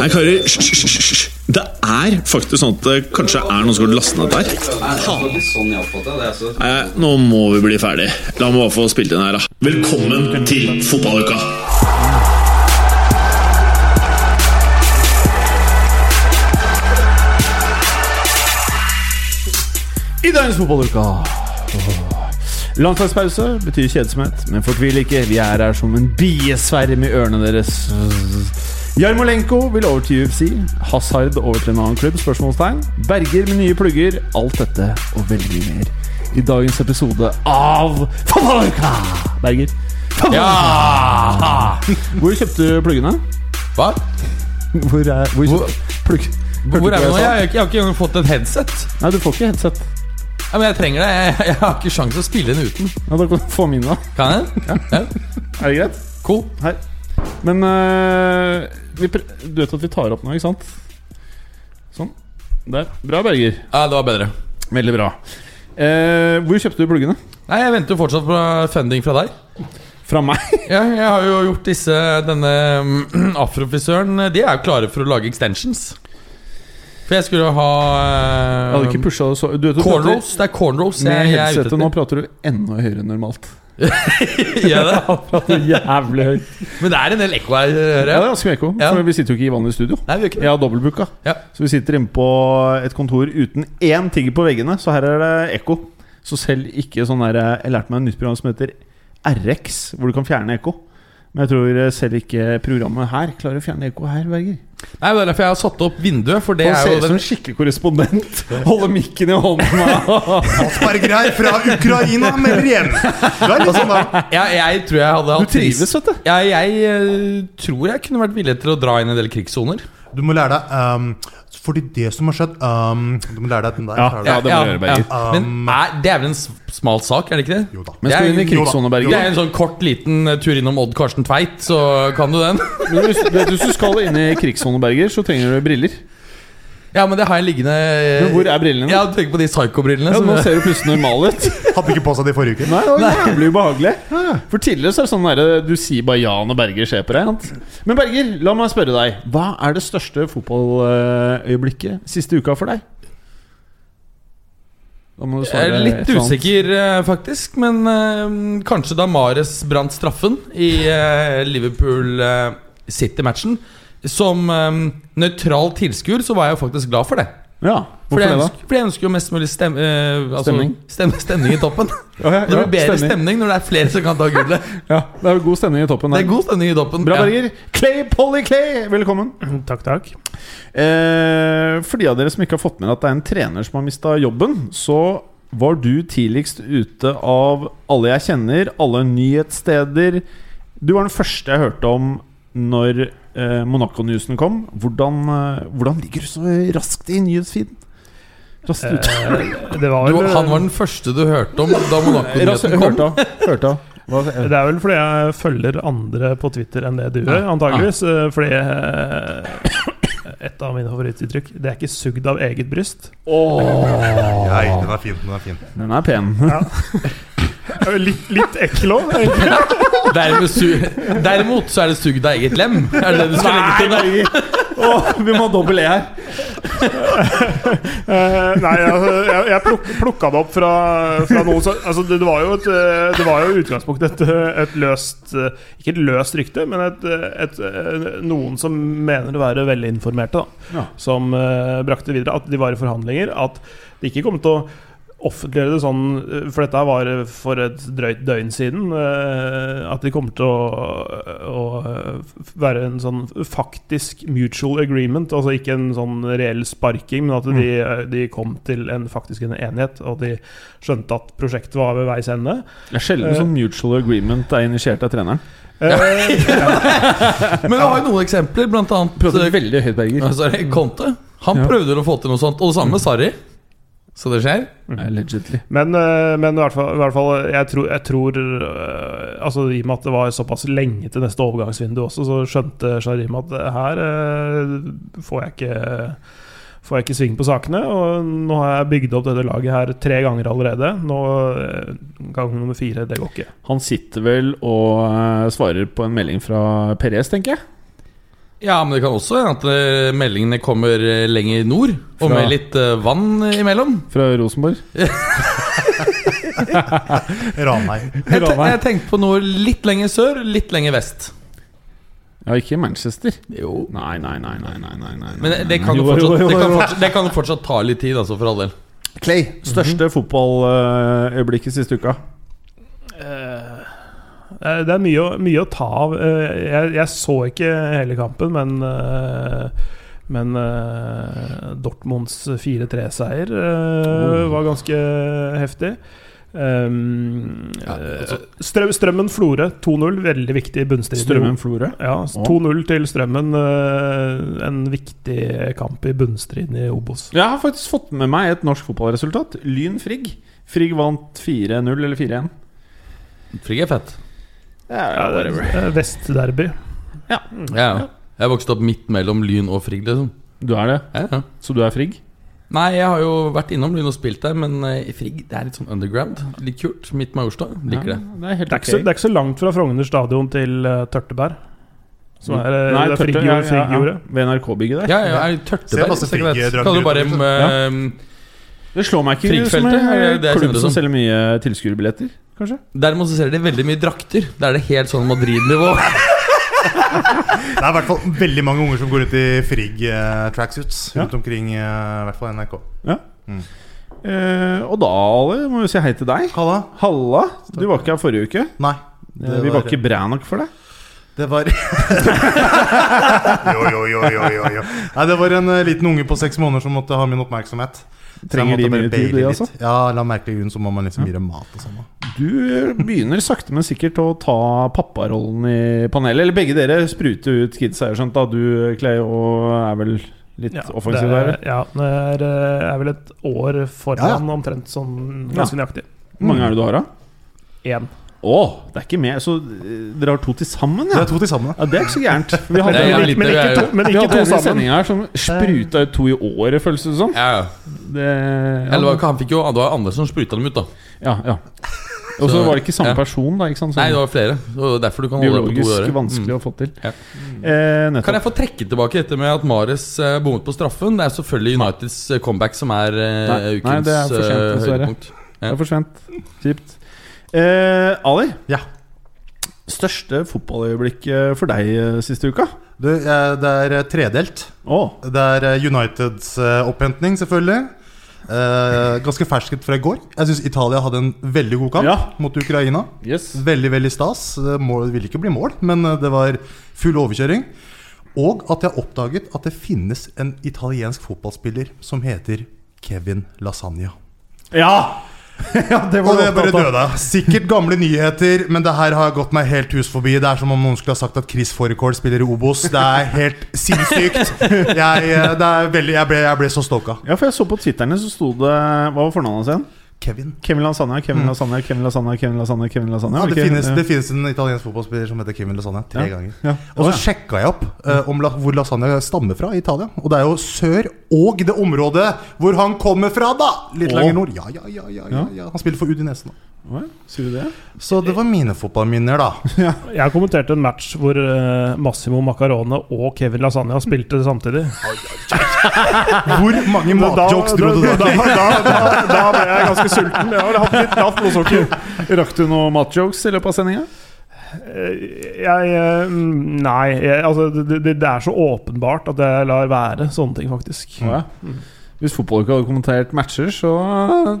Nei, karer, hysj. Det er faktisk sånn at det kanskje er noen som har lastet ned der. Nei, nå må vi bli ferdig. La meg bare få spilt inn her, da. Velkommen til fotballuka! I dagens fotballuka Landslagspause betyr kjedsomhet, men fortvil ikke. Vi er her som en biesverm i ørene deres. Jarmolenko vil over til UFC. Hazard over til en annen klubb? Spørsmålstegn. Berger med nye plugger. Alt dette og veldig mye mer i dagens episode av Fotballuka! Berger. Fotballuka! Hvor kjøpte du pluggene? Hva? Hvor er hvor Hvor- plugg, Hvor er vi nå? jeg har ikke, jeg har ikke engang fått et headset. Nei, du får ikke headset. Ja, men jeg trenger det. Jeg, jeg har ikke sjans til å spille den uten. Ja, da kan du få mine, da. Kan jeg? Ja. Er det greit? Cool. Her. Men øh, vi du vet at vi tar opp nå, ikke sant? Sånn. Der. Bra, Berger. Ja, det var bedre. Veldig bra. Eh, hvor kjøpte du pluggene? Nei, Jeg venter jo fortsatt på funding fra deg. Fra meg? Ja, jeg har jo gjort disse Denne mm, afrofrisøren De er jo klare for å lage extensions. For jeg skulle ha Jeg hadde ikke pusha det så du vet, Cornrows. Det er cornrows Med jeg, jeg headsetet nå prater du enda høyere enn normalt. Gjør det? prater jævlig høyt. Men det er en del ekko her, hører Ja, det er ganske mye ekko. Ja. For vi sitter jo ikke i vanlig studio. Nei, vi gjør ikke det. Jeg har dobbeltbooka. Ja. Så vi sitter inne på et kontor uten én tigger på veggene, så her er det ekko. Så selv ikke sånn der Jeg lærte meg et nytt program som heter RX, hvor du kan fjerne ekko. Men jeg tror selv ikke programmet her klarer å fjerne ekko her, Berger. Nei, Det er derfor jeg har satt opp vinduet. For det Han er ser ut som en skikkelig korrespondent. Holder mikken i hånden. Asperger her fra Ukraina melder igjen. Litt sånn jeg, jeg tror jeg hadde Du trives, vet du. Ja, jeg eh, tror jeg kunne vært villig til å dra inn en del krigssoner. Du må lære deg um, Fordi det som har skjedd um, Du må lære deg den der. Ja, ja, det må du gjøre, Berger. Men er, det er vel en smal sak, er det ikke det? Jo da. Men skal du inn i krigssone, Berger? Det er en sånn kort, liten eh, tur innom Odd Karsten Tveit, så kan du den. Men hvis, du, hvis du skal inn i krigssone, Berger, så trenger du briller. Ja, men det har jeg liggende eh, Men hvor er brillene? Ja, tenk på de psycho-brillene. Ja, som- nå ser du plutselig normal ut. Hadde ikke på seg det i forrige uke. Nei, det var jævlig ubehagelig. For tidligere så er det sånn der, du sier bare ja når Berger ser på deg. sant? Men Berger, la meg spørre deg. Hva er det største fotballøyeblikket siste uka for deg? Da må du Jeg svare er et litt eller annet. usikker, eh, faktisk. Men eh, kanskje da Mares brant straffen i eh, Liverpool eh, City-matchen. Som um, nøytral tilskuer så var jeg jo faktisk glad for det. Ja, hvorfor det, da? ønsker, fordi jeg ønsker jo mest mulig stem, uh, altså, Stemning. Stem, stemning i toppen. Ja, ja, Det blir ja, bedre stemning. stemning når det er flere som kan ta gullet. Ja, det er god stemning i toppen. Det er god stemning i toppen. Bra, Ja. Berger. Clay Polly Clay, velkommen. Takk, takk. Eh, for de av dere som ikke har fått med at det er en trener som har mista jobben, så var du tidligst ute av alle jeg kjenner, alle nyhetssteder. Du var den første jeg hørte om når eh, Monaco-newsen kom. Hvordan, eh, hvordan ligger du så raskt i nyhetsfeeden? Raskt ute. Eh, det var Du, han var den første du hørte om da Monaco-nyheten kom. hørte. Hørte Det er vel fordi jeg følger andre på Twitter enn det du gjør, antageligvis. Eh, Fordi eh, et av mine favorittuttrykk Det er ikke sugd av eget bryst. Nei, den er fin. Den er fin. den er pen. Eh, Litt, litt ekkel òg, egentlig. Derimot, su derimot så er det sugd av eget lem. Er det det du skal legge til? Berger. Vi må ha dobbel E her. uh, nei, altså, jeg, jeg pluk, plukka det opp fra, fra noen som altså, det, det var jo et eh, Det var jo utgangspunktet et, et løst eh, Ikke et løst rykte, men et, et, noen som mener å være velinformerte, da. Ja. Som uh, brakte videre at de var i forhandlinger. At de ikke kom til å offentliggjøre det sånn eh, For dette var for et drøyt døgn siden. eh, At de kommer til å, å eh, være en sånn faktisk mutual agreement. Altså ikke en sånn reell sparking, men at de, eh, de kom til en faktisk en enighet. Og de skjønte at prosjektet var ved veis ende. Det er sjelden sånn mutual agreement er initiert av treneren. Eh, Men vi har jo noen eksempler, blant annet eh, veldig høyt, Berger. Han prøvde å få til noe sånt. Og det samme med Sarri. Så det skjer. Allegedly. Men, eh, men i hvert fall, i hvert fall jeg tror, jeg tror eh, Altså I og med at det var såpass lenge til neste overgangsvindu også, så skjønte Sharim at her eh, får jeg ikke Får jeg ikke sving på sakene. Og nå har jeg bygd opp dette laget her tre ganger allerede. Nå Gang nummer fire, det går ikke. Han sitter vel og svarer på en melding fra Perez, tenker jeg. Ja, men det kan også hende at eh, meldingene kommer eh, lenger nord, og Fra- med litt eh, vann imellom. Fra Rosenborg. Ranheim. Jeg, te jeg tenkte på noe litt lenger sør, litt lenger vest. Ja, ikke Manchester. Jo. Nei, nei, nei. nei, nei, nei, nei. Men det, det, kan jo Jo, jo, fortsatt, jo, det, kan jo. fortsatt, det kan fortsatt ta litt tid, altså, for all del. Clay, største fotballøyeblikket siste uka? Eh, Det er mye, mye å ta av. Eh, Jeg, jeg så ikke hele kampen, men eh, Men Dortmunds 4-3-seier eh, var ganske heftig. Um, Ja, altså- Strøm, Strømmen Florø 2-0, veldig viktig bunnstrid. Strømmen Florø? Ja, 2-0 til Strømmen. En viktig kamp i bunnstriden i Obos. Jeg har faktisk fått med meg et norsk fotballresultat. Lyn Frigg. Frigg vant 4-0 eller 4-1. Frigg er fett. Ja, whatever. det er, eh, Vestderby. Ja, ja. Jeg vokste opp midt mellom Lyn og Frigg, liksom. Du er det? Ja, ja. Så du er Frigg? Nei, jeg har jo vært innom Lyn og spilt der, men eh, i Frigg det er litt sånn underground. Litt kult. Midt Majorstua. Liker Ja, det. det er helt Det er, ikke så, det er ikke så langt fra Frogner stadion til uh, Tørteberg. Som er, eh, Nei, det er Frigg ja, ja, ja. Ved NRK-bygget der. Ja, ja, er Ser Se masse. Kaller du bare utover, ja. Det slår meg ikke som er en klubb som? selger mye tilskuerbilletter, kanskje? Derimot så ser de veldig mye drakter. Da er det helt sånn Madrid-nivå. Det er i hvert fall veldig mange unger som går ut i Frigg eh, tracksuits Ja. rundt omkring, eh, i hvert fall NRK. Eh, og da, Ale, må vi si hei til deg. Halla? Halla. Du var ikke her forrige uke. Nei. Eh, vi var ikke bra nok for deg. Det var Jo, jo, jo, jo, jo, jo. Nei, det var en eh, liten unge på seks måneder som måtte ha min oppmerksomhet. Trenger de mye tid, de, altså? Ja, la merkelig grunn så må man liksom gi dem mat og sånn. Du begynner sakte, men sikkert å ta papparollen i panelet. Eller begge dere spruter ut kids, har jeg skjønt. da Du, Clay, og er vel litt Ja, offensiv der? er, ja, det er, eh, er vel et år foran Ja, omtrent sånn ganske nøyaktig. Hvor mange er det du har, da? Én. Å, det er ikke mer. Så eh, dere har to til sammen, Det er to til sammen. ja? Det er ikke så gærent. Vi hadde, en- litt- Men ikke to, men ikke to sammen. sendinga her som spruta ut to i året, føles det som. Ja, ja. Det, ja, Eller han fikk jo Det var andre som spruta dem ut, da. ja, ja. Og så var det ikke samme ja. person, da. Ikke sant? Nei, det Sånn var flere. Og derfor du kan holde det på to biologisk vanskelig Mm. å få til. Ja. Eh, Kan jeg få trekke tilbake dette med at Mares eh, bommet på straffen? Det er selvfølgelig Uniteds eh, comeback som er eh, Nei, ukens nei, det er for sent, eh, dessverre. høydepunkt. Det er for sent. Kjipt. Eh, Ali? Ja. Største fotballøyeblikk eh, for deg eh, siste uka? Du, eh, det er eh, tredelt. Å, Det er eh, Uniteds eh, opphenting, selvfølgelig. Eh, ganske fersket fra i går. Jeg syns Italia hadde en veldig god kamp Ja. mot Ukraina. yes. Veldig veldig stas. Det må- ville ikke bli mål, men eh, det var full overkjøring. Og at jeg oppdaget at det finnes en italiensk fotballspiller som heter Kevin Lasagna. Ja! ja, det Og det bare døde. Sikkert gamle nyheter, men det her har gått meg helt hus forbi. Det er som om noen skulle ha sagt at Chris Forecourt spiller i Obos. Det er helt sinnssykt. Jeg, eh, det er veldig, jeg, ble, jeg ble så stoka. Ja, for jeg så på Twitterne så sto det Hva var fornavnet hans igjen? Kevin. Kevin Lasagna, Kevin Lasagna, Kevin Lasagna, Kevin Lasagna, Kevin Lasagna. Ja, det, ikke- finnes, ja. det finnes en italiensk fotballspiller som heter Kevin Lasagna. Tre Ja. ganger. Ja. Og så sjekka jeg opp uh, om la, hvor lasagna stammer fra i Italia. Og det er jo sør og det området hvor han kommer fra, da! Litt og. lenger nord. Ja, ja, ja, ja, ja, Ja. ja. Han spiller for Udinese nå. Sier du det? Så det var mine fotballminner, da. Jeg kommenterte en match hvor eh, Massimo Macarone og Kevin Lasagna spilte samtidig. Hvor mange matjokes dro du da, da? da, da, da, ble jeg ganske sulten. Jeg har hatt litt lavt blodsukker. Rakk du noen matjokes i løpet av sendinga? Eh, Jeg eh, Nei. Jeg, altså, det, det, det er så åpenbart at jeg lar være sånne ting, faktisk. Ja. Hvis fotballuka hadde kommentert matcher, så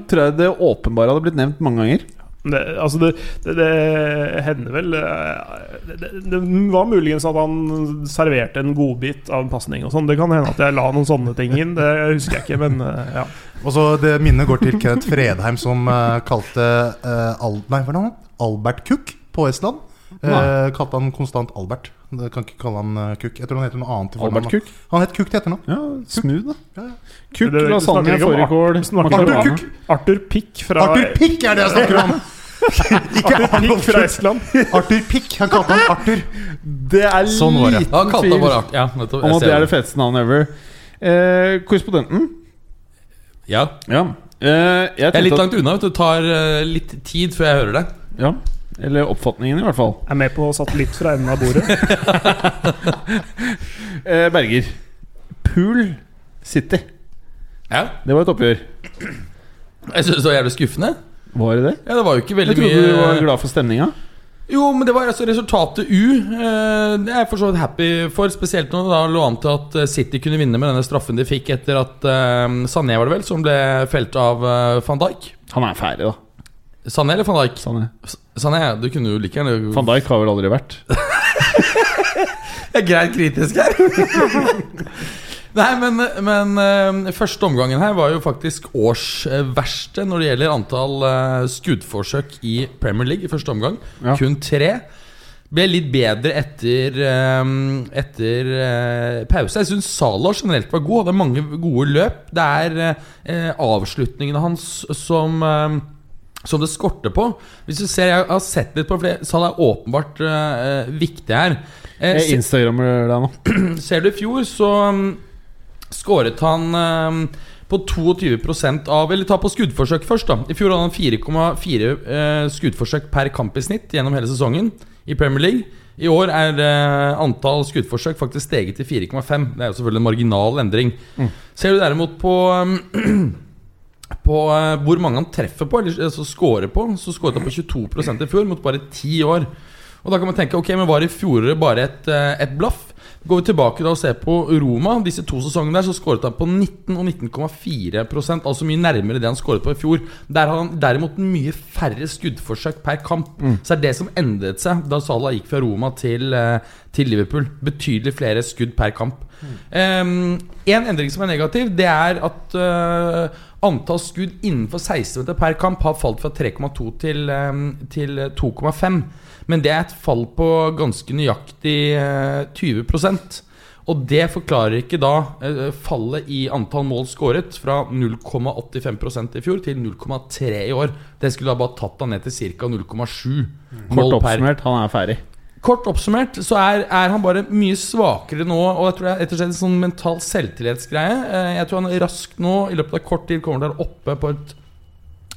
tror jeg det åpenbare hadde blitt nevnt mange ganger. Det, altså det, det, det hender vel eh, det, det, det var muligens at han serverte en godbit av en pasning sånn. Det kan hende at jeg la noen sånne ting inn. Det husker jeg ikke, men eh, ja. Og så det Minnet går til Kenneth Fredheim, som eh, kalte uh, Al Nei, er? Albert Cook på Estland. Eh, kalte han konstant Albert. Det kan ikke kalle han uh, Cook. Jeg tror han heter noe annet. Albert Cook? Han het Cook til etternavn. Ja, smooth, da. Ja, ja. Det lasagne, fårikål, Arthur makarone. Arthur Pick fra Arthur Pick er det jeg snakker om! ikke Arthur Pick fra Estland. Arthur Pick. Han kalte han Arthur. Det er Sånn var det. liten han kalte tvil han bare art. Ja, om Jeg at det er det feteste navnet ever. Eh, korrespondenten? Ja. Ja. Eh, jeg Jeg er litt langt unna. vet du. Det tar eh, litt tid før jeg hører det. Ja. Eller oppfatningen, i hvert fall. Jeg Er med på satellitt fra enden av bordet. Eh, Berger. Pool City. Ja. Det var et oppgjør. Jeg synes det var jævlig skuffende. Var det det? Ja, Det var jo ikke Jeg veldig trodde du var glad for stemninga. Jo, men det var altså resultatet U. Eh, Det er jeg for så vidt happy for. Spesielt når det da lå an til at eh, City kunne vinne med denne straffen de fikk etter at uh, Sané var det vel, som ble felt av eh, van Dijk. Han er ferdig, da. Sané eller van Dijk? Er. Sané, du kunne jo like gjerne Van Dijk har vel aldri vært. Jeg er greit kritisk her. Nei, men, men eh, første omgangen her var jo faktisk årsverste når det gjelder antall eh, skuddforsøk i Premier League i første omgang. Ja. Kun tre. Ble litt bedre etter, eh, etter pause. Jeg syns Salah generelt var god. Hadde mange gode løp. Det er avslutningene hans som som det skorter på. Hvis du ser, Jeg har sett litt på flere det er åpenbart uh, viktig her. Eh, Jeg instagrammer deg nå. Ser du i fjor, så um, skåret han um, på 22% av Eller ta på skuddforsøk først, da. I fjor hadde han 4,4 uh, skuddforsøk per kamp i snitt gjennom hele sesongen i Premier League. I år er uh, antall skuddforsøk faktisk steget til 4,5. Det er jo selvfølgelig en marginal endring. Ser du derimot på um, på eh, hvor mange han treffer på, eller altså scorer på, så skåret han på 22 i fjor, mot bare 10 år. Og da kan man tenke ok, men var i fjoråret bare et, eh, et blaff? Går vi tilbake da og ser på Roma, disse to sesongene der, så skåret han på 19 og 19,4% altså mye nærmere det han skåret på i fjor. Der har han derimot mye færre skuddforsøk per kamp. Så det er det som endret seg da Salah gikk fra Roma til, eh, til Liverpool. Betydelig flere skudd per kamp. Um, en endring som er negativ, det er at eh, antall skudd innenfor 16 meter per kamp har falt fra 3,2 til, eh, til 2,5. Men det er et fall på ganske nøyaktig eh, 20% Og det forklarer ikke da eh, fallet i antall mål skåret fra 0,85% i fjor til 0,3 i år. Det skulle da bare tatt han ned til ca. 0,7 Kort mål per oppsummert, han er ferdig. Kort oppsummert så er, er han bare mye svakere nå. Og jeg tror det er rett og slett en sånn mental selvtillitsgreie. Eh, Jeg tror han raskt nå, i løpet av kort tid, kommer til å være oppe på et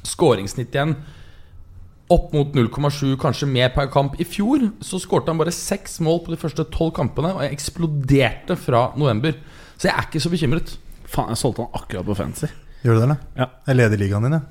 skåringssnitt igjen opp mot 0,7, kanskje mer per kamp. I fjor så skårte han bare seks mål på de første tolv kampene, og jeg eksploderte fra november. Så jeg er ikke så bekymret. Faen, jeg solgte han akkurat på fancy. Gjør du det, eller? Ja. Jeg leder ligaen din, jeg.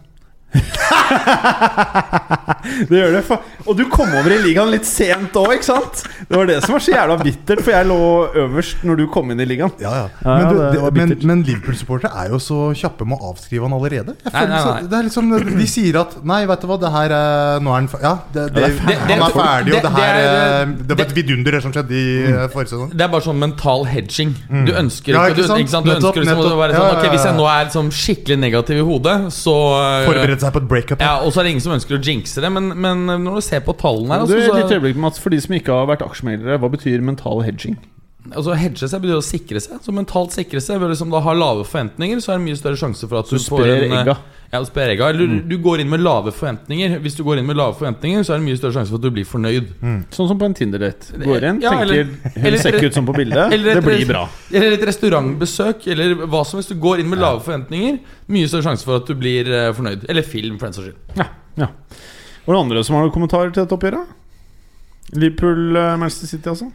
Det gjør det. Og du kom over i ligaen litt sent òg, ikke sant? Det var det som var så jævla bittert, for jeg lå øverst når du kom inn i ligaen. Ja, ja. Ja, men, du, det det, men, men Liverpool-supportere er jo så kjappe med å avskrive han allerede. Jeg Nei, nei, nei, så- Det er liksom, De sier at Nei, vet du hva, det her er Nå er han Ja, det, det, det han er ferdig, og Det- det her det er- eh, Det var et vidunder det som skjedde i eh, forrige sesong. Det er bare sånn mental hedging. Du ønsker Ja, ikke, ikke du, sant? Du Nettopp, ønsker liksom å være sånn Ok, Hvis jeg nå er liksom skikkelig negativ i hodet, så Forberede seg på et breakup. Ja, Og så er det ingen som ønsker å jinxe det, men, men når du ser på tallene her Du, så... litt øyeblikk, Mats, For de som ikke har vært aksjemeglere, hva betyr mental hedging? Altså Hedge seg betyr å sikre seg. Så mentalt sikre seg Ved å liksom da ha lave forventninger, så er det mye større sjanse for at du, Du får sprer en øh, egga. Ja, du sprer egga. Eller du går inn med lave forventninger. Hvis du går inn med lave forventninger, så er det mye større sjanse for at du blir fornøyd. Sånn som på en Tinder-date. Går inn, Ja, tenker eller- Hun eller- ser ikke ut som på bildet. eller- Det blir bra. Eller et restaurantbesøk, eller hva som helst. Du går inn med lave forventninger, mye større sjanse for at du blir uh, fornøyd. Eller film, for den saks skyld. Ja, ja. Og det andre som har noen kommentarer til dette oppgjøret? Liverpool, eh, Manchester City, altså?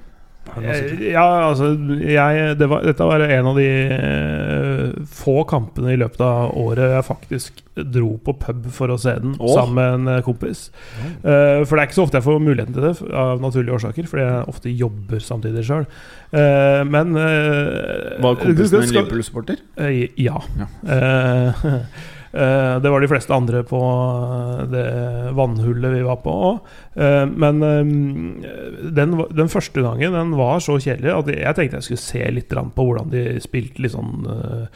Eh, Ja, altså jeg, det var, Dette var en av de eh, få kampene i løpet av året jeg faktisk dro på pub for å se den Åh. sammen med en eh, kompis. Eh, for det er ikke så ofte jeg får muligheten til det, av naturlige årsaker, fordi jeg ofte jobber samtidig sjøl. men eh, Var kompisen en Liverpool-supporter? Eh, ja. Ja. Eh, eh, det var de fleste andre på det vannhullet vi var på òg. men eh, den, den første gangen den var så kjedelig at jeg tenkte jeg skulle se litt på hvordan de spilte litt sånn eh,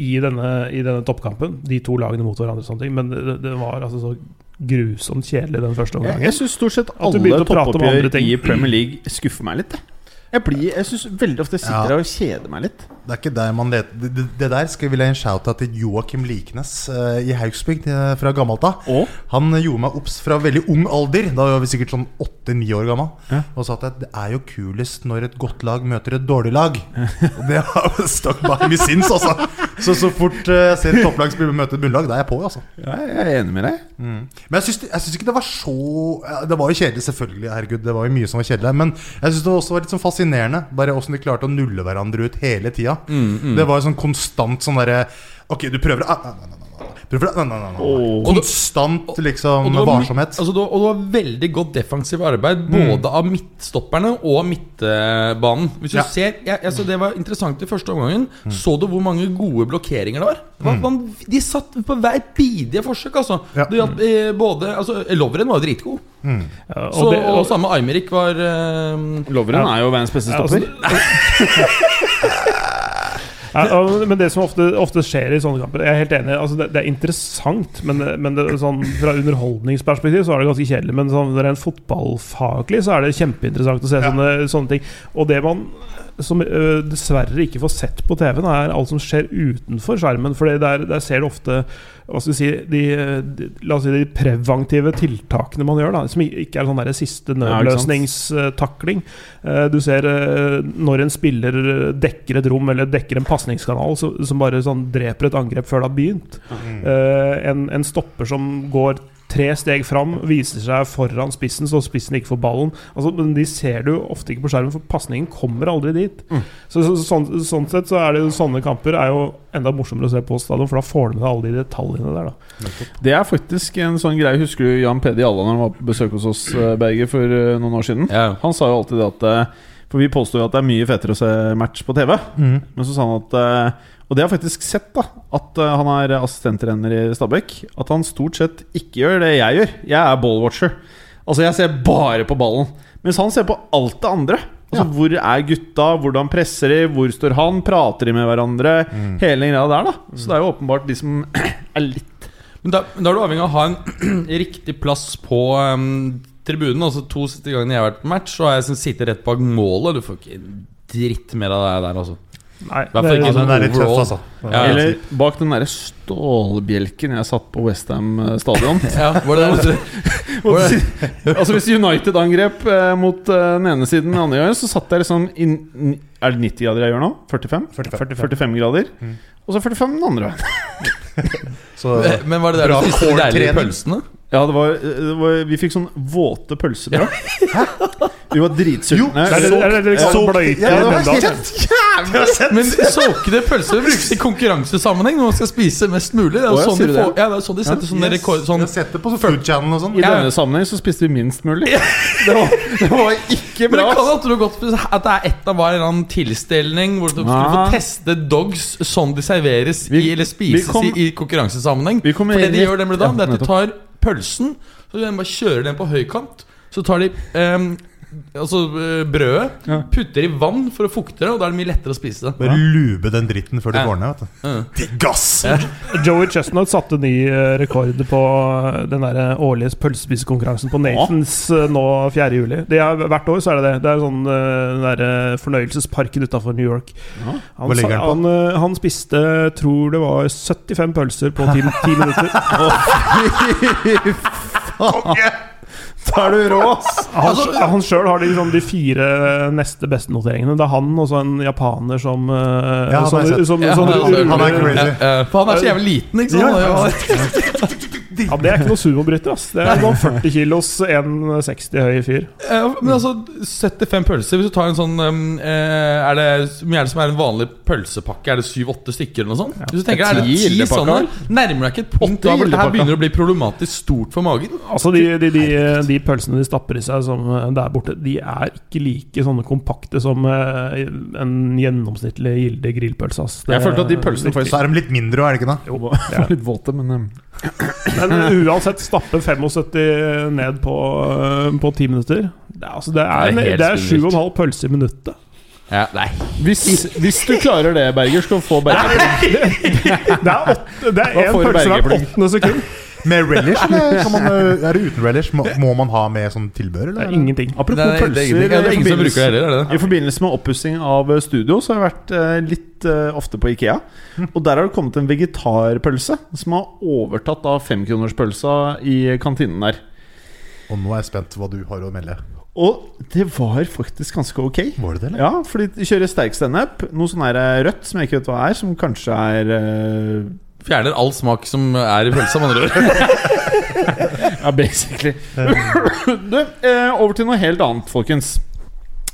i, denne, I denne toppkampen. De to lagene mot hverandre. og sånne ting Men det, det var altså så grusomt kjedelig den første Jeg, omgangen. jeg syns stort sett alle toppoppgjør i Premier League skuffer meg litt. jeg. Jeg, blir- jeg syns veldig ofte jeg sitter Ja. og kjeder meg litt. Det er ikke der man leter Det, det, det der skal jeg ville gi en shout-out til Joakim Liknes uh, i Haugsbygd eh, fra gammelt av. Og Han gjorde meg obs fra veldig ung alder, da var vi sikkert sånn åtte-ni år gammel, Ja. og sa at det er jo kulest når et godt lag møter et dårlig lag. Og det har stuck by me since, altså. Så så fort eh, jeg ser et topplag møte et bunnlag, da er jeg på. altså Ja, jeg er enig med deg. Men jeg syns, jeg syns ikke det var så Det var jo kjedelig, selvfølgelig. Herregud, det var jo mye som var kjedelig. Men jeg syns det også var litt sånn fascinerende. Bare åssen de klarte å nulle hverandre ut hele tida. Det var jo sånn konstant sånn derre Ok, du prøver ah, nei, nei, nei. Konstant liksom Og varsomhet. Altså, og det var veldig godt defensivt arbeid, både av midtstopperne og midtbanen. Hvis du Ja. ser, jeg, altså Det var interessant i første omgangen. Så du hvor mange gode blokkeringer det var? Det var vanv- de satt på hver bidige forsøk, altså. Ja. Det gjaldt eh, både altså, Lovren var jo dritgod. Ja, og Så, det- og og- samme Aymerik var eh, Loveren er jo verdens beste Ja, altså, stopper. Ja, men det som ofte, ofte skjer i sånne kamper Jeg er helt enig, altså det, det er interessant, men, men det, sånn, fra underholdningsperspektiv så er det ganske kjedelig. Men sånn, rent fotballfaglig så er det kjempeinteressant å se sånne, sånne ting. Og det man som øh, dessverre ikke får sett på TV-en, er alt som skjer utenfor skjermen. For der, der ser du ofte si, de, de, la oss si, de preventive tiltakene man gjør, da, som ikke er sånn der siste nødløsningstakling. Eh, Du ser eh, når en spiller eh, dekker et rom eller dekker en pasningskanal som bare sånn dreper et angrep før det har begynt. Eh, En, en stopper som går tre steg fram, viser seg foran spissen, så spissen ikke får ballen. Altså, men De ser du ofte ikke på skjermen, for pasningen kommer aldri dit. Så, så, sånn, sånn sett så er det sånne kamper er jo enda morsommere å se på stadion, for da får du med deg alle de detaljene der. da Det er faktisk en sånn greie. Husker du Jan Peder Jalla når han var på besøk hos oss, eh, Berger, for eh, noen år siden? Ja. Han sa jo alltid det at eh, For vi påstår jo at det er mye fetere å se match på TV. Mm. Men så sa han at Og det har jeg faktisk sett, da. At eh, han er assistenttrener i Stabæk. At han stort sett ikke gjør det jeg gjør. Jeg er ballwatcher. Altså, jeg ser bare på ballen. Mens han ser på alt det andre. Altså, Hvor er gutta? Hvordan presser de? Hvor står han? Prater de med hverandre? Hele den greia der, da. Så det er jo åpenbart de som er litt Men da, da er du avhengig av å ha en riktig plass på um, tribunen. Altså To siste gangene jeg har vært på match, så har jeg sittet rett bak målet. Du får ikke dritt mer av det der, altså. Nei, det er, ikke sånn den er litt tøff, altså. Ja, Eller bak den derre stålbjelken jeg satt på Westham stadion. Ja, var det var det, altså Hvis United angrep eh, mot eh, den ene siden den andre gangen, så satt jeg liksom inn, Er det 90 grader jeg gjør nå? 45? 45. 45 grader. Og så 45 den andre veien. Så Men var det der du spiste de deilige pølsene? Ja, det var, det var Vi fikk sånn våte pølsebrød. Vi var dritsultne. Det er, det, er, det, det, bløyte Ja, det var helt jævlig Men såkede pølser brukes i konkurransesammenheng når man skal spise mest mulig. Det er jo sånn de, får, ja, det er sånn de setter sånne Yes. rekord sånn, Jeg har på Food Channel og sånn. I denne sammenheng så spiste vi minst mulig. Det var, det var ikke Men det kan jo gått for at det er ett av hver eller annen tilstelning hvor du skulle få teste dogs sånn de serveres i, eller spises kom- i, i konkurransesammenheng. For det de gjør nemlig da, Ja, det er at de tar pølsen Så de bare kjører den på høykant. Så tar de ehm, Altså eh, brødet, Ja. putter i vann for å fukte det, og da er det mye lettere å spise det. Bare lube den dritten før du Ja. får ned. vet du Ja. Digg, ass! Joey Chestnut satte ny eh, rekord på eh, den der årlige pølsespisekonkurransen på Nathans ja. nå 4. juli. Det er, hvert år så er det det. Det er sånn den der fornøyelsesparken utafor New York. Ja. Han, sa- på? han, han spiste, tror det var 75 pølser på 10 minutter. Da er du rå, ass! Han, Altså- han sjøl har liksom de fire neste beste noteringene. Det er han og så en japaner som Ja, han som, har som, som, han er- crazy. Ja, ja, For han så jævlig liten, ikke sant? Ja, ja, Det er ikke noe sumobryter, ass. Det er noen 40 kilos, 1,60 høy fyr. Eh, men altså 75 pølser Hvis du tar en sånn eh, Er det Hvor mye er det som er en vanlig pølsepakke? Er det 7-8 stykker eller noe sånt? Hvis du tenker, er det Ti 10 gildepakker. sånne Nærmer deg ikke et punkt Åtte da hvor det her gildepakker. begynner å bli problematisk stort for magen? Altså de, de, de, de pølsene de stapper i seg som eh, der borte, de er ikke like sånne kompakte som eh, en gjennomsnittlig Gilde grillpølse. ass. Det Jeg følte at de pølsene faktisk. Så er de litt mindre er det ikke det? Jo, de er litt våte, men Men uansett, stappe 75 ned på, eh, på 10 minutter Det er, altså, det er, Det er det er 7,5 pølser i minuttet. Ja, nei hvis, hvis du klarer det, Berger, skal du få Berger. Det er, åtte, det er én pølse hvert åttende sekund. Med relish, eller kan man, øh, er det uten relish? Må, må man ha med sånn tilbehør, Det eller? er ingenting. Apropos det er, det er ingenting. Ja, det er ingen som bruker det heller, er det det? I forbindelse med oppussing av eh, studio Så har jeg vært eh, litt eh, ofte på Ikea. Og der har det kommet en vegetarpølse som har overtatt av femkronerspølsa i kantinen der. Og nå er jeg spent hva du har å melde. Og det var faktisk ganske ok. Var det det, eller? Ja, fordi de kjører sterk standup. Noe sånn eh, rødt som jeg ikke vet hva er, som kanskje er eh, Fjerner all smak som er i pølsa, med andre ord. Ja, basically. du, eh, over til noe helt annet, folkens.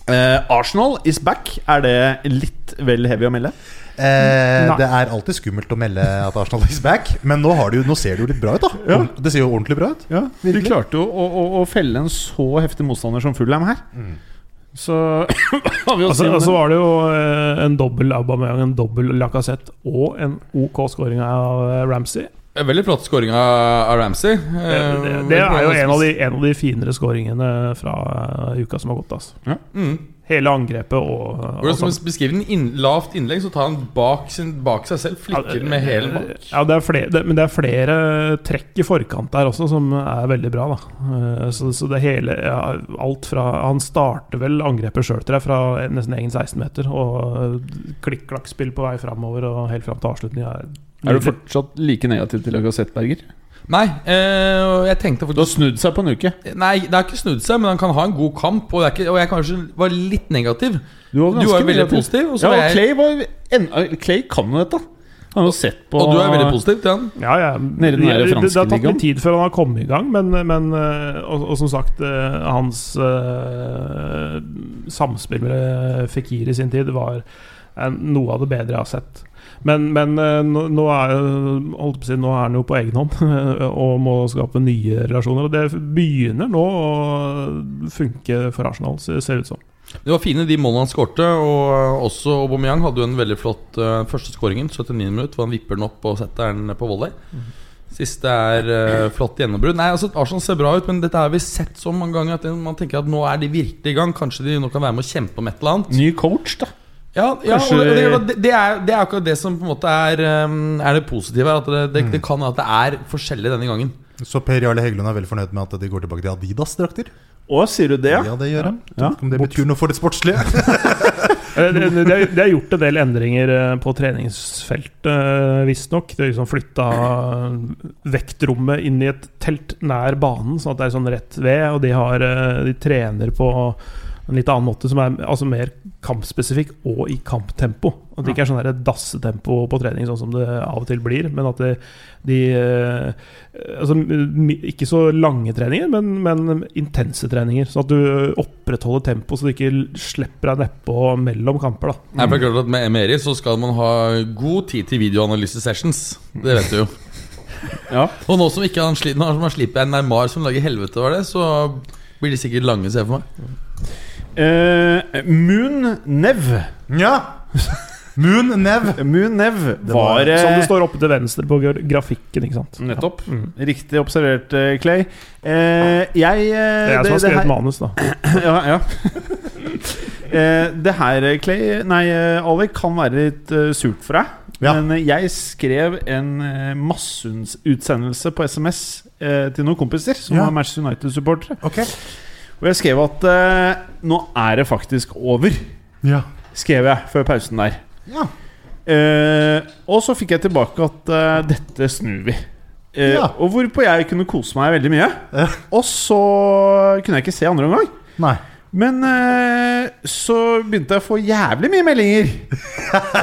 Eh, Arsenal is back. Er det litt vel heavy å melde? Eh, det er alltid skummelt å melde at Arsenal is back, men nå, jo, nå ser det jo litt bra ut. da Ja. Det ser jo ordentlig bra ut. Ja, De klarte jo å, å, å felle en så heftig motstander som Fulham her. Så har vi å Altså, altså var det jo eh, en dobbel Aubameyang, en dobbel Lacassette og en OK scoring av eh, Ramsey. Veldig flott scoring av av Ramsey. Det, det, det er jo en av, de, en av de finere scoringene fra eh, uka som har gått. Altså. mm. Hele angrepet og, og Hvordan skal å beskrive den inn, lavt innlegg, så tar han bak, sin, bak seg selv. Flikker den med hele bak. Ja, det er flere, det, men det er flere trekk i forkant der også som er veldig bra. Da. Eh, Så, så det hele ja, Alt fra Han starter vel angrepet sjøl, tror jeg, fra nesten egen 16-meter. Og klikk-klakk-spill på vei framover og helt fram til avslutning. Er, Er du fortsatt like negativ til Lacassette, Berger? Nei, øh, jeg tenkte Du har snudd seg på en uke. Nei, det har ikke snudd seg, men han kan ha en god kamp. Og, det er ikke, og jeg kanskje var litt negativ. Du var, Du var veldig negativ. positiv. Og så Ja, og Clay, var en, Clay kan jo dette. Han har jo sett på og du er veldig positiv til han. Ja, ja. Nede i den det, det, det har tatt litt tid før han har kommet i gang, men, men eh, og, og som sagt, eh, hans uh, samspill med Fikir i sin tid var noe av det bedre jeg har sett. Men, men eh, nå, nå, er, holdt på å si, nå er han jo på egen hånd og må skape nye relasjoner. Og det begynner nå å funke for Arsenal, ser det ut som. Det var fine de målene han skårte. Og også Aubameyang hadde jo en veldig flott uh, første skåringen. 79 minutter, hvor han vipper den opp og setter den på volley. Siste er uh, flott gjennombrudd. Nei, altså Arsenal ser bra ut, men dette har vi sett så mange ganger at man tenker at nå er de virkelig i gang. Kanskje de nå kan være med å kjempe om et eller annet. Ny coach, da. Ja, ja Kanskje- og det, det, er, det er akkurat det som på en måte er, um, er det positive. At det, det, det kan at det er forskjellig denne gangen. Så Per Jarle Heggelund er veldig fornøyd med at de går tilbake til Adidas-drakter. Å, sier du det, ja? Det gjør han. Ja. Om det betyr noe for det sportslige. De Det, det, det, er- er gjort en del endringer eh, på treningsfeltet, eh, visstnok. De har liksom flytta vektrommet inn i et telt nær banen, sånn at det er sånn rett ved. Og de, har, eh, de trener på en litt annen måte, som er altså mer kampspesifikk og i kamptempo. At det ikke er sånn der dassetempo på trening, sånn som det av og til blir. Men at det, de eh, altså, Ikke så lange treninger, men, men intense treninger. Sånn at du opprettholder tempo, så du ikke slipper deg nedpå mellom kamper. Da. Jeg for er klart at Med Emeri så skal man ha god tid til videoanalyse-sessions. Det vet du jo. Ja. Og nå som ikke han sli, når man slipper en Neymar som lager helvete var det, så blir de sikkert lange, ser jeg for meg. Eh, Moon Nev. Ja! Moon Nev. Moon Nev var var, eh, Som det står oppe til venstre på grafikken. ikke sant? Nettopp. Mm. Riktig observert, eh, Clay. Uh, jeg uh, Det er jeg som har skrevet manus, da. Ja, ja. eh, det her, eh, Clay Nei, Ali, Alec, kan være litt eh, surt for deg. Ja. Men eh, jeg skrev en uh, masseutsendelse på SMS eh, til noen kompiser som Ja. var Manchester United-supportere. Ok. Og jeg skrev at eh, nå er det faktisk over. Ja. Skrev jeg før pausen der. ja. Eh, og så fikk jeg tilbake at eh, dette snur vi. Eh, Ja. Og hvorpå jeg kunne kose meg veldig mye. Ja. Og så kunne jeg ikke se andre omgang. Nei. Men eh, så begynte jeg å få jævlig mye meldinger.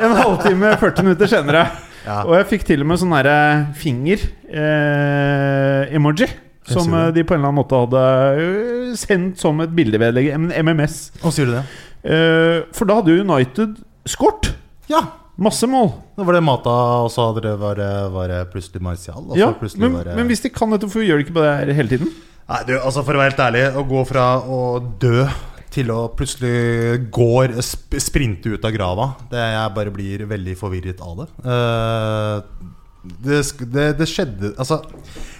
En halvtime, 40 minutter senere. Ja. Og jeg fikk til og med sånn derre finger-emoji. Som eh, de på en eller annen måte hadde eh, sendt som et bildevedlegg. MMS. Og sier du det? Eh, for da hadde jo United skåret. Ja. Masse mål. Da var det Mata, og så hadde det var, det- var plutselig Martial. Ja, plutselig men, var men hvis de kan dette, hvorfor gjør de ikke på det her hele tiden? Nei, du, altså For å være helt ærlig, å gå fra å dø til å plutselig går sp sprinte ut av grava det, Jeg bare blir veldig forvirret av det. Eh, det, det, det skjedde Altså,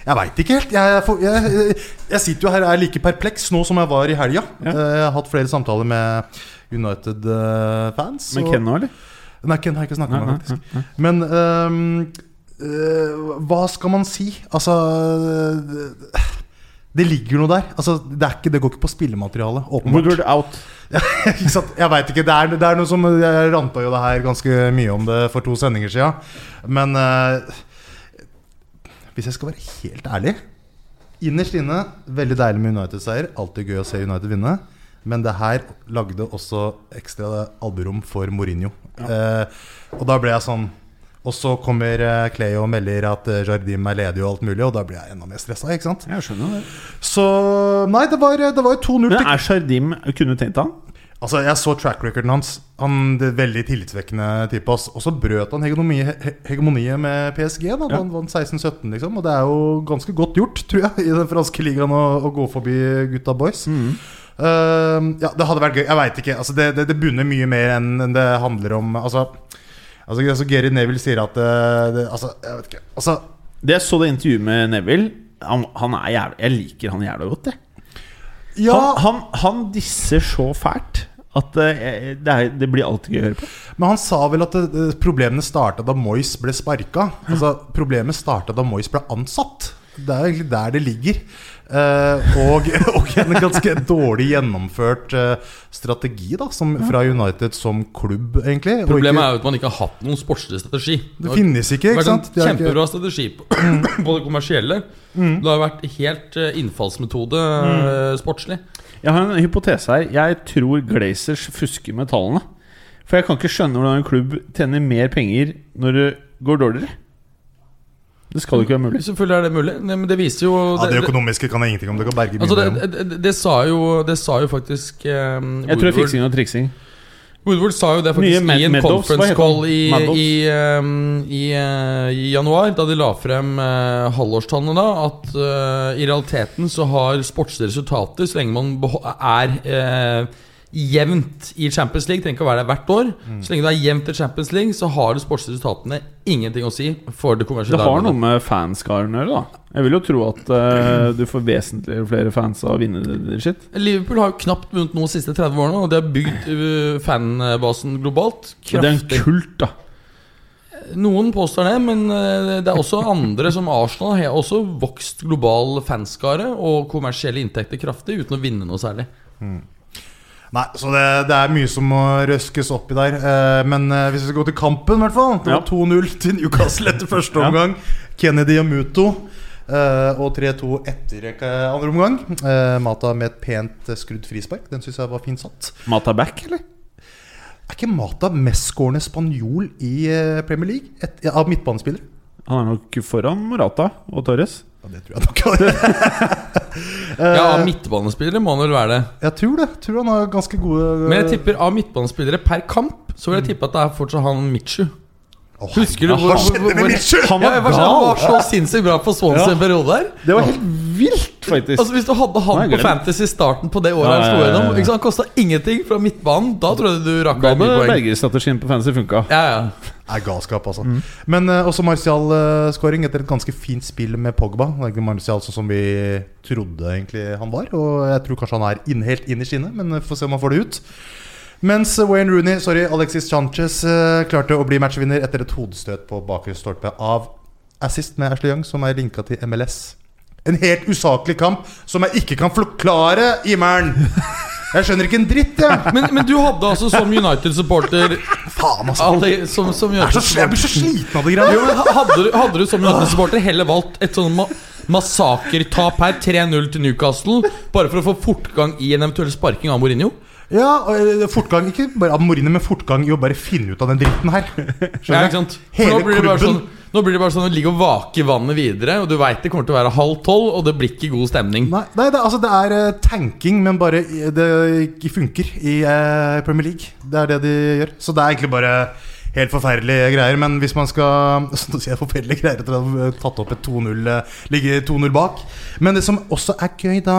jeg veit ikke helt. Jeg, jeg, jeg, jeg sitter jo her og er like perpleks nå som jeg var i helga. Ja. Eh, jeg har hatt flere samtaler med United-fans. Men Ken nå, eller? Nei, Ken har jeg ikke snakka med, faktisk. Men um, uh, hva skal man si? Altså det, Det ligger noe der. Altså, det, er ikke, det går ikke på spillematerialet, åpenbart. Woodward out. Jeg veit ikke. Det er, det er noe som Jeg ranta jo det her ganske mye om det for to sendinger sia. Men uh, hvis jeg skal være helt ærlig innerst inne, veldig deilig med United-seier. Alltid gøy å se United vinne. Men det her lagde også ekstra alburom for Mourinho. Eh, og da ble jeg sånn Og så kommer eh, Clay og melder at eh, Jardim er ledig og alt mulig, og da blir jeg enda mer stressa. Ikke sant? Jeg skjønner det. Så Nei, det var, det var jo 2-0 Men er Jardim Kunne tenkt han? Altså, Jeg så track recorden hans. Han det er Veldig tillitsvekkende type. ass. Og så brøt han hegemoni, he- hegemoniet med PSG. da Ja. Han vant 16-17, liksom. Og det er jo ganske godt gjort, tror jeg, i den franske ligaen å, å gå forbi gutta boys. Mm. Uh, ja, det hadde vært gøy. Jeg veit ikke. Altså, det, det, det bunner mye mer enn det handler om. Altså, altså, altså Gary Neville sier at eh, det, Altså, jeg vet ikke. Altså Det jeg så det intervjuet med Neville han, han er jævlig, Jeg liker han jævlig godt, jeg. Ja, Han, han, han disser så fælt at eh, det, er, det blir alltid gøy å høre på. Men han sa vel at det, problemene starta da Moyes ble sparka. Altså, problemet starta da Moyes ble ansatt. Det er egentlig der det ligger. Eh, og, og en ganske dårlig gjennomført eh, strategi da som, fra United som klubb, egentlig. Problemet ikke, er jo at man ikke har hatt noen sportslig strategi. Det finnes ikke, Det ikke har vært sant? en Det er ikke- kjempebra strategi på, på det kommersielle. Mm. Det har vært helt eh, innfallsmetode eh, sportslig. Jeg har en hypotese her. Jeg tror Glazers fusker med tallene. For jeg kan ikke skjønne hvordan en klubb tjener mer penger når det går dårligere. Det skal jo ikke være mulig. Selvfølgelig er det mulig, Nei, men det viser jo ja, det det, økonomiske kan jeg ingenting om. Det kan berge altså det, mye. det, det, det, sa jo, det sa jo faktisk eh, Jeg tror det er fiksing og triksing. Woodward sa jo det faktisk Mad- i en Meadows, conference call i, i, ehm, i, eh, i januar, da de la frem uh, halvårstallene, da, at uh, i realiteten så har sportslige resultater, så lenge man er eh, jevnt i Champions League, trenger ikke å være der hvert år, Mm. så lenge det er jevnt i Champions League, så har de sportslige resultatene ingenting å si for det Det har noe med fanskaren å gjøre, da. Jeg vil jo tro at uh, du får vesentlig flere fans av å vinne det- sitt. Liverpool har jo knapt vunnet noe de siste 30 årene, og de har bygd uh, fanbasen globalt Det er en kult, da. Noen påstår det, men eh, det er også andre som Arsenal har også vokst global fanskare og kommersielle inntekter kraftig uten å vinne noe særlig. Nei, så det, det er mye som må røskes opp i der. Eh, men eh, hvis vi skal gå til kampen, i hvert fall. Det var Ja. 2-0 til Newcastle etter første omgang. Kennedy og Muto. eh, og 3-2 etter andre omgang. Mata med et pent skrudd frispark. Den syns jeg var fint satt. Mata back, eller? Er ikke Mata mestskårende spanjol i Premier League? Et, av midtbanespillere? Han er nok foran Morata og Torres. Ja, det tror jeg nok. er Ja, Av midtbanespillere må han vel være det. jeg tror det. Tror han har ganske gode Men jeg tipper av midtbanespillere per kamp, så vil jeg tippe at det er fortsatt han Mitchu. Husker du Hva skjedde med Mitchell? Han var var, så sinnssykt bra på Swansea en periode der. Det var helt vilt, faktisk. Altså Hvis du hadde Nei, han på. Fantasy i starten på det året Ja, han slo ja, ja, ja. gjennom ikke sant? Han kosta ingenting fra midtbanen. Da tror jeg du rakk av mye hadde poeng. Berger-strategien på fantasy funka. Ja, ja. er galskap, altså. Mm. Men uh, også Martial-skåring etter et ganske fint spill med Pogba. Det er ikke Martial sånn som vi trodde egentlig han var. Og jeg tror kanskje han er inn, helt inn i skinnet, men vi får se om han får det ut. Mens Wayne Rooney, sorry, Alexis Sanchez uh, klarte å bli matchvinner etter et hodestøt på bakre stolpe av assist med Ashley Young, som er linka til MLS. En helt usaklig kamp som jeg ikke kan forklare, Imern! Jeg skjønner ikke en dritt, jeg! Men, men du hadde altså som United-supporter Faen, altså. Ali, som, som Jeg er så- jeg blir så sliten av det greiene. Ha- hadde, du, hadde du som United-supporter heller valgt et sånn ma massakertap her, 3-0 til Newcastle, bare for å få fortgang i en eventuell sparking av Mourinho? Ja, og eh, fortgang Ikke bare av men fortgang i å bare finne ut av den dritten her. Ja, ikke sant? Hele nå blir det bare sånn Nå blir det bare sånn å ligge og vake i vannet videre, og du veit det kommer til å være halv tolv, og det blir ikke god stemning. Nei, nei det, altså det er eh, tanking, men bare det ikke funker i eh, Premier League. Det er det de gjør. Så det er egentlig bare helt forferdelige greier. Men hvis man skal Sånn å si jeg forferdelige greier etter å ha tatt opp et 2-0 eh, Ligge 2-0 bak. Men det som også er gøy, da,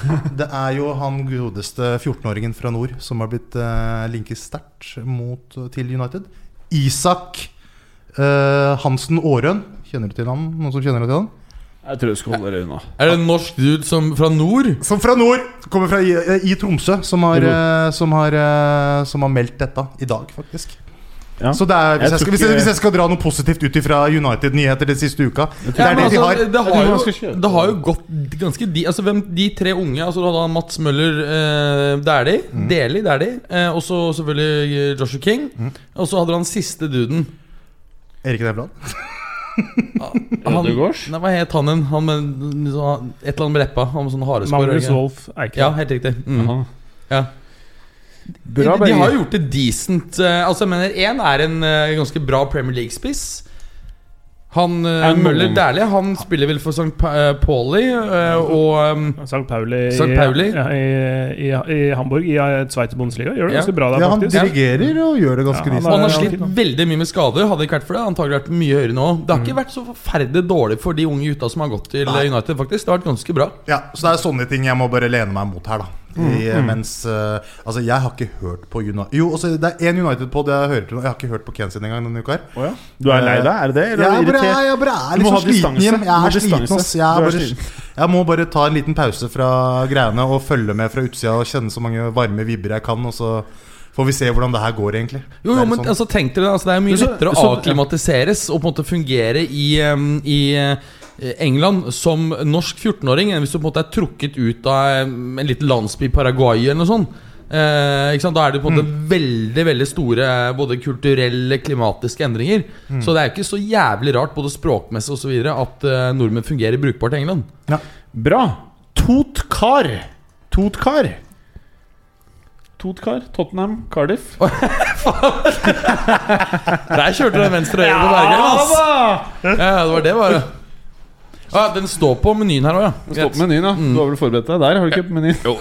det er jo han godeste 14-åringen fra nord som har blitt uh, linket sterkt mot, til United. Isak eh, Hansen Aarøen. Kjenner du til han? Noen som kjenner til han? Jeg tror du skal holde deg unna. Er det en norsk dude som, fra nord? Som fra nord! Kommer fra i, i Tromsø, som har, eh, som, har, eh, som har meldt dette i dag, faktisk. Ja. Så det er, hvis, Jeg jeg skal, hvis, jeg, hvis jeg skal dra noe positivt ut fra United-nyheter den siste uka Det er det de altså, har. Det har, jo, det har jo gått ganske de, altså, hvem, de tre unge altså, da, Mats Møller eh, Dæhlie, Mm. Deli Dæhlie, eh, og så selvfølgelig Joshua King. Mm. Og så hadde han siste duden. Erik Nevland. Han, nei, hva het han igjen? Han med sånn- et eller annet med leppa? Han med sånn hareskår? Magnus? Wolff Eikrem. Ja, helt riktig. Mm. Ja. De, Bra, de har gjort det decent. eh, Altså, jeg mener, én er en eh, ganske bra Premier League-spiss. Han uh, Er Møller Dæhlie Han spiller vel for St. Pa uh, Pauli, eh, og um, St. Pauli, St. Pauli? Ja, i, i, i Hamburg, i Sveits Bundesliga. Gjør det Ja. ganske bra der, Ja, han faktisk. dirigerer og gjør det ganske Ja, han decent. han har slitt veldig mye med skader. Hadde det ikke vært for det, antagelig vært mye høyere nå. Det har Mm. ikke vært så forferdelig dårlig for de unge gutta som har gått til Nei. United, faktisk. Det har vært ganske bra. Ja, Så det er sånne ting jeg må bare lene meg mot her, da. I, Mm, Mens uh, Altså, jeg har ikke hørt på United Jo, også, det er én United-pod jeg hører til. Jeg har ikke hørt på Kane sin engang denne uka her. oh, ja. Du er lei deg, er det det? Eller Jeg er bare, irritert? jeg bare er så sliten. Jeg er sliten, ass. Jeg, bare, jeg må bare ta en liten pause fra greiene og følge med fra utsida og kjenne så mange varme vibber jeg kan, og så får vi se hvordan det her går, egentlig. Jo, jo men sånn. altså, tenk dere, altså, Det er mye Så- lettere å så- akklimatiseres og på en måte fungere i, um, i eh, England som norsk 14-åring enn hvis du på en måte er trukket ut av um, en liten landsby i Paraguay eller noe sånt. Eh, ikke sant? Da er det på en måte Mm. veldig veldig store eh, både kulturelle, klimatiske endringer. Mm. Så det er ikke så jævlig rart, både språkmessig osv., at eh, nordmenn fungerer brukbart i England. Bra. Totkar. Totkar. Totkar. Tottenham. Cardiff. Der kjørte du den venstre øyet på Bergen. Ja, det var det, bare. Ah, den står på menyen her òg, ja. Den står på menyen, ja. Du har vel forberedt deg der? Har du ikke på menyen? Jo.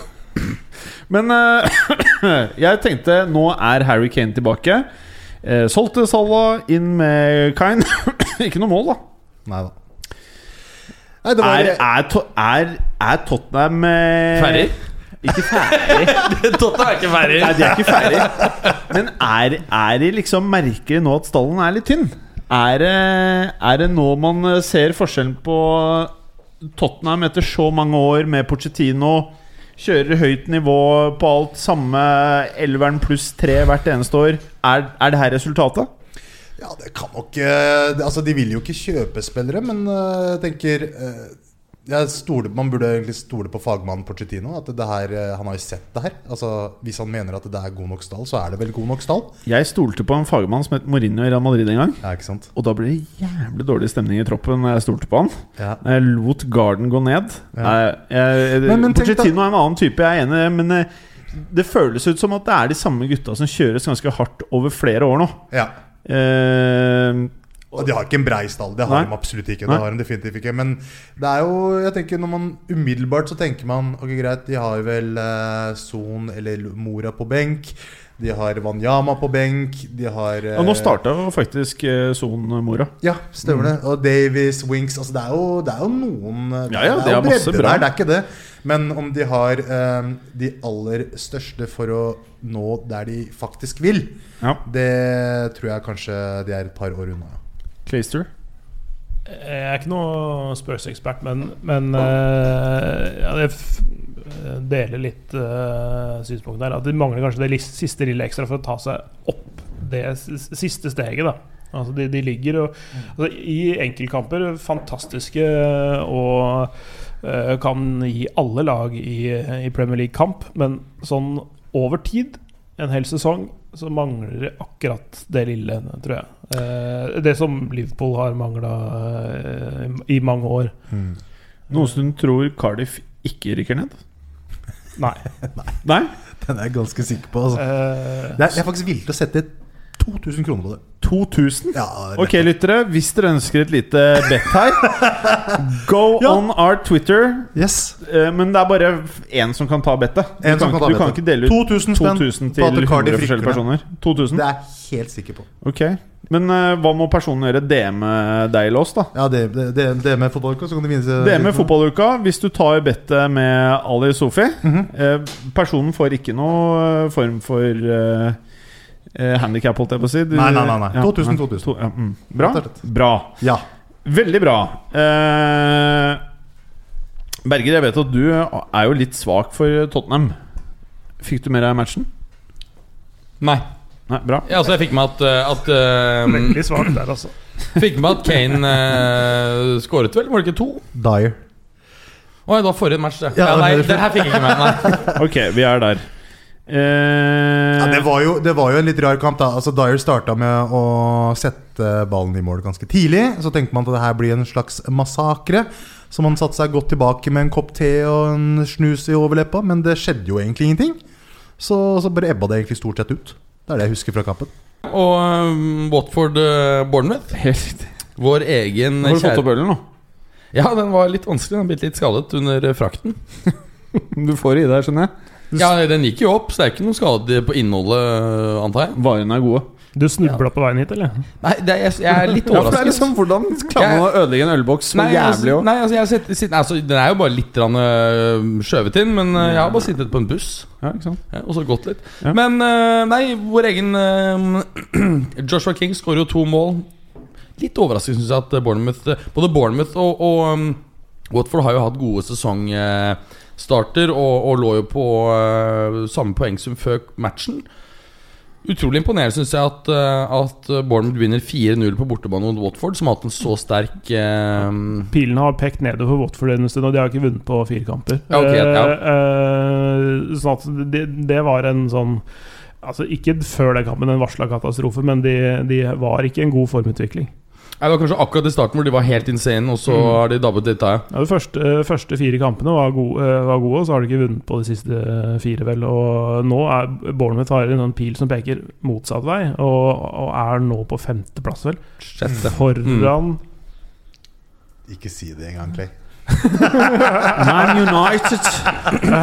Men uh, jeg tenkte nå er Harry Kane tilbake. Uh, solgte Salah inn med Kine. ikke noe mål, da. Nei da. Nei, var Er, er, to, er, er Tottenham uh... Ferdig? Ikke ferdig. Tottenham er ikke ferdig. Nei, de er ikke ferdig. Men er, er de liksom merker nå at stallen er litt tynn? Er det, er det nå man eh, ser forskjellen på Tottenham etter så mange år med Pochettino? Kjører høyt nivå på alt, samme elveren pluss tre hvert eneste år. Er, er det her resultatet? Ja, det kan nok eh, Altså, de vil jo ikke kjøpe spillere, men eh, jeg tenker stoler, Man burde egentlig stole på fagmannen Porcettino. At det her, eh, Han har jo sett det her. Altså, Hvis han mener at det er god nok stall, så er det vel god nok stall. Jeg stolte på en fagmann som het Mourinho i Real Madrid en gang. Ja? Og da ble det jævlig dårlig stemning i troppen når jeg stolte på han. Ja. Jeg lot Garden gå ned. Ja. Jeg, jeg, Men- men tenk er en annen type, jeg er enig, men eh, det føles ut som at det er de samme gutta som kjøres ganske hardt over flere år nå. ja. Eh, Og de har ikke en brei stall. Det har Nei. de absolutt ikke. Det har de definitivt ikke Men det er jo Jeg tenker når man umiddelbart så tenker man Ok, greit, de har vel eh, Son eller Mora på benk. De har Wanyama på benk. De har eh, og nå starta jo faktisk eh, Son Mora. Ja, stemmer det. Og Davies, Winks Altså det er jo, det er jo noen Mm. Ja, ja, Det det er jo masse bredde bra. der, det er ikke det. Men om de har eh, de aller største for å nå der de faktisk vil, Ja. det tror jeg kanskje de er et par år unna. Clayster. Jeg er ikke noe Spurs-ekspert, men, men eh, ja, jeg deler litt uh, synspunktet her. At de mangler kanskje det siste lille ekstra for å ta seg opp det siste steget. da Altså de, de ligger og altså, I enkeltkamper fantastiske og uh, kan gi alle lag i, i Premier League-kamp, men sånn over tid, en hel sesong, så mangler det akkurat det lille, tror jeg. Eh, det som Liverpool har mangla i mange år. Noen som tror Cardiff ikke rykker ned? Nei. Nei? Den er jeg ganske sikker på. Altså. Eh, Det er, jeg er faktisk villig til å sette 2000 kroner på det. 2000? Ja, Ok, lyttere. Hvis dere ønsker et lite bet her, go Ja. on our Twitter. Yes. Eh, Men det er bare én som kan ta bettet. Du, En som kan, kan ta du kan ikke dele ut 2000 2000 til 100 forskjellige personer. 2000? Det er jeg helt sikker på. Ok. Men uh, hva må personen gjøre? DM deg eller oss, da? Ja, med fotballuka, så kan du vinne DM fotballuka hvis du tar bettet med Ali Sofi. Mm -hmm. uh, personen får ikke noe eh, form for uh, handikap, holdt jeg på å si. Du- Nei, nei, nei, nei. Ja, 2000, 2000. To, ja, mm. Bra. Bra. Ja. Veldig bra. Eh, Berger, jeg vet at du er jo litt svak for Tottenham. Fikk du med deg matchen? Nei. Nei, bra. Ja, altså, jeg fikk med at, eh, at um, veldig svak der, altså. Fikk med at Kane uh, skåret vel? Var det ikke to? Dyer. Å, det var forrige match, det. Ja, Ja, nei, det- det her fikk jeg ikke med meg. Ok, vi er der. Eh, Ja, det, var jo, det var jo en litt rar kamp. da Altså Dyer starta med å sette ballen i mål ganske tidlig. Så tenkte man at det her blir en slags massakre. Så man satte seg godt tilbake med en kopp te og en snus i overleppa. Men det skjedde jo egentlig ingenting. Så, så bare ebba det egentlig stort sett ut. Det er det jeg husker fra kampen. Og um, Watford uh, Bournemouth. Helt. Vår egen Har du fått opp ølen nå? Ja, den var litt vanskelig. Den ble litt skadet under uh, frakten. Du får i deg, skjønner jeg. Ja, Den gikk jo opp, så det er ikke noe skade på innholdet, uh, antar jeg. Varene er gode. Du snubla på veien hit, eller? Nei, det er, jeg, jeg er litt Ja, for det er overrasket. liksom Hvordan klarer man å ødelegge en ølboks så Nei, jævlig altså, òg? nei, altså, jeg har sett, sitt- altså, Den er jo bare litt øh, skjøvet inn, men øh, jeg har bare sittet på en buss Ja, ikke sant? ja, og så gått litt. Ja. Men øh, nei, vår egen Joshua King skårer jo to mål. Litt overraskende, syns jeg, at Bournemouth både Bournemouth og, og um, Watford har jo hatt gode sesongstarter og, og lå jo på uh, samme poengsum før matchen. Utrolig imponerende syns jeg at, øh, at Bournemouth vinner 4-0 på bortebane mot Watford, som har hatt en så sterk øh, Pilene har pekt nedover Watford en stund, og de har ikke vunnet på fire kamper. Ja, okay, ja. Eh, eh, sånn at det, det var en sånn Altså Ikke før den kampen en varsla katastrofe, men de, de var ikke i en god formutvikling. Nei, Det var kanskje akkurat i starten hvor de var helt insane, og så har de dabbet litt av. Ja, de første, første fire kampene var gode, eh, var gode, og så har de ikke vunnet på de siste fire, vel. Og nå er Bournemouth har en sånn pil som peker motsatt vei, og, og er nå på femteplass, vel. Sjette. Foran Ikke si det engang, Clay. Man United.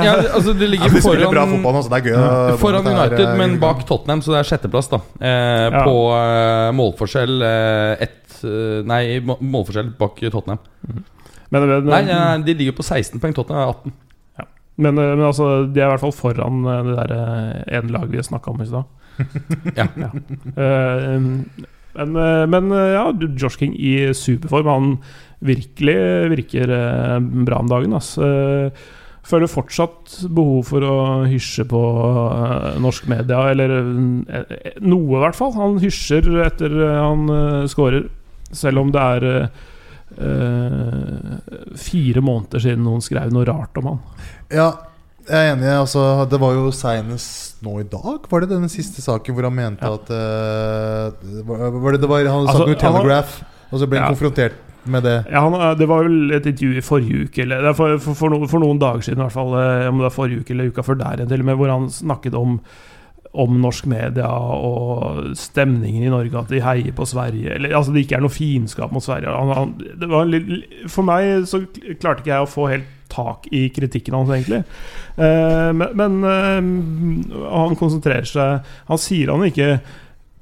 Ja, altså De ligger Ja, spiller bra fotball altså. det er gøy. ja. foran det er, United, eh, men bak Tottenham, så det er sjetteplass, da. Eh, Ja. På eh, målforskjell eh, ett eh, Nei, målforskjell bak Tottenham. Men, men, Nei, eh, de ligger på 16 poeng. Tottenham er 18. men, men altså, de er i hvert fall foran eh, det der eh, ene laget vi snakka om i stad. Ja. Eh, men, eh, men eh, ja, Josh King i superform. Han virkelig virker eh, bra om dagen. Eh, Føler fortsatt behov for å hysje på eh, norsk media, eller noe, i hvert fall. Han hysjer etter han scorer, selv om det er fire måneder siden noen skrev noe rart om han. Ja, jeg er enig. Altså, det var jo seinest nå i dag, var det denne siste saken hvor han mente Ja. at uh, var, det, det var, Han Altså, noe han Telegraph, og så ble han Ja. konfrontert med det. Ja, han, eh, Det var vel et intervju i forrige uke, eller er for, for, for, noen, for noen dager siden i hvert fall. eh, Om det var forrige uke eller uka før der til og med, hvor han snakket om om norsk media og stemningen i Norge, at de heier på Sverige. Eller altså det ikke er noe fiendskap mot Sverige. Han, han, litt, for meg så klarte ikke jeg å få helt tak i kritikken hans, egentlig. Eh, men men eh, han konsentrerer seg Han sier han ikke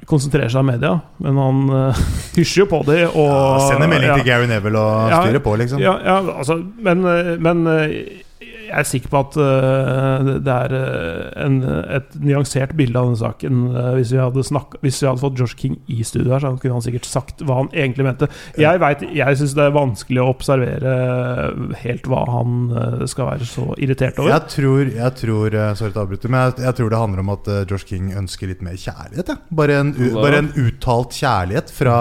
konsentrerer seg om media, men han uh, hysjer jo på det. Og, Ja, Sender melding ja. til Gary Neville og Ja, styrer på, liksom. Ja, ja altså, men, eh, men eh, jeg er sikker på at uh, det- er eh, en, et nyansert bilde av denne saken. Uh, Hvis vi hadde, snakket, hvis vi hadde fått Josh King i studio her, så kunne han sikkert sagt hva han egentlig mente. Jeg, vet, jeg syns det er vanskelig å observere helt hva han skal være så irritert over. Jeg tror, jeg tror Sorry til å avbryte, men jeg, jeg tror det handler om at Josh King ønsker litt mer kjærlighet. Ja. Bare, en, u- bare en uttalt kjærlighet fra,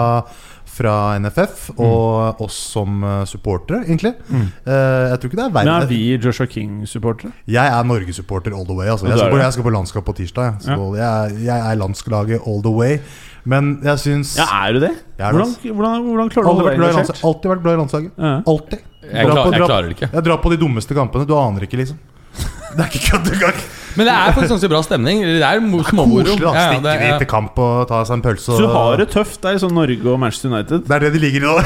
fra NFF og oss som eh, supportere, egentlig. Mm. Eh, jeg tror ikke det er Men er vi Joshua King-supportere? Jeg er Norge-supporter all the way. Altså. Jeg, skal på, jeg skal på landskap på tirsdag. Jeg, så jeg, jeg er landslaget all the way. Men jeg syns Ja, er du det? Er Hvordan, hvordan, hvordan klarer du å holde deg engasjert? Alltid vært glad i landslaget. Ja. Alltid. Jeg, klar, jeg klarer det ikke. Jeg drar på de dummeste kampene. Du aner ikke, liksom. Det er ikke kødd engang. Men det er faktisk ganske bra stemning. Det er småmoro. Koselig, da. Ja, ja, det, Stikke etter kamp og ta seg en pølse. Så du har det tøft der, sånn Norge og Manchester United? Det er det de ligger i nå.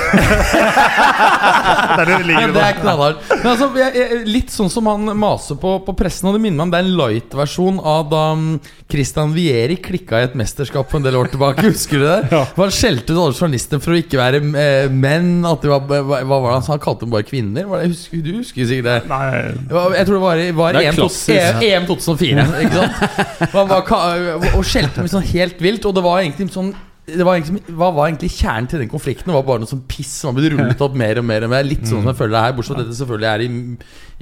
det er det de ligger i nå. Det er knallhardt. Men altså, jeg, jeg, litt sånn som han maser på, på pressen, og det minner meg om det er en light-versjon av da mm, Christian Vieri klikka i et mesterskap for en del år tilbake. Husker du det? Ja. Han skjelte ut alle journalister for å ikke være eh, menn. At de var, hva, hva var det han sa? Han kalte dem bare kvinner? Var det, husker, du husker sikkert det? Nei. Jeg tror det var, var EM, 2004 fire. Ikke sant? Man var, og skjelte meg sånn helt vilt. Og det var egentlig sånn var egentlig, Hva var egentlig kjernen til den konflikten? Det var bare noe sånn piss som har blitt rullet opp mer og mer. og mer Litt sånn som jeg føler det her Bortsett fra at dette selvfølgelig er i,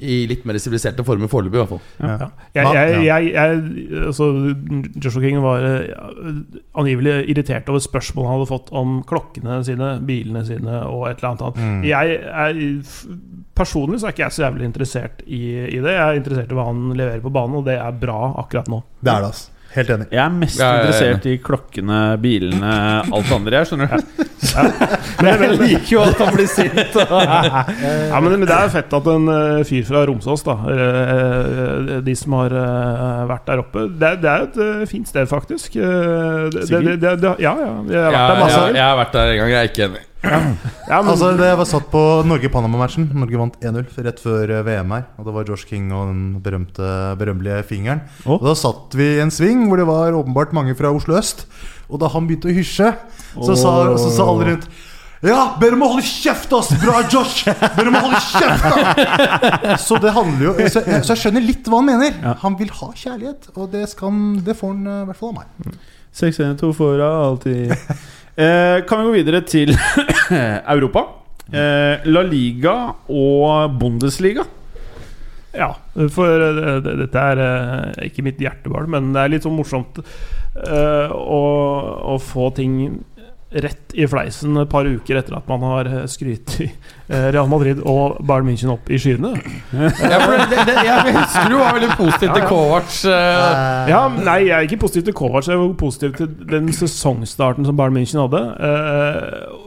i litt mer siviliserte former foreløpig. i hvert fall Ja. Jeg, jeg, jeg, jeg, altså, Joshua King var eh, angivelig irritert over spørsmål han hadde fått om klokkene sine, bilene sine og et eller annet annet. Mm. Jeg er, personlig så er ikke jeg så jævlig interessert i, i det. Jeg er interessert i hva han leverer på banen, og det er bra akkurat nå. Det er det, altså. Helt enig. Jeg er mest Ja, ja, ja. interessert i klokkene, bilene, alt det andre. Jeg skjønner du. Men, jeg liker jo at han blir sint. ja, men, det er fett at en eh, fyr fra Romsås, da eh, eh, De som har vært der oppe Det, er- det er et fint sted, faktisk. Eh, det, det, det, det, det, ja, ja. Jeg har vært der masse. jeg, jeg har vært der en gang, jeg er ikke enig. Ja, men, Altså, det var satt på Norge-Panama-matchen. Norge vant 1-0 rett før eh, VM her. Og det var Josh King og den berømte, berømmelige fingeren. Oh. Og Da satt vi i en sving hvor det var åpenbart mange fra Oslo øst. Og da han begynte å hysje, så, sa, så sa alle rundt ja, dere må holde kjeft, ass! Bra, Josh! Dere må holde kjeft, da! Så det handler jo Så jeg, så jeg skjønner litt hva han mener. Han vil ha kjærlighet, og det, skal, han- det får han eh, i hvert fall av meg. 6-1-2 for alltid. Eh, kan vi gå videre til Europa? Eh, La Liga og Bundesliga. Ja, for eh, det- dette er eh, ikke mitt hjertebarn, men det er litt sånn morsomt uh, å, å få ting rett i fleisen et par uker etter at man har skrytt i eh, Real Madrid og Bayern München opp i skyene. Ja, for det, det, jeg husker du var veldig positiv til Kovac. eh, Ja, nei, jeg er ikke positiv til Kovac. Jeg er positiv til den sesongstarten som Bayern München hadde.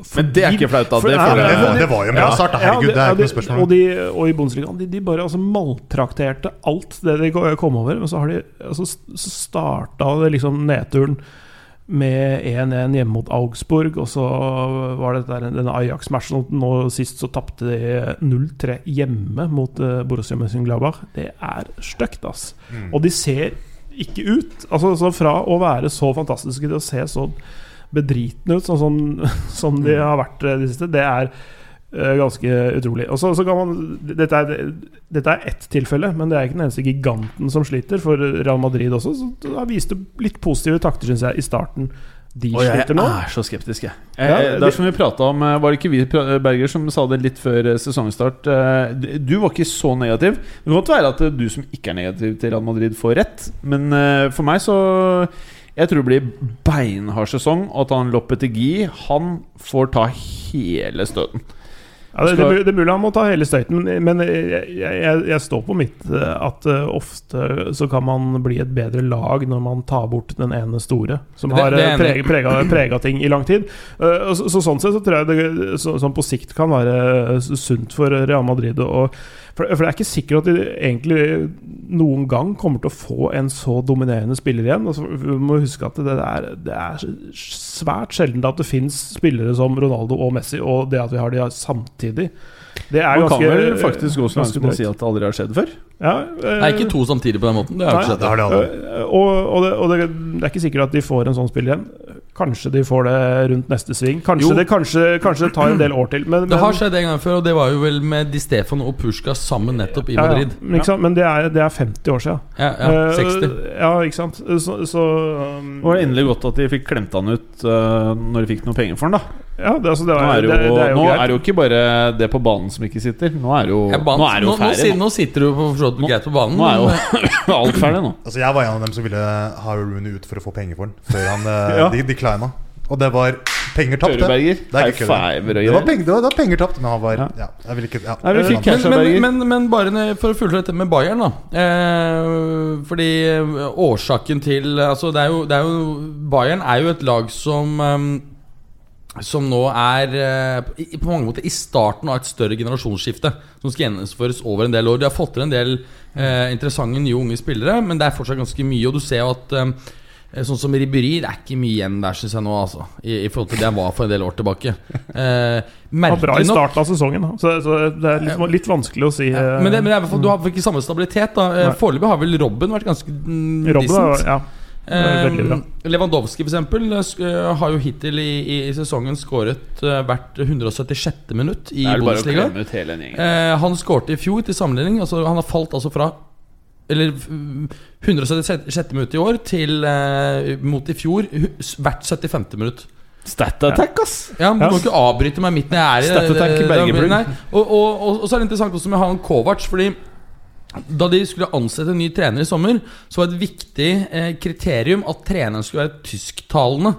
Fordi, Men det er ikke flaut, da. Det ja, det, var, det var jo en bra start. Herregud, det er ikke noe spørsmål. Og, de, og i Bundesligaen, de, de bare altså maltrakterte alt det de kom over. Men så har de altså, starta det liksom nedturen med 1-1 hjemme mot Augsburg, og så var det der, denne Ajax-matchen. Nå sist så tapte de 0-3 hjemme mot uh, Borussia Mönchengladbach. Det er stygt, ass. Mm. Og de ser ikke ut Altså så Fra å være så fantastiske til å se så bedritne ut, sånn som, som de har vært eh, de siste, det er ganske utrolig. Og så, så kan man Dette er, dette er ett tilfelle, men det er ikke den eneste giganten som sliter. For Real Madrid også så det har vist litt positive takter, syns jeg, i starten. De Og jeg sliter nå. er så skeptisk, jeg. Ja, Eh, det er som vi prata om eh, Var det ikke vi Berger som sa det litt før eh, sesongstart? Eh, Du var ikke så negativ. Det kan godt være at eh, du som ikke er negativ til Real Madrid, får rett. Men eh, for meg så Jeg tror det blir beinhard sesong, og at han Lopetegui Han får ta hele støten. Ja, det, det, det er mulig han må ta hele støyten, men, jeg, jeg, jeg står på mitt eh, at eh, ofte så kan man bli et bedre lag når man tar bort den ene store, som Det- har uh, prega, prega ting i lang tid. Eh, så, så Sånn sett så tror jeg det så, sånn på sikt kan være sunt for Real Madrid. Og, for, for det er ikke sikkert at de egentlig noen gang kommer til å få en så dominerende spiller igjen. Altså, vi må huske at det er, det er svært sjelden at det fins spillere som Ronaldo og Messi, og det at vi har de samtidig. Det er Man kan ganske vel faktisk gå så langt som å si at det aldri har skjedd før. ja, eh, Nei, ikke to samtidig på den måten. Det har Nei. ikke Det har de alle. eh, Og, og, det, og det, det er ikke sikkert at de får en sånn spill igjen. Kanskje de får det rundt neste sving. Kanskje, det, kanskje, kanskje det tar en del år til. Men, Det har men- skjedd en gang før, og det var jo vel med Di Stefan og Pusjka sammen nettopp i ja, ja. Madrid. Men, ikke sant? men det, er, det er 50 år siden. Ja, ja, Eh, 60. Ja, ikke sant. Så, så um, det var endelig godt at de fikk klemt han ut uh, når de fikk noe penger for han, da. Ja, det, altså, det, Nå er, jo, det er jo nå greit. er jo ikke bare det på banen som ikke sitter. Nå er det jo, ja, nå er jo ferdig. Nå, nå sitter du på, forstått greit på banen. nå er jo alt ferdig nå. Altså Jeg var en av dem som ville ha Rooney ut for å få penger for han Før han ja. de, de, declina. Og det var penger tapt, det. Det er ikke kødd. Det var penger, det var, det var penger tapt, men han var Ja. Ja, jeg vil ikke ja. Nei, vi fikk men, men, men, men bare for å fullføre dette med Bayern, da. Eh, fordi eh, årsaken til Altså, det er jo, det er jo Bayern er jo et lag som eh, som nå er eh, på mange måter i starten av et større generasjonsskifte. Som skal gjennomføres over en del år. De har fått til en del eh, interessante nye unge spillere, men det er fortsatt ganske mye. Og du ser jo at eh, Sånn som Ribberi, det er ikke mye igjen der, syns jeg nå, altså. I, I forhold til det han var for en del år tilbake. Eh, var bra i starten av sesongen, da. så, så det er litt, litt vanskelig å si. eh, men, det, men det er fall, du har ikke samme stabilitet. da Eh, Foreløpig har vel Robben vært ganske mm, Robben decent. ja, det. Eh, Lewandowski for eksempel, eh, sk- eh, har jo hittil i, i, i sesongen skåret eh, hvert 176. minutt i Det Bundesliga. Eh, han skårte i fjor til sammenligning. Altså, han har falt altså fra Eller mm, 176. minutt i år til eh, mot i fjor hvert 75. minutt. Stat attack, ass! Ja, men Du må ikke avbryte meg midt når jeg er i Stat attack, det- det- Bergebrug. nei. Og, og, og, og så er det interessant også med han Kovac, fordi da de skulle ansette en ny trener i sommer, så var et viktig eh, kriterium at treneren skulle være tysktalende.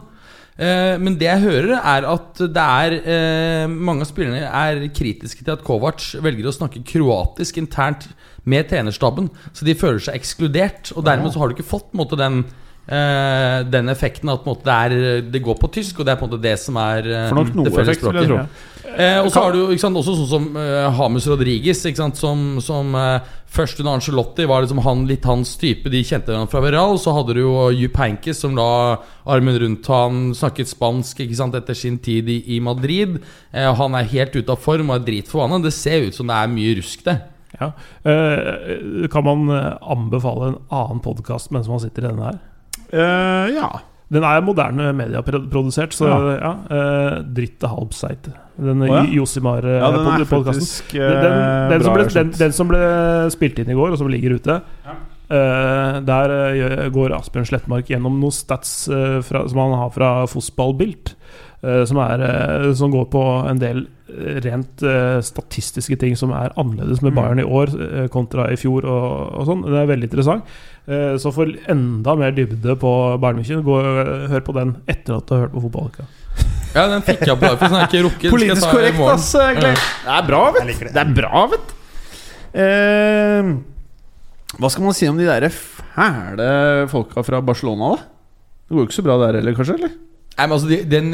Eh, men det jeg hører, er at det er eh, mange av spillerne er kritiske til at Kovac velger å snakke kroatisk internt med trenerstaben, så de føler seg ekskludert. Og dermed så har du ikke fått måte, den uh, den effekten at måte, det, er, det går på tysk, og det er på en måte det som er uh, For nok det noe effekt, vil jeg tro. Eh, og så har du sant, også sånn som eh, Hamus Rodriguez, ikke sant, som, som eh, først under Angelotti var liksom han, litt hans type. De kjente hverandre fra Veral. Så hadde du jo Jupp Henkes, som la armen rundt han, snakket spansk sant, etter sin tid i, i Madrid. Eh, han er helt ute av form og er dritforbanna. Det ser ut som det er mye rusk der. Ja. Uh, kan man eh, anbefale en annen podkast mens man sitter i denne her? Uh, ja. Den er moderne medieprodusert, så ja. Ja. uh, Dritt til halvseit. Den oh, ja. uh, Josimar ja, den Den, den, som ble, den, som ble spilt inn i går, og som ligger ute eh, Der eh, går Asbjørn Slettmark gjennom noen stats fra, som han har fra Fotballbilt. eh, som, er, som går på en del rent uh, statistiske ting som er annerledes med Mm. Bayern i år uh, kontra i fjor. Og, og sånn Det er veldig interessant. Uh, så for enda mer dybde på Bayern München, gå, eh, hør på den etter at du har hørt på Fotballuka. Ja, den fikk jeg på for sånn har jeg ikke rukket. Den skal jeg Politisk ta korrekt, altså ass, egentlig. Det er bra, vet du. det. Det er bra, vet Hva skal man si om de der fæle folka fra Barcelona, da? Det går jo ikke så bra der heller, kanskje? eller? Nei, men altså de, den,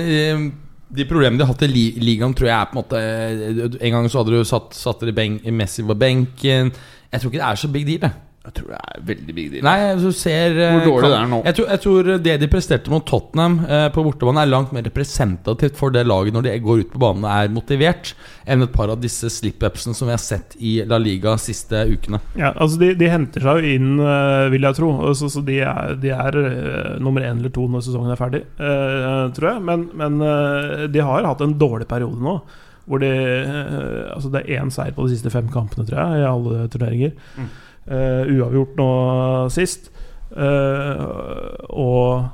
de problemene de har hatt i li ligaen, tror jeg er på en måte eh, En gang så hadde du satt, satt Messi på benken. Jeg tror ikke det er så big deal. Jeg. Jeg tror det er veldig big deal. Nei, altså, du ser eh, Hvor dårlig kan- det er nå. Jeg tror, jeg tror det de presterte mot Tottenham eh, på bortebane, er langt mer representativt for det laget når de går ut på banen og er motivert, enn et par av disse slip-upsene som vi har sett i La Liga siste ukene. Ja, altså de, de henter seg jo inn, eh, vil jeg tro. Og Så, så de er, de er eh, nummer én eller to når sesongen er ferdig, eh, tror jeg. Men, men eh, de har hatt en dårlig periode nå. Hvor de, eh, altså det er én seier på de siste fem kampene, tror jeg, i alle turneringer. Mm. Eh, uavgjort nå sist. Uh, og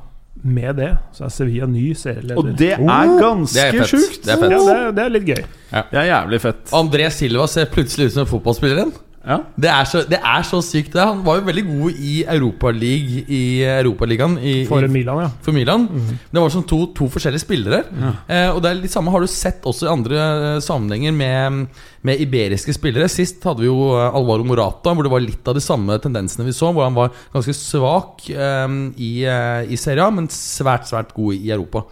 med det så er Sevilla ny serieleder. Og det er er ganske sjukt! Det er ja, det, det er litt gøy. Det er jævlig fett. André Silva ser plutselig ut som en fotballspiller igjen. Ja. Det er så, det er så sykt. Det. Han var jo veldig god i Europaligaen i Europaligaen i, For i, Milan, ja. for Milan. Det var sånn to, to forskjellige spillere. Eh, og det er litt samme har du sett også i andre eh, sammenhenger med, med iberiske spillere. Sist hadde vi jo eh, Alvaro Morata, hvor det var litt av de samme tendensene vi så. Hvor han var ganske svak eh, i, eh, i Serie A, men svært, svært god i Europa.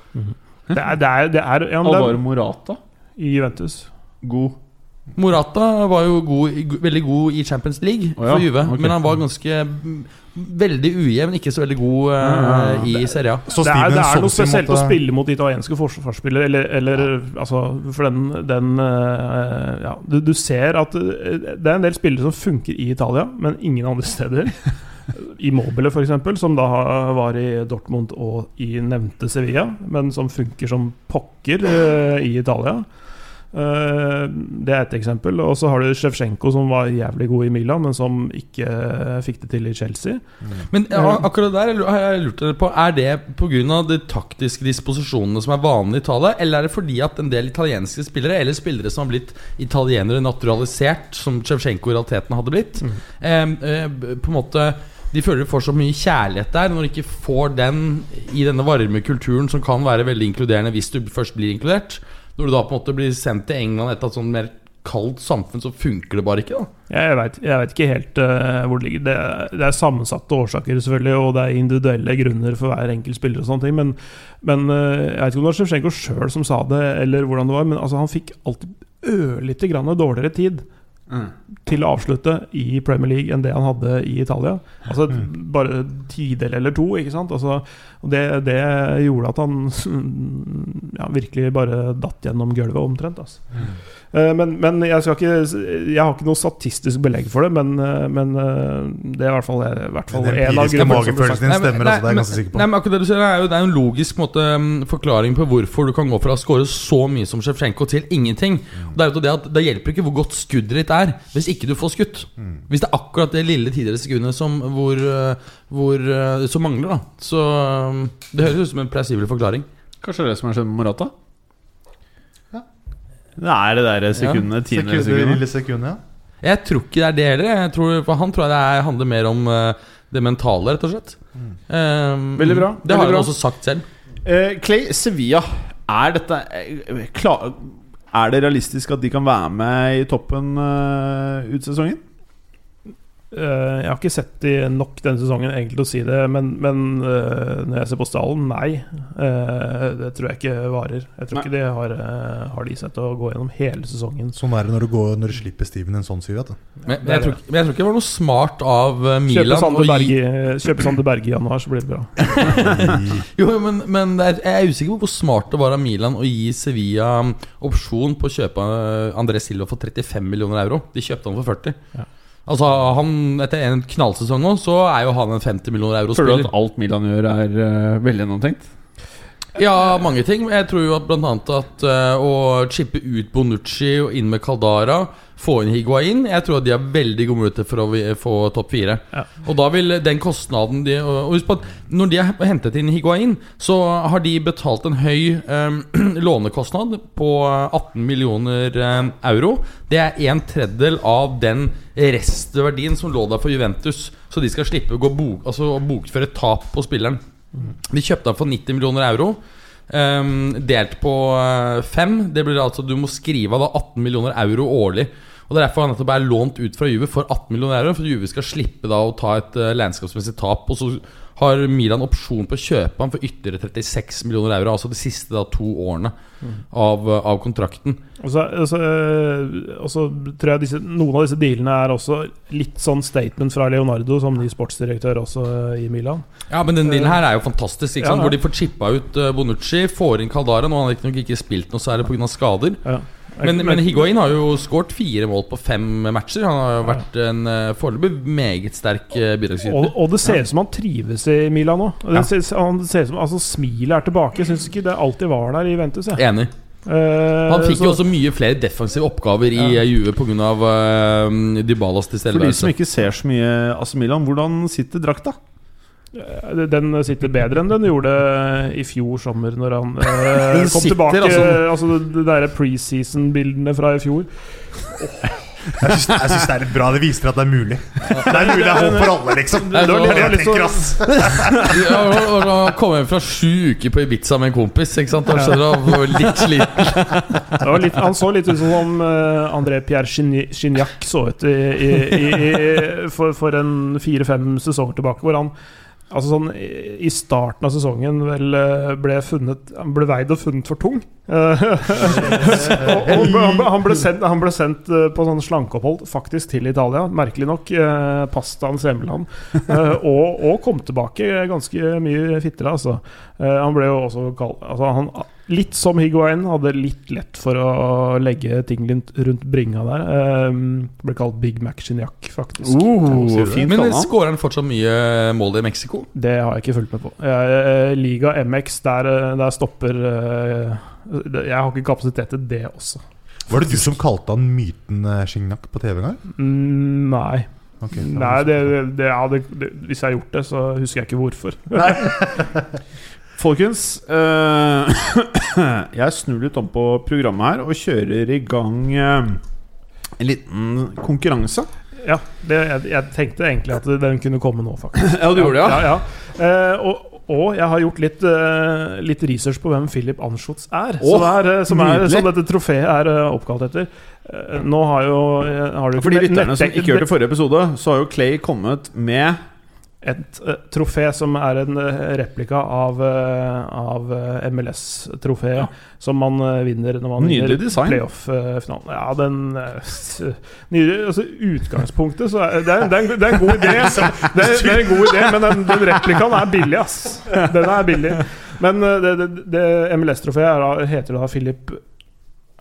Det er, det er, det er, ja, Alvaro Morata. i Juventus. God. Morata var jo god, veldig god i Champions League oh, ja, for Juve. Okay. Men han var ganske mm, Veldig ujevn, ikke så veldig god eh, i Serie A. Det, det er, det er noe spesielt måtte- å spille mot italienske forsvarsspillere, eller, eller altså For den, den uh, Ja, du, du ser at eh, det er en del spillere som funker i Italia, men ingen andre steder. I Mobile, f.eks., som da var i Dortmund og i nevnte Sevilla, men som funker som pokker uh, i Italia. Eh, det er ett eksempel. Og så har du Sjevsjenko, som var jævlig god i Milan, men som ikke eh, fikk det til i Chelsea. Men akkurat der har jeg lurt på Er det pga. de taktiske disposisjonene som er vanlige i Italia, eller er det fordi at en del italienske spillere, eller spillere som har blitt italienere naturalisert, som Sjevsjenko i realiteten hadde blitt, mm. eh, på en måte de føler de får så mye kjærlighet der. Når de ikke får den i denne varme kulturen som kan være veldig inkluderende hvis du først blir inkludert. Når du da på en måte blir sendt til England etter et sånt mer kaldt samfunn, så funker det bare ikke. da Jeg vet, ikke helt uh, hvor det ligger. Det, er- det er sammensatte årsaker, selvfølgelig, og det er individuelle grunner for hver enkelt spiller. og sånne ting Men, men uh, jeg vet ikke om det var Sjevsjenko sjøl som sa det, eller hvordan det var. Men altså, han fikk alltid ørlite grann dårligere tid til å avslutte i Premier League enn det han hadde i Italia. Altså Bare tidel eller to, ikke sant. Altså, det, det gjorde at han ja, virkelig bare datt gjennom gulvet, omtrent. Altså. Eh, Men, men jeg, skal ikke, jeg har ikke noe statistisk belegg for det, men, eh, men eh, det er i hvert fall, i hvert fall en av grunnene Den magefølelsen din din Nei, stemmer, altså, det er jeg ganske sikker på. Nei, men akkurat det du sier er jo Det er en logisk måte, mm, forklaring på hvorfor du kan gå fra å skåre så mye som Sjevtsjenko til ingenting. Og Det er jo det at Det hjelper ikke hvor godt skuddet ditt er, hvis ikke du får skutt. Hvis det er akkurat det lille tidligere sekundet som, hvor, hvor, som mangler, da. Så øh, det høres ut som en plausibel forklaring. Kanskje det er det som har skjedd med Morata? Ja. Det er det der sekundene, tiende Sekundet, lille sekundet, ja. Jeg tror ikke det er det heller. Jeg tror, for han tror jeg det er, handler mer om eh, det mentale, rett og slett. Um, Veldig bra, Det har han også sagt selv. Uh, Clay, Sevilla. Er dette uh, klar, Er det realistisk at de kan være med i toppen uh, ut sesongen? Eh, jeg har ikke sett de nok denne sesongen egentlig til å si det, men, men eh, når jeg ser på stallen, nei. Eh, det tror jeg ikke varer. Jeg tror Nei. ikke de har, har de sett å gå gjennom hele sesongen. Sånn er det når du, går, når du slipper Steven en sånn syv. Men, men, jeg tror, ikke- men jeg tror ikke det var noe smart av Kjøpe Milan Sander gi Berge, kjøpe Sander Berge i januar, så blir det bra. Jo, men, men det er, jeg er usikker på hvor smart det var av Milan å gi Sevilla um, opsjon på å kjøpe André Silva for 35 millioner euro. De kjøpte han for 40. Ja. Altså han Etter en knallsesong nå, så er jo han en 50 millioner Føler du euro-spiller. at alt Milan gjør, er uh, veldig gjennomtenkt? Ja, mange ting. Jeg tror jo at annet at uh, å chippe ut Bonucci og inn med Caldara, få inn Higuain Jeg tror at de har veldig gode muligheter for å få topp fire. Ja. Og da vil den kostnaden de Og husk på at når de har hentet inn Higuain, så har de betalt en høy um, lånekostnad på 18 millioner um, euro. Det er en tredjedel av den restverdien som lå der for Juventus. Så de skal slippe å gå bok, altså å bokføre tap på spilleren. De kjøpte han for 90 millioner euro. Ehm, delt på eh, fem. Det blir altså Du må skrive av da 18 millioner euro årlig. Og Det er derfor han nettopp er lånt ut fra Juve for 18 millioner euro. For Juve skal slippe da å ta et uh, landskapsmessig tap. Og så har Milan opsjon på å kjøpe han for ytterligere 36 millioner euro. Altså de siste da to årene av, eh, av kontrakten. Og så, altså, så, eh, og så tror jeg disse, noen av disse dealene er også litt sånn statement fra Leonardo som ny sportsdirektør også eh, i Milan. Ja, men den dealen her er jo fantastisk. Ikke Ja, ja. Hvor de får chippa ut eh, Bonucci, får inn Caldara. Nå har han riktignok ikke spilt noe særlig pga. skader. Ja. Men, men Higuain har jo skåret fire mål på fem matcher. Han har jo vært en uh, foreløpig meget sterk uh, bidragsyter. Og, og det ser ut som han trives i Milan nå. Det Ja. han ser som, altså Smilet er tilbake. Syns ikke det alltid var der i Ventus. Jeg. Enig. Uh, Han fikk så- jo også mye flere defensive oppgaver i Ja. uh, Juve pga. Uh, Dybalas For de som ikke ser så mye AC Milan, hvordan sitter drakta? Eh, Den sitter bedre enn den gjorde i fjor sommer, når han eh, kom sitter, tilbake. altså. Altså, De der preseason-bildene fra i fjor. Jeg syns, jeg syns det er litt bra. Det viser at det er mulig. Det er mulig det er håp for alle, liksom. Det var det jeg tenker, sånn- ass. Og- og Han kom hjem fra sju uker på Ibiza med en kompis. Ikke sant? Han skjønner han var litt sliten. Det var litt, han så litt ut som uh, André Pierre Chignac så ut i, i, i, i, for, for en fire-fem sesonger tilbake, hvor han Altså sånn i starten av sesongen vel eh, ble funnet Han ble veid og funnet for tung. Og, og han ble- sendt, han ble sendt eh, på sånn slankeopphold, faktisk til Italia. Merkelig nok. eh, Pastaens hjemland. Og, og kom tilbake ganske mye fittere, altså. Han ble jo også kalt altså han, Litt som Higuain, hadde litt lett for å legge ting rundt, bringa der. Um, ble kalt Big Mac Chignac, faktisk. Oh, fint Men skårer han fortsatt mye mål i Mexico? Det har jeg ikke fulgt med på. Jeg, eh, Liga MX, der, eh, der stopper eh, Jeg har ikke kapasitet til det også. Var det du som kalte han myten eh, på TV en gang? Mm, nei. Okay, nei det, det, ja, det, det, hvis jeg har gjort det, så husker jeg ikke hvorfor. Folkens, eh, jeg snur litt om på programmet her og kjører i gang eh, en liten konkurranse. Ja, det, jeg, jeg tenkte egentlig at den kunne komme nå, faktisk. Ja, du gjorde det, ja? ja, ja. Eh, og, og jeg har gjort litt, eh, litt research på hvem Philip Anschutz er. Åh, som, er, som, er som dette trofeet er oppkalt etter. Eh, nå har jo har du For de lytterne som ikke hørte forrige episode, så har jo Clay kommet med et eh, trofé som er en eh, replika av, uh, av eh, MLS-trofeet, Ja. som man eh, vinner når man Nydelig vinner design. playoff-finalen. ja, den eh, Nydelig. Altså, utgangspunktet så er det, er, det, er en, det er en god idé. Det er, det er en god idé, men den, den replikaen er billig, ass. Den er billig. Men eh, det, det, MLS-trofeet er heter da Philip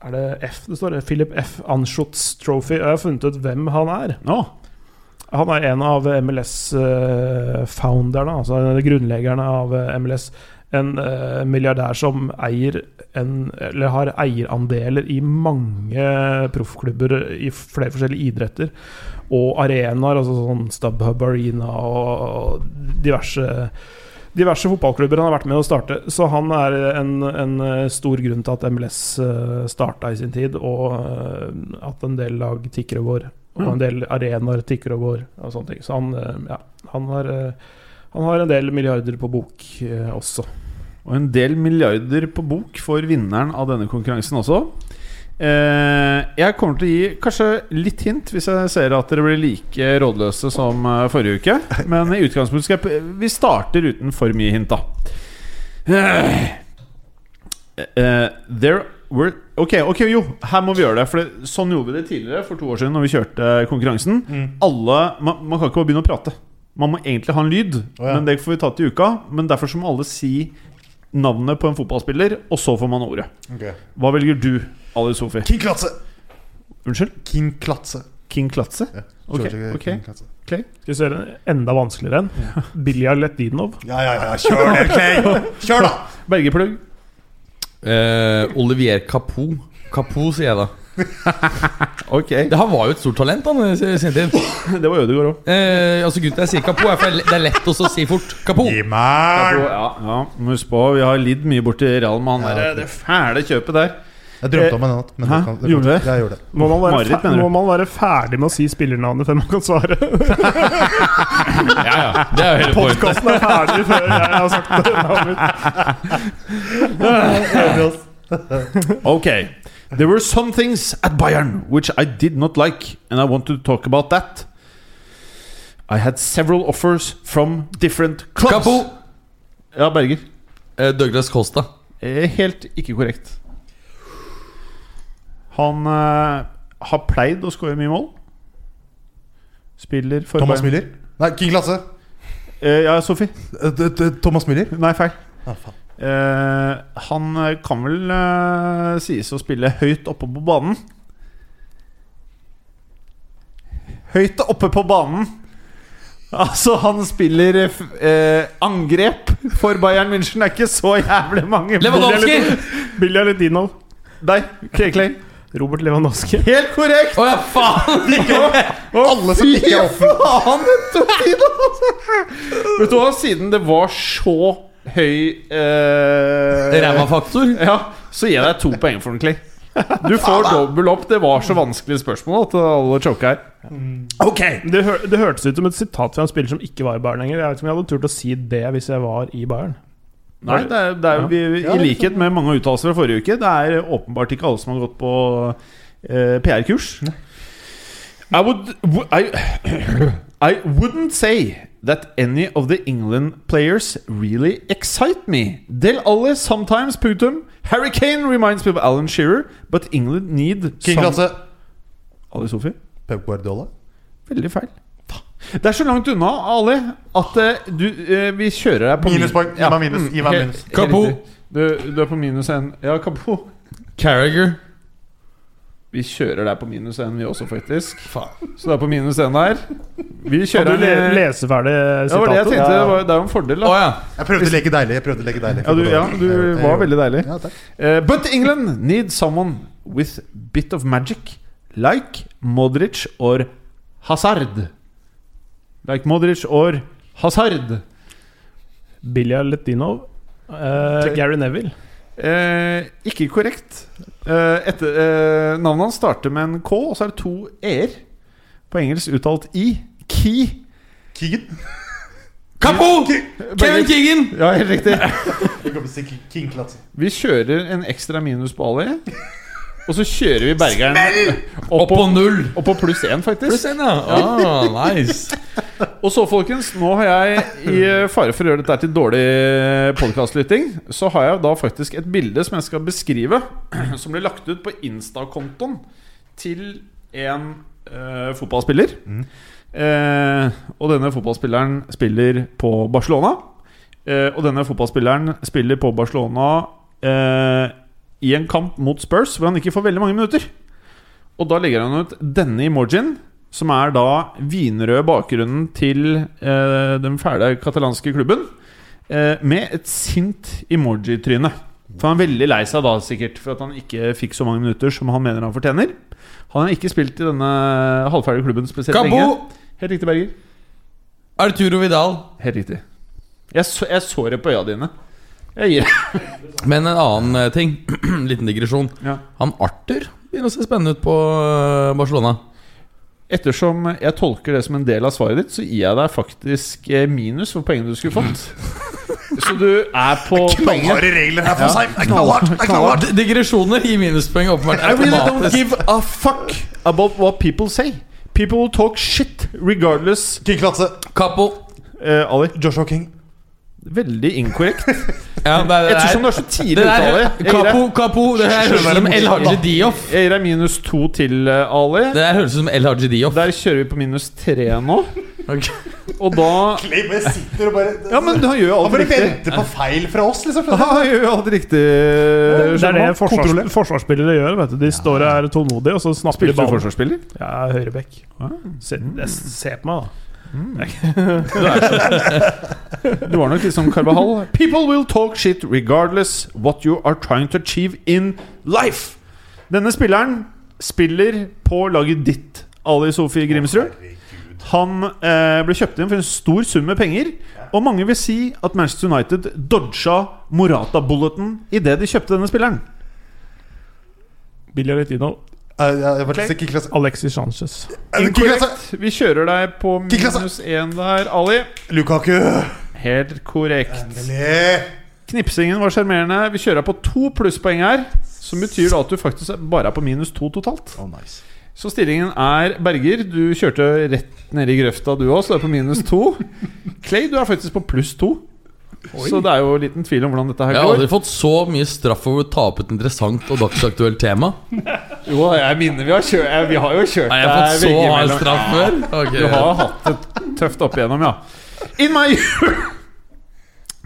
Er det F det står? Philip F. Anschutz Trophy. Jeg har funnet ut hvem han er. Å, Han er en av MLS-founderne, altså grunnleggerne av eh, MLS. En eh, milliardær som eier en, eller har eierandeler i mange proffklubber i flere forskjellige idretter. Og arenaer, altså sånn StubHub Arena og diverse diverse fotballklubber han har vært med å starte. Så han er en, en eh, stor grunn til at MLS starta i sin tid, og eh, at en del lag tikker og går. Og en del arenaer tikker og går, og sånne ting. Så han, eh, ja, han, har, eh, han har en del milliarder på bok eh, også. Og en del milliarder på bok for vinneren av denne konkurransen også. Jeg kommer til å gi kanskje litt hint hvis jeg ser at dere blir like rådløse som forrige uke. Men i utgangspunktet skal jeg Vi starter uten for mye hint, da. Eh, eh, there Ok, ok, jo, her må vi gjøre det. For det, sånn gjorde vi det tidligere, for to år siden, når vi kjørte konkurransen. Alle man, man kan ikke bare begynne å prate. Man må egentlig ha en lyd, oh, ja. men det får vi ta til uka. Men derfor så må alle si navnet på en fotballspiller, og så får man ordet. Hva velger du, Ali Sofi? King Klatse! Unnskyld? King Klatse. King Klatse? Ja, Ok, ok. King Klatse. Clay? Skal vi se en enda vanskeligere en. Bilja Letdinov. Ja, ja, ja, kjør det, Clay! Kjør, da! Bergeplugg? Eh, Olivier Capot. Capot, sier jeg da. Ok. Det, han var jo et stort talent han, i sin tid. Det var Ødegaard òg. Eh, altså Grunnen til at jeg sier Capot, er for det er lett også å si fort. Capot. Gi meg! Ja, ja, må huske på, vi har lidd mye borti Real med han Ja, der, det fæle kjøpet der. Jeg drømte om en natt. Men Hæ? kan, det Gjorde du det? Jeg gjorde det. Må man, være Marit, fer- mener du? må man være ferdig med å si spillernavnet før man kan svare? Ja, ja, det er jo hele poenget. Podkasten er ferdig før jeg har sagt navnet mitt. Ok. There were some things at Bayern which I did not like, and I want to talk about that. I had several offers from different clubs. Kapo. Ja, Berger. Eh, Douglas Costa. Eh, Helt ikke korrekt. Han eh, har pleid å skåre mye mål. Spiller for Thomas Bayern. Müller? Nei, King Lasse! Eh, ja, Sofie. Eh, Thomas Müller? Nei, feil. Ah, faen. Eh, han eh, kan vel eh, sies å spille høyt oppe på banen. Høyt oppe på banen! Altså, han spiller eh, f- eh, angrep for Bayern München. Det er ikke så jævlig mange Lewandowski! Billy Letdinov. Deg, Clay. Robert Lewandowski. Helt korrekt! Å ja, faen! Alle som ikke er altså! Vet du hva, siden det var så høy eh, Ræva-faktor. Ja, så gir jeg deg to poeng for den, Clay. Du får dobbel opp. Det var så vanskelig spørsmål at alle choka her. Ok Det, hør, det hørtes ut som et sitat fra en spiller som ikke var i Bayern lenger. Jeg vet ikke om jeg hadde turt å si det hvis jeg var i Bayern. Nei, det er, det er Ja. vi, I likhet med mange uttalelser fra forrige uke, det er åpenbart ikke alle som har gått på eh, PR-kurs. I would I, I wouldn't say that any of the England players really excite me. Del Alli sometimes Putum. Harry Kane reminds me of Alan Shearer, but England need King some-. Ali Sofie? Pep Guardiola. Veldig feil. Det er så langt unna, Ali, at uh, du, uh, vi kjører deg på min- Minuspoeng. Gi meg minus. Gi meg minus. Kapo. Du, du er på minus én. Ja, Kapo. Carriager. Vi kjører deg på minus én, vi også, faktisk. Faen. Så du er på minus én der. Vi Kan kjører du le lese ferdig Ja, det var det jeg sitatet? tenkte. Det, var, det er jo en fordel, da. da. ja. Jeg prøvde å leke deilig. Jeg prøvde å leke deilig Ja, du, ja, du var veldig deilig. Ja, takk. Uh, but England need someone with bit of magic. Like Modric or Hazard. Like Modric or Hazard. Bilja Letinov. Uh, Gary Neville. Eh, ikke korrekt. Eh, etter, eh, navnet hans starter med en K, og så er det to e-er. På engelsk uttalt I. Key. Keegan. Kapo! Kevin Keegan! Ja, helt riktig. Vi kjører en ekstra minus på Ali. Og så kjører vi Bergeren Opp på null. opp på pluss én, faktisk. Pluss én, ja. Ah, nice. Og så, folkens, nå har jeg, i fare for å gjøre dette til dårlig podkastlytting, så har jeg da faktisk et bilde som jeg skal beskrive, som ble lagt ut på Insta-kontoen til en uh, fotballspiller. Eh, og denne fotballspilleren spiller på Barcelona. Uh, og denne fotballspilleren spiller på Barcelona eh, i en kamp mot Spurs hvor han ikke får veldig mange minutter. Og da legger han ut denne emojien, som er da vinrød bakgrunnen til eh, den fæle katalanske klubben, eh, med et sint emoji-tryne. For han er veldig lei seg da sikkert for at han ikke fikk så mange minutter som han mener han fortjener. Han har ikke spilt i denne halvferdige klubben spesielt Kabo! lenge. Helt riktig, Berger. Arturo Vidal. Helt riktig. Jeg så, jeg så det på øya dine. Jeg gir Men en annen eh, ting, liten digresjon. Ja. Han Arthur begynner å se spennende ut på eh, Barcelona. Ettersom jeg tolker det som en del av svaret ditt, så gir jeg deg faktisk eh, minus for poengene du skulle fått. Så du er på poenget. Regler her for seg! Det er knallhardt! Det er knallhardt. Digresjoner gir minuspoeng åpenbart I really don't give a fuck about what people say. People will talk shit regardless. King Klatse. Capo. Eh, Ali, Joshua King. Veldig inkorrekt. Ja, det er, Ettersom du er så tidlig det ute, Ali. Kapo, Capo Det her høres ut som El Haji Dioff. Jeg gir deg minus to til, eh, Ali. Det her høres ut som El Haji Dioff. Der kjører vi på minus tre nå. Og da Clay sitter og bare Ja, men han gjør jo Han bare venter på feil fra oss, liksom. Han gjør jo alt riktig. Det er det forsvars, forsvarsspillere gjør. vet du De står og er tålmodige, og så snapper de Spilte du ballen. forsvarsspiller? Ja, høyrebekk. Se, se på meg, da. Du var nok litt som Carvahall. People will talk shit regardless what you are trying to achieve in life. Denne spilleren spiller på laget ditt, Ali Sofie Grimsrud. Han eh, ble kjøpt inn for en stor sum med penger. Og mange vil si at Manchester United dodga Morata-bulleten idet de kjøpte denne spilleren. Billy Aretino. Uh, var King Alexis Sanchez. Inkorrekt. Vi kjører deg på minus én der, Ali. Lukaku. Helt korrekt. Endelig. Knipsingen var sjarmerende. Vi kjører på to plusspoeng her. Som betyr da at du faktisk bare er på minus to totalt. Oh, nice. Så stillingen er Berger. Du kjørte rett ned i grøfta, du òg, så du er på minus to. Clay, du er faktisk på pluss to. Så det er jo en liten tvil om hvordan dette her går. Jeg har aldri fått så mye straff for å ta opp et interessant og dagsaktuelt tema. Jo, jeg minner vi har, kjørt, eh, vi har jo kjørt Har jeg fått så begge hard straff før? Okay. Du har hatt det tøft opp igjennom, ja. In my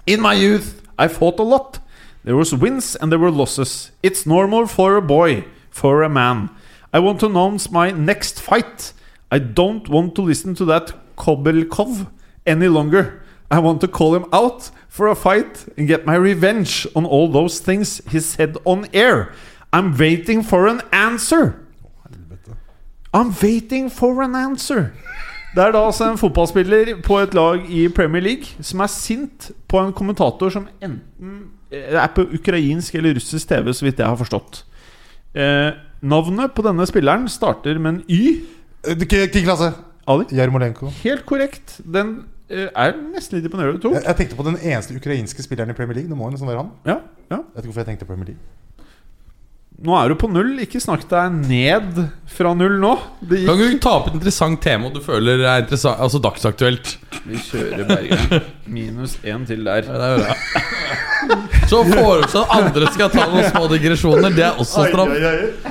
In my youth, I fought a lot. There was wins and there were losses. It's normal for a boy, for a man. I want to announce my next fight. I don't want to listen to that Kobelkov any longer. I want to call him out for a fight and get my revenge on all those things he said on air. I'm waiting for an answer. I'm waiting for an answer. Det er da altså en fotballspiller på et lag i Premier League som er sint på en kommentator som enten eh, er på ukrainsk eller russisk TV, så vidt jeg har forstått. Eh, navnet på denne spilleren starter med en Y. Hvilken klasse? Ali? Jarmolenko. Helt korrekt. Den eh, er nesten litt imponerende, du Jeg, tok. jeg tenkte på den eneste ukrainske spilleren i Premier League. Det må nesten være han. Ja, ja. Jeg vet ikke hvorfor jeg tenkte Premier League. Nå er du på null. Ikke snakk deg ned fra null nå. Det Kan du ta opp et interessant tema du føler er interessant, altså dagsaktuelt? Vi kjører Bergen. Minus én til der. Ja, det er bra. Så foreslå at andre skal ta noen små digresjoner. Det er også stramt.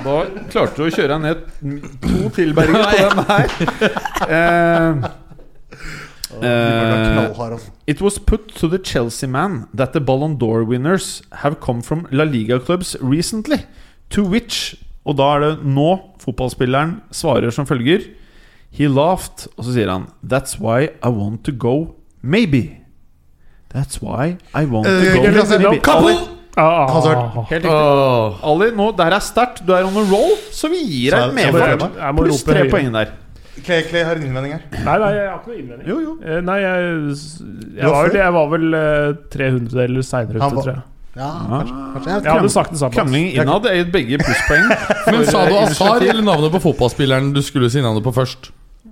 Da klarte du å kjøre deg ned to til, Bergen, på den her. Eh, Altså. it was put to the Chelsea man that the Ballon d'Or winners have come from La Liga clubs recently. To which Og da er det nå fotballspilleren svarer som følger. He laughed, og så sier han That's why I want to go, maybe. That's why I want to uh, go, maybe. Ali, Ah, Hazard. helt riktig. Ah. Ali, nå, der er sterkt. Du er on a roll, så vi gir deg et medfart. Pluss tre poeng der. Clay, Clay har en innvending her. Nei, nei, jeg har ikke noe innvending. Jo, jo. Eh, Nei, jeg, jeg, var var, vel, jeg var vel eh, 300 eller seinere Han ute, var- tror jeg. Ja, kanskje, kanskje. Jeg hadde sagt det samme. Krangling innad er gitt begge plusspoeng. Men sa du eh, eller navnet på fotballspilleren du skulle si navnet på først?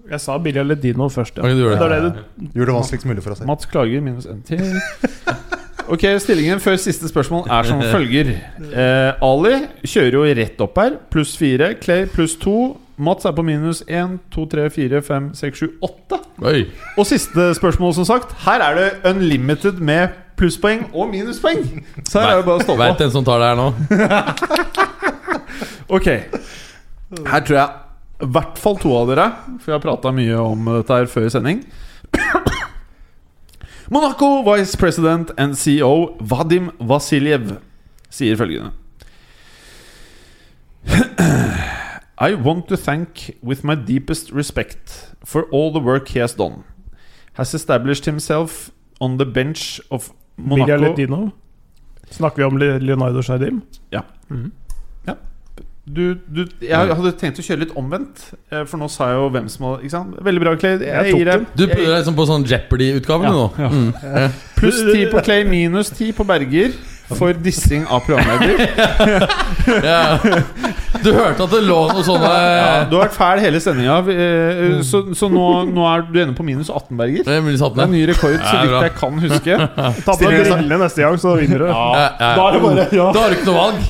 Jeg sa Billy Aledino først. Ja. Du gjorde Det det. er det du Gjør det vanskeligst mulig for oss selv. Mats klager minus én til. Ok, Stillingen før siste spørsmål er som følger. Eh, Ali kjører jo rett opp her. Pluss fire. Clay pluss to. Mats er på minus én, to, tre, fire, fem, seks, sju, åtte. Oi. Og siste spørsmål, som sagt. Her er det unlimited med plusspoeng og minuspoeng. Så her er det bare å stå Veit den som tar det her nå? Ok. Her tror jeg i hvert fall to av dere, for jeg har prata mye om dette her før sending. Monaco vice president and CEO Vadim Vasiljev sier følgende I want to thank with my deepest respect for all the work he has done. Has established himself on the bench of Monaco. Snakker vi om Leonardo Jardim? Ja. Mhm. du, du, Jeg hadde tenkt å kjøre litt omvendt, eh, for nå sa jeg jo hvem som hadde Ikke sant? Veldig bra, Clay. Jeg, Jeg gir deg. Du prøver liksom på sånn Jeopardy-utgave nå? Ja, ja. Mm. pluss ti på Clay, minus ti på Berger for dissing av programleder. Ja. Du hørte at det lå noe sånne Ja, du har vært fæl hele sendinga, eh, så, så nå, nå er du inne på minus 18, Berger. Det er en ny rekord, så vidt jeg kan huske. Ta på deg brillene neste gang, så vinner du. Ja, ja. Da er det bare ja. Da har du ikke noe valg.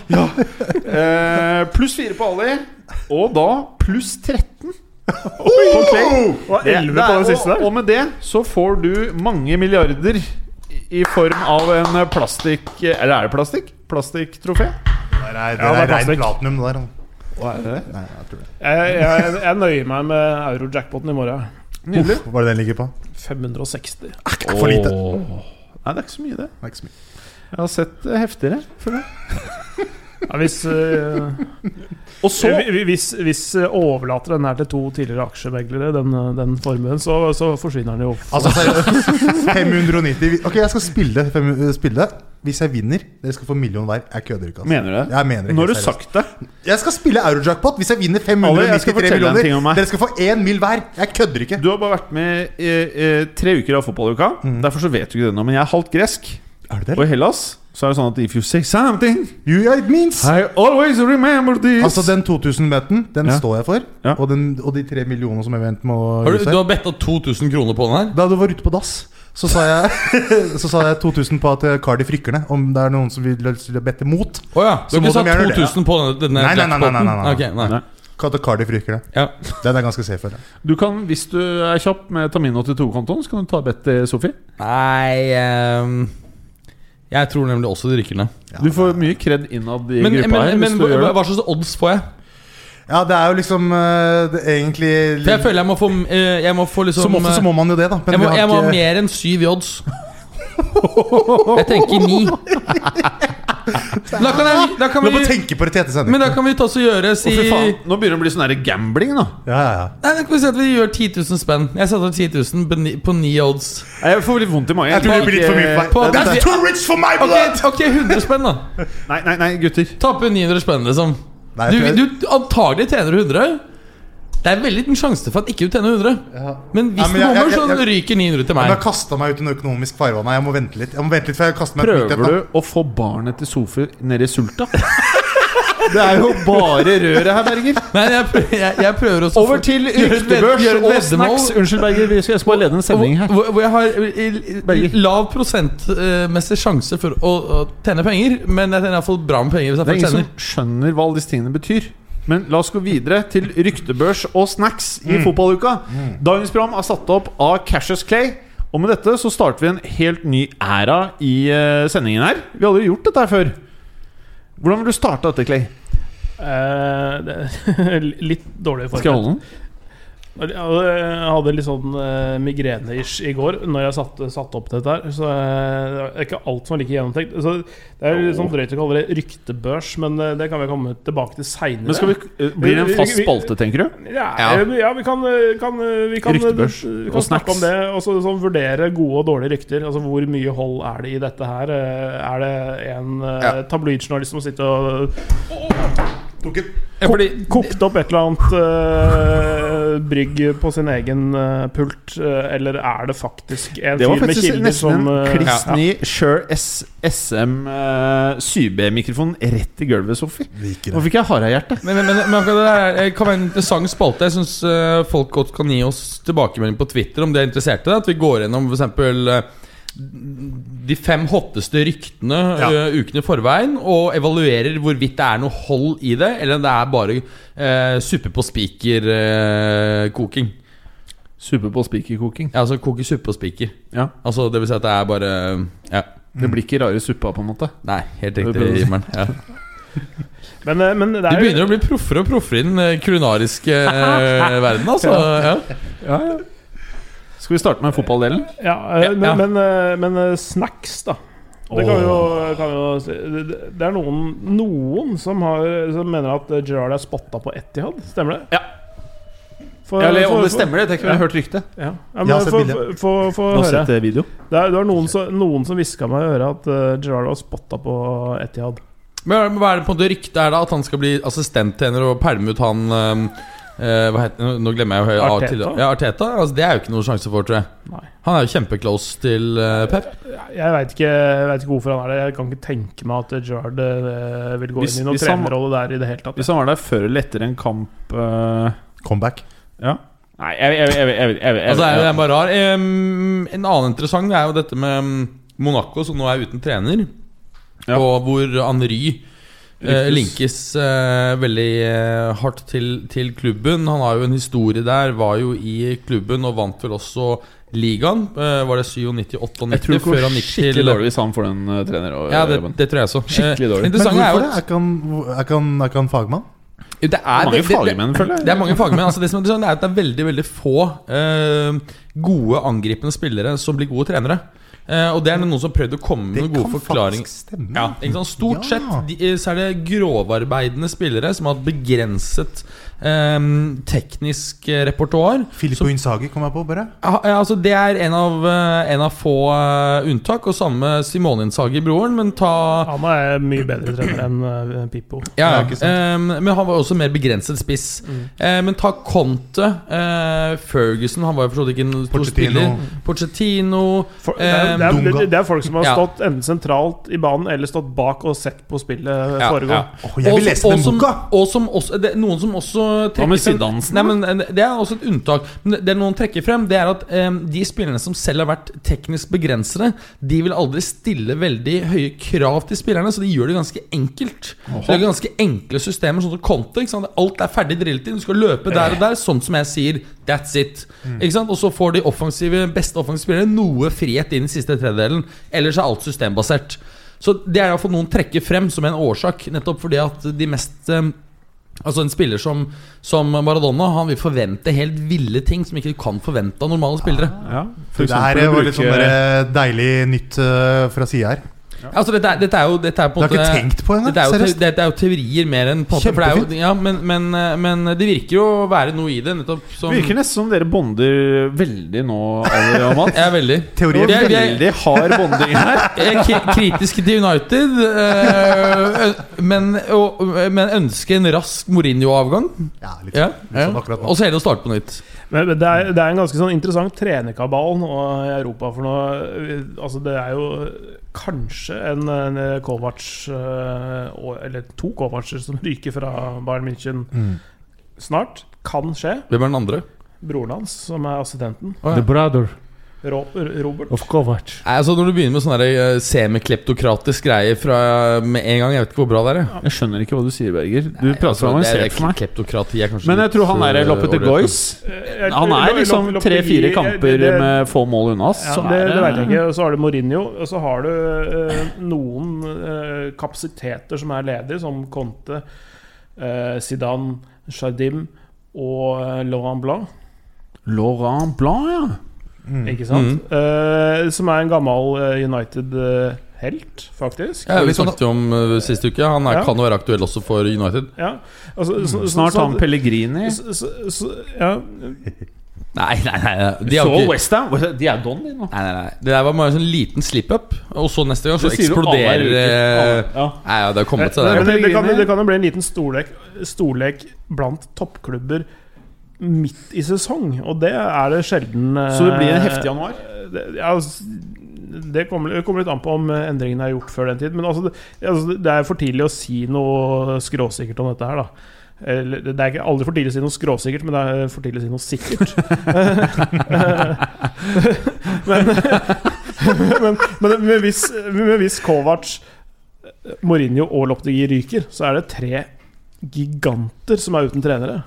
Eh, Pluss fire på Ali, og da pluss 13 på Clay. Og Det- 11 det er- på den siste og, og med det så får du mange milliarder i- form av en plastikk Eller er det plastikk? Plastikktrofé? Det er, det Ja, det er er rein platinum, det der. altså. Hva er det? Nei, jeg tror det. Jeg, jeg, jeg nøyer meg med euro-jackpoten i morgen. Nydelig. Hva er det den ligger på? 560. Ikke for lite. Oh. Nei, det er ikke så mye, det. Det er ikke så mye. Jeg har sett eh, heftigere. føler jeg. Ja, hvis øh, Og så hvis, hvis øh, overlater den her til to tidligere aksjemeglere, den, øh, den formuen, så, så forsvinner den jo. Altså 590 Ok, jeg skal spille, fem, spille. Hvis jeg vinner, dere skal få million hver. Jeg kødder ikke. Altså. Mener du det? Jeg mener ikke, Nå har du sagt det. Jeg skal spille Eurojackpot hvis jeg vinner Ale, jeg skal 593 fortelle en ting om millioner. meg. Dere skal få én mil hver. Jeg kødder ikke. Du har bare vært med i, i, tre uker av fotballuka. Derfor så vet du ikke det nå. Men jeg er halvt gresk. Er det det? Og i Hellas så er det sånn at if you say something You, it means I always remember this. Altså Den 2000-beten, den Ja. står jeg for. Ja. Og, den, og de tre millionene som jeg må Har du, vise. du har betta 2000 kroner på den her? Da du var ute på dass, så sa jeg Så sa jeg 2000 på at eh, Cardiff rykker ned. Om det er noen som vil bette mot. Å ja. Du Så har må ikke satt de gjerne det, 2000 på denne, denne Nei, nei, nei, nei, nei, nei, nei. jackpoten? Ok, nei. Nei. At Cardiff rykker ned. Ja. Den er ganske safe. Eller? Du kan, Hvis du er kjapp med Tamin82-kontoen, så kan du ta bet til Sofie. Nei ehm, Jeg tror nemlig også de rykker ned. Du får mye kred innad i Men, gruppa men, her. men hvis du gjør hva, det. hva slags odds får jeg? Ja, det er jo liksom eh, det er egentlig For jeg føler jeg må få eh, Jeg må få liksom Som ofte så må man jo det, da. Men jeg må, vi har jeg må ha ikke- mer enn syv i odds. Jeg tenker ni. Da kan, jeg, da kan Du må vi tenke på det til etter Men da kan vi ta oss og gjøre si Å, faen. Nå begynner det å bli sånn der gambling, nå. Ja, ja, ja. Nei, da kan vi si at vi gjør 10 000 spenn. Jeg setter 10 000 på ni- odds. Jeg får litt vondt i magen. Jeg tror det blir litt for mye På- meg. That's too rich for my blood! ok, 100 spenn, da. Nei, nei, nei, gutter. Taper 900 spenn, liksom. Nei, Du, du antagelig tjener du 100. Det er veldig liten sjanse for at ikke du tjener 100. Ja. Men hvis Ja, men jeg- kommer, bommer, så jeg- ryker 900 til Men meg. jeg kasta meg ut i en økonomisk farvann. Jeg må vente litt. Jeg må vente litt før jeg kaster meg Prøver ut du å få barnet til Sofi ned i sulta? Det er jo bare røret her, Berger. Nei, jeg, prøver, jeg, jeg prøver også Over til ryktebørs og snacks. Unnskyld, Berger. Vi skal, bare lede en sending her. Hvor, hvor jeg har i, Berger. lav prosentmessig sjanse for å, å tjene penger, men jeg tjener iallfall bra med penger hvis Det er ingen som skjønner hva alle disse tingene betyr. Men la oss gå videre til ryktebørs og snacks i fotballuka. Dagens program er satt opp av Cassius Clay. Og med dette så starter vi en helt ny æra i eh, sendingen her. Vi har aldri gjort dette her før. Hvordan vil du starte dette, Clay? Uh, det, litt dårlig Skal jeg holde den? Jeg hadde litt sånn uh, migrene-ish i går Når jeg satte, satte opp dette her. Så eh, det er ikke alt som er like gjennomtenkt. Så det er litt sånn drøyt å kalle det ryktebørs, men eh, det kan vi komme tilbake til seinere. Men skal vi, eh, Blir det en fast spalte, tenker du? Ja, Ja. eh, ja vi kan, eh, kan, eh, vi kan, Ryktebørs vi og kan snakke snacks. om det. Og så sånn, vurdere gode og dårlige rykter. Altså Hvor mye hold er det i dette her? Eh, Er det en uh, Ja. tabloidjournalist som sitter og Tok en Ja, fordi, kokt opp et eller annet uh, brygg på sin egen uh, pult? uh, eller er det faktisk en Det var fyr med faktisk kilder nesten som en eh, kliss ny Shure SM uh, 7B-mikrofon rett i gulvet, Sofie. Nå det. fikk jeg harehjerte. men, men, men men det eh, kan være en interessant spalte. Jeg syns folk godt kan gi oss tilbakemelding på Twitter om de er interessert i det. At vi går gjennom f.eks. de fem hotteste ryktene Ja. eh, ukene i forveien, og evaluerer hvorvidt det er noe hold i det, eller om det er bare eh, suppe på spiker-koking. Suppe på spiker-koking? ja, altså koke suppe på spiker. Ja. Altså, det vil si at det er bare Ja. Det blir ikke rare suppa, på en måte. Nei, helt riktig. Himmelen. Ja. Men, eh, men det Du er jo begynner å bli proffere og proffere i den eh, kulinariske eh, verden, altså. Ja. Skal vi starte med fotballdelen? ja, eh, men, ja. men, eh, men eh, snacks, da. Det kan vi jo, kan vi jo si. Det er noen, noen som, har, som mener at Gerard Gerrard er spotta på Etihad. Stemmer det? Ja. For, Eller om det stemmer, det. Tenk om jeg har hørt ryktet. Ja, ja Jeg har sett få bildet. få- få Nå har setter jeg video. Det er, det var noen, som- noen som hviska meg i øret at uh, Gerrard var spotta på Etihad. Men hva er det på en måte ryktet er da? At han skal bli assistenttrener og pælme ut han eh, Hva heter? Nå glemmer jeg å høre Arteta? Ja, Arteta? Altså, det er jo ikke noe sjanse for, tror jeg. Nei. Han er jo kjempeclose til uh, Pep. Jeg veit ikke, vet ikke hvorfor han er det. Jeg kan ikke tenke meg at Jard uh, vil gå Hvis- inn i noen trenerrolle der i det hele tatt. Hvis han var der før eller etter en kamp eh, Comeback. Ja. Nei, jeg, jeg, jeg, jeg, jeg, jeg, jeg, Altså, det er, det er bare rar. Um, en annen interessant er jo dette med mm, Monaco, som nå er uten trener. Ja. Og hvor Henry eh, linkes eh, veldig eh, hardt til, til klubben. Han har jo en historie der. Var jo i klubben og vant vel også ligaen. Eh, var det 97-98 Jeg tror det før han gikk skikkelig til dårlig hvis han får den uh, Og, Ja, det, det tror jeg så. Skikkelig dårlig. Men hvorfor det? Er ikke han, er ikke han, er ikke han fagmann? det er, Mange det- det- fagmenn, føler jeg. Det er mange fagmenn. Altså det som er det er veldig veldig få eh, gode angripende spillere som blir gode trenere. Eh, og det er noen som har prøvd å komme med noen gode forklaringer. Ja. Stort Ja. sett de, så er det grovarbeidende spillere som har hatt begrenset ehm, teknisk eh, repertoar. Filippo Inzaghi kom jeg på, bare. Ja, ja, altså Det er en av, eh, en av få uh, unntak, og samme Simone Inzaghi, broren. Men ta Han er mye bedre trener enn uh, Pippo. ja, Ja, ehm, Men han var også mer begrenset spiss. Eh, men ta Conte, eh, Ferguson Han var jo for så vidt ikke en stor Pochettino. spiller. Porcettino. For, det, er, det, er, det er folk som har Ja. stått enten sentralt i banen eller stått bak og sett på spillet Ja, foregå. ja. Oh, jeg vil Og lese som- den og som- boka! Og som også, det noen som også trekker med men eh, Det er også et unntak. Men det- noen trekker frem, det er at um, de spillerne som selv har vært teknisk begrensede, de vil aldri stille veldig høye krav til spillerne, så de gjør det ganske enkelt. Så det er ganske enkle systemer, sånn som Conte. Alt er ferdig drillet inn. Du skal løpe der og der, sånn som jeg sier. That's it. Sant? Og så får de offensive, beste offensive spillere noe frihet inn i siste tredjedelen. Ellers er alt systembasert. Så det er iallfall noen trekker frem som en årsak, nettopp fordi at de mest eh, Altså En spiller som, som Maradona Han vil forvente helt ville ting som ikke du kan forvente av normale spillere. Ja, for Det her var litt sånn deilig nytt eh, fra sida her. Altså Dette er, dette er jo dette er på Du har ikke tenkt på henne? dette er, jo, te- Seriøst? dette er jo teorier mer enn på en måte, for det er jo, ja, men, men, eh, men det virker jo å være noe i det. Nettopp som Virker nesten som dere bonder veldig nå, Ali og Mats. Er veldig Teorien er- er- Veldig hard bonding her. Jeg er kritisk til United, øh, men, og, men ønsker en rask Mourinho-avgang. Ja, litt, Ja, litt sånn akkurat nå. Og så heller å starte på nytt. Men men det er, det er en ganske sånn interessant trenerkabal nå i Europa. For nå Altså, det er jo kanskje en, en Kovac eh, Eller to Kovacer som ryker fra Bayern München Mm. snart. Kan skje. Hvem er den andre? Broren hans, som er assistenten. Oh, ja. brother Ro Robert. of Kovac. Altså Når du begynner med sånn der, eh, semikleptokratisk greie fra med en gang, jeg vet ikke hvor bra det er. jeg. Jeg skjønner ikke hva du sier, Berger. Du Nei, prater altså, det- avansert for meg. Er Men jeg tror han er Loppete. Goys. Eh, Han er liksom tre-fire kamper med få mål unna. Ja, så det, er det vet jeg ikke. Så har du Mourinho. Og så har du eh, noen eh, kapasiteter som er ledige, som Conte, uh, Zidane, Jardim og uh, Laurent Blanc. Laurent Blanc, ja. Mm. Ikke sant? Eh, som er en gammel eh, United-helt, faktisk. Ja, Vi snakket jo om uh, sist uke. Han er, Ja. kan jo være aktuell også for United. Ja, altså, så- så- Snart han Pellegrini. så- så- så- ja, Nei, nei, nei, nei. De Så Westham. De er don, de nå. Nei, nei, nei. Det der var bare en sånn liten slip-up, og så neste gang så eksploderer Ja. Nei, ja, det har kommet seg Men det. det, det, kan, det kan jo bli en liten storlek, storlek blant toppklubber midt i sesong, og det er det sjelden eh, Så det blir en heftig januar? det, ja, det kommer, det kommer litt an på om eh, endringene er gjort før den tid. Men altså, det, altså, det er for tidlig å si noe skråsikkert om dette her, da. Det er ikke aldri for tidlig å si noe skråsikkert, men det er for tidlig å si noe sikkert. men, men, men, men, hvis, hvis Kovac, Mourinho og Loptegi ryker, så er det tre giganter som er uten trenere.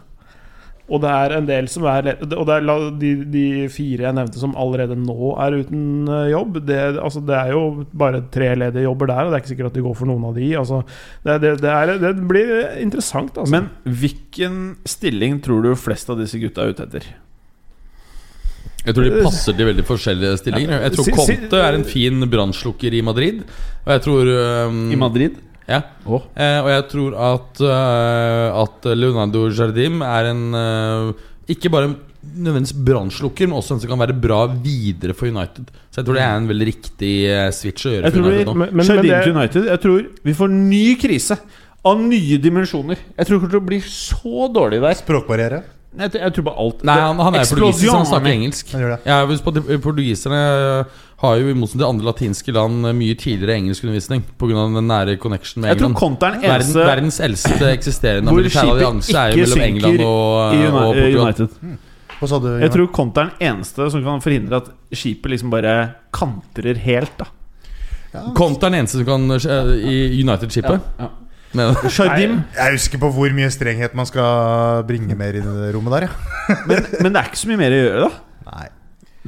Og det er en del som er Og det er de, de fire jeg nevnte som allerede nå er uten eh, jobb. Det, altså, det er jo bare tre ledige jobber der, og det er ikke sikkert at de går for noen av de. Altså, det, det, det, er, det blir interessant, altså. Men hvilken stilling tror du flest av disse gutta er ute etter? Jeg tror de passer til veldig forskjellige stillinger. Jeg tror Conte er en fin brannslukker i Madrid. Og jeg tror um, I Madrid? Ja. Oh. Eh, og jeg tror at, uh, at Leonardo Jardim er en uh, Ikke bare nødvendigvis brannslukker, men også en som kan være bra videre for United. Så jeg tror det er en veldig riktig eh, switch å gjøre Jeg for vi United nå. Men- men- men Jardim det- til United Jeg tror vi får ny krise Av nye dimensjoner Jeg tror det kommer til å bli så dårlig der Språkbarriere. Jeg, jeg tror bare alt Nei, han, han er portugiser, så han snakker engelsk. Han gjør det. Ja, hvis Portugiserne har jo i motsetning til andre latinske land mye tidligere engelskundervisning pga. den nære connection med England. Jeg tror England. Conte er den Verden, eneste verdens eldste eksisterende militære allianse er jo mellom England og, i og Portugal. United Hva sa du? Jeg tror Conte er den eneste som kan forhindre at skipet liksom bare kantrer helt da Conte er den eneste som kan eh, i United-skipet. ja. ja. Jeg husker på hvor mye strenghet man skal bringe mer inn i det rommet der. Ja. men, men det er ikke så mye mer å gjøre da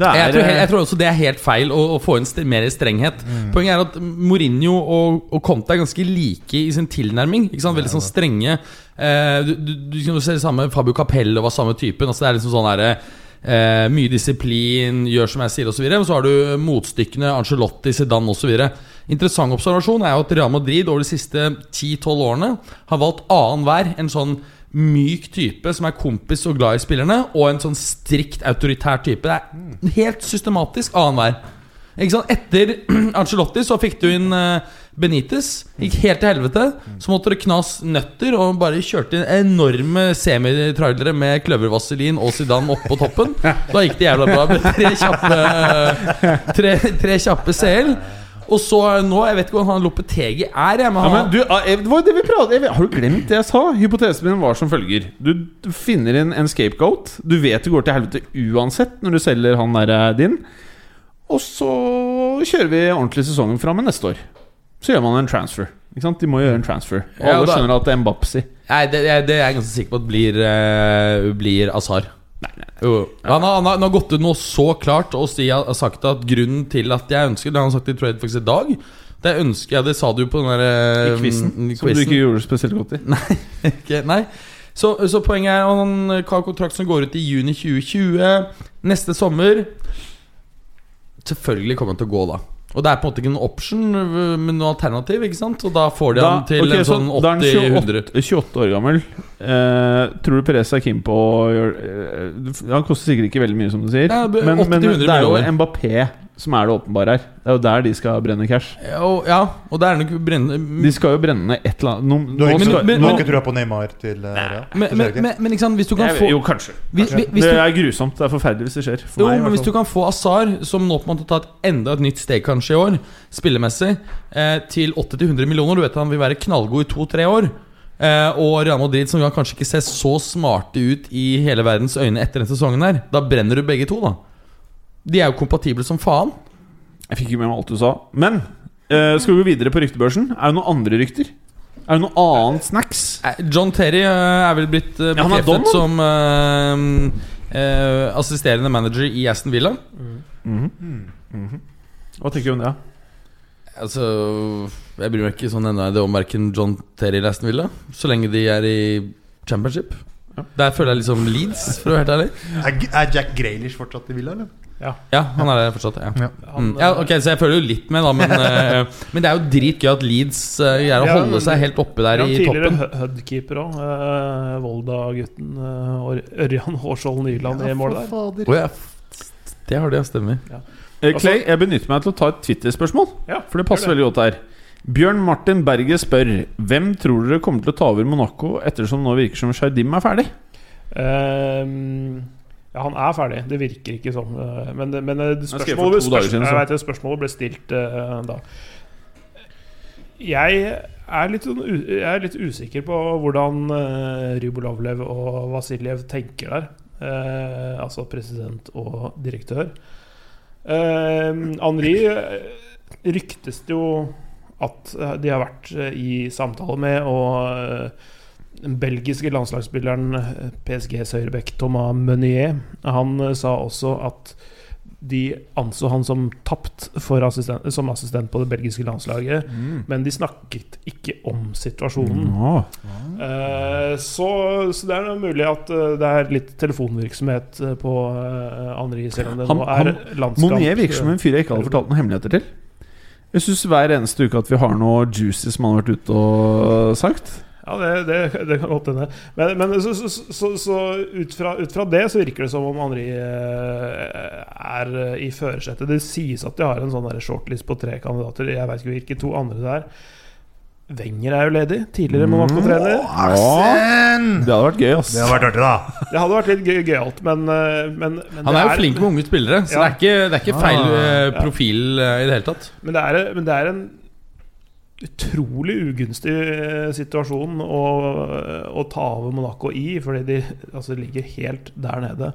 er Jeg tror, eh, jeg tror også det er helt feil å, å få inn mer strenghet. Poenget er at Mourinho og, og Conte er ganske like i sin tilnærming. Veldig sånn strenge. Eh, du, du, du jo det samme Fabio Capello var samme typen. Altså det er liksom sånn herre eh, Mye disiplin, gjør som jeg sier, osv. Men så har du motstykkene Angelotti, Zidane osv. Interessant observasjon er jo at Real Madrid over de siste 10-12 årene har valgt annenhver en sånn myk type som er kompis og glad i spillerne, og en sånn strikt autoritær type. Det er helt systematisk annenhver. Etter Ancelotti så fikk du inn eh, Benitez. Gikk helt til helvete. Så måtte det knas nøtter, og bare kjørte inn enorme semitrailere med kløvervaselin og Zidane opp på toppen. Da gikk det jævla bra med tre kjappe Tre, tre kjappe CL. Og så nå, jeg vet ikke hva han Lopetegi er, jeg, men ja, men du, ah, det var det vi pratet Har du glemt det jeg sa? Hypotesen min var som følger Du, finner inn en scapegoat Du vet det går til helvete uansett Når du selger han der eh, din Og så kjører vi ordentlig sesongen fram med neste år Så gjør man en transfer ikke sant? De må gjøre en transfer Og Ja, alle da- skjønner at det er Mbapsi Nei, det, det er jeg ganske sikker på at blir, uh, blir Azar. Jo. Han, har, han, har, han har gått ut nå så klart og si, har sagt at grunnen til at jeg ønsker Det har han sagt i Trade faktisk i dag. Det ønsker, ja, det sa du på den der I eh, quizen mm, Som du ikke gjorde spesielt godt i Ikke- Nei. Så, så poenget er at han har kontrakt som går ut i juni 2020. Neste sommer Selvfølgelig kommer han til å gå da. Og det er på en måte ikke noen option, øh, men noe alternativ. ikke sant? Og da får de han til okay, en så sånn da er han 80-100. 28, 28 år gammel eh, Tror du Perez er keen på å gjøre eh, Han koster sikkert ikke veldig mye, som du sier. Ja, men, men det er jo. Mbappé som er det åpenbare her. Det er jo der de skal brenne cash. Ja, og, ja, og det er nok brennende De skal jo brenne et eller annet nå- Du har ikke, skal- men- ikke trua på Neymar til uh, Real? men, Til men, men, men ikke sant, hvis du kan få Jo, kanskje. hvis, hvis, hvis det er grusomt. Det er forferdelig hvis det skjer. For Jo, meg, men hvis du kan få Azar, som nå på en måte ta et enda et nytt steg kanskje i år, spillemessig, eh, til 80-100 millioner Du vet han vil være knallgod i to-tre år. Eh, og Real Madrid, som kanskje ikke ser så smarte ut i hele verdens øyne etter denne sesongen her, da brenner du begge to, da. De er jo kompatible som faen. Jeg fikk ikke med meg alt du sa. Men eh, skal vi gå videre på ryktebørsen? Er det noen andre rykter? Er det noe annet snacks? John Terry eh, er vel blitt eh, Ja, han er bekreftet som eh, eh, assisterende manager i Aston Villa. Hva tenker du om det? Altså Jeg bryr meg ikke sånn ennå om verken John Terry eller Aston Villa. Så lenge de er i championship. Der føler jeg liksom Leeds, for å være helt ærlig. Er, er Jack Grealish fortsatt i Villa, eller? Ja, han er det fortsatt. Ja. Ja. Mm. ja, ok, Så jeg føler jo litt med, da. Men, uh, men det er jo dritgøy at Leeds uh, greier å Ja, holde seg helt oppe der Ja, i toppen. Tidligere Hudkeeper òg. Uh, Volda-gutten uh, Ørjan Hårskjold Nyland i mål der. fader. Å ja, det har det, ja. Stemmer. Eh, Clay, jeg benytter meg til å ta et Twitter-spørsmål. Ja, For det passer det. veldig godt her. Bjørn Martin Berget spør Hvem tror dere kommer til å ta over Monaco ettersom nå virker som Shardim er ferdig? Ehm, ja, han er ferdig. Det virker ikke sånn. eh, Men, men skrev spørsmålet, jeg vet, spørsmålet ble stilt uh, da. Jeg er litt, sånn jeg er litt usikker på hvordan uh, Rybolovlev og Vasiljev tenker der. Uh, altså president og direktør. Uh, Henri eh, ryktes det jo at eh, de har vært eh, i samtale med, og eh, den belgiske landslagsspilleren eh, PSGs høyrebekk Thomas Meunier Han eh, sa også at de anså han som tapt assistent, som assistent på det belgiske landslaget, men de snakket ikke om situasjonen. Eh, så, så det er mulig at det er litt telefonvirksomhet på uh, Henri, selv om det Han- nå er han- landskamp. Monier virker som en fyr jeg ikke hadde fortalt noen hemmeligheter til. Jeg syns hver eneste uke at vi har noe juicy som han har vært ute og sagt. Ja, det, det, det kan godt hende. Men, men så, så, så, så ut, fra, ut fra det så virker det som om Henri eh, er i førersetet. Det sies at de har en sånn shortlist på tre kandidater. Jeg vet ikke hvilke to andre det er. Wenger er jo ledig. Tidligere Monaco-trener. Arsen! Det hadde vært gøy, ass. Det hadde vært artig, da. Det hadde vært litt gøy- gøyalt, men, eh, men, men Han det er jo flink med unge spillere, så Ja. det, er ikke, det er ikke feil Ah, eh, ja. profil i det hele tatt. Men det er, men det er en utrolig ugunstig eh, situasjon å, å ta over Monaco i, fordi de altså, ligger helt der nede.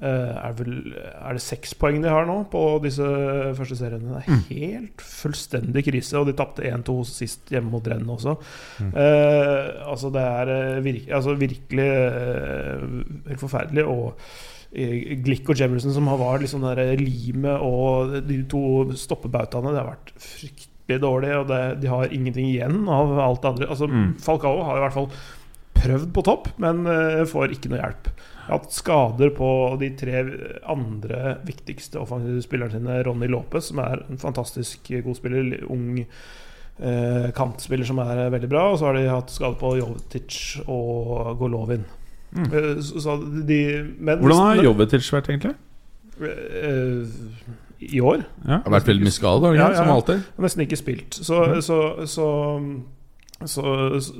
Eh, er, vel, er det seks poeng de har nå på disse første seriene? Det er helt fullstendig krise, og de tapte 1-2 sist hjemme mot Rennes også. Eh, altså, det er eh, virk, altså, virkelig helt forferdelig. Og Glick og Jemerson som har vært liksom der limet og de to stoppebautaene, det har vært fryktelig dårlig, og det, de har ingenting igjen av alt det andre. Altså, Mm. Falcao har i hvert fall prøvd på topp, men uh, får ikke noe hjelp. Hatt skader på de tre andre viktigste offensive spillerne sine. Ronny Lopez, som er en fantastisk god spiller. Ung eh, kantspiller som er veldig bra. Og så har de hatt skade på Jovetic og Golovin. Mm. Eh, så, så de, men, Hvordan har Jovetic vært, egentlig? eh, I år? Ja. Har vært veldig mye skade, Ja, ja. som alltid. Har nesten ikke spilt. Så, så, så, så, så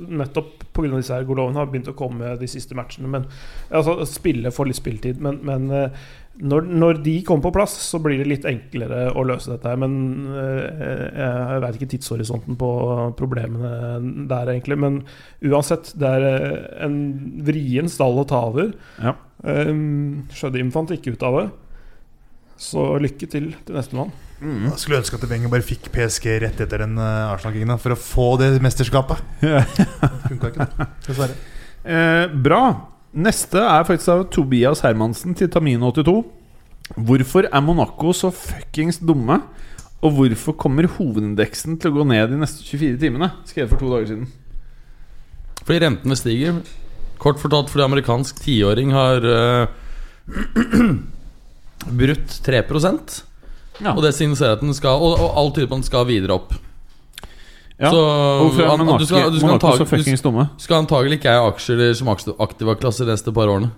nettopp pga. disse her Golovene har begynt å komme de siste matchene. Men, altså, spille får litt spilletid. Men, men eh, når, når de kommer på plass, så blir det litt enklere å løse dette. her Men eh, jeg vet ikke tidshorisonten på problemene der, egentlig. Men uansett, det er eh, en vrien stall å ta over. Ja. Um, Sjødim fant ikke ut av det. Så lykke til til nestemann. Jeg skulle ønske at Wenger bare fikk PSG rett etter den uh, Arsenal-gigen for å få det mesterskapet. Yeah. Funka ikke, det. Dessverre. Eh, bra. Neste er faktisk av Tobias Hermansen til Tamino82. Hvorfor er Monaco så fuckings dumme? Og hvorfor kommer hovedindeksen til å gå ned de neste 24 timene? Skrevet for to dager siden. Fordi rentene stiger. Kort fortalt fordi amerikansk tiåring har eh, brutt 3 Ja. Og det signaliserer at den skal Og, og alt tyder på at den skal videre opp. Ja. Så Hvorfor er Monaco så fuckings dumme? skal antagelig ikke eie aksjer som aktiva klasser de neste par årene.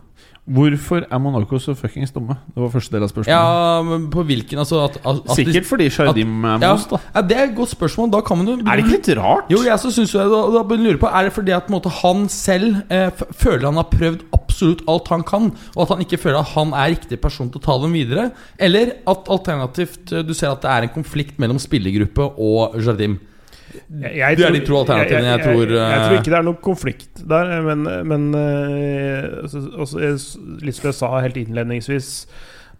Hvorfor er Monaco så fuckings dumme? Det var første del av spørsmålet. Ja, men på hvilken altså at, at, at Sikkert fordi Shardim er most, da. ja, Det er et godt spørsmål. Da kan man jo Er det ikke litt rart? Jo, jeg så synes jo da, da lurer jeg lure på Er det fordi at måte, han selv eh, føler han har prøvd absolutt alt han kan, og at han ikke føler at han er riktig person til å ta dem videre? Eller at alternativt eh, du ser at det er en konflikt mellom spillergruppe og Jardim? Jeg, Det er tror- de to alternativene jeg tror, jeg, eh, tror ikke det er noen konflikt der, men, men eh, altså, altså, jeg sa helt innledningsvis,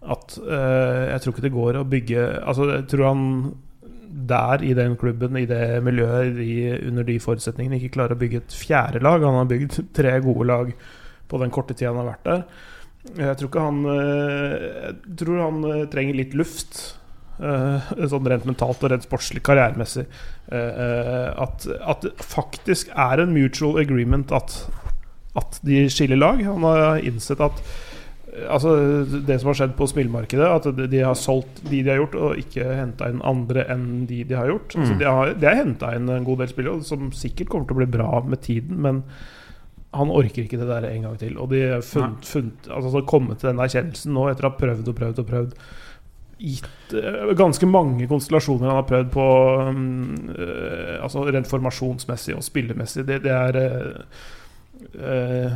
at eh, jeg tror ikke det går å bygge Altså, jeg tror han der i den klubben, i det miljøet, i, under de forutsetningene, ikke klarer å bygge et fjerde lag. Han har bygd tre gode lag på den korte tida han har vært der. Jeg tror ikke han Jeg tror han trenger litt luft. Eh, sånn rent mentalt og rent sportslig, karrieremessig. Eh, eh, at, at det faktisk er en mutual agreement at, at de skiller lag. Han har innsett at eh, Altså Det som har skjedd på spillmarkedet, at de- har solgt de de har gjort, og ikke henta inn andre enn de de har gjort. Altså, de har, de har henta inn en god del spillere, som sikkert kommer til å bli bra med tiden, men han orker ikke det der en gang til. Og de har funnet, funnet, altså, kommet til den erkjennelsen nå, etter å ha prøvd og prøvd og prøvd gitt eh, ganske mange konstellasjoner han har prøvd på eh, Altså rent formasjonsmessig og spillemessig. Det, det er eh,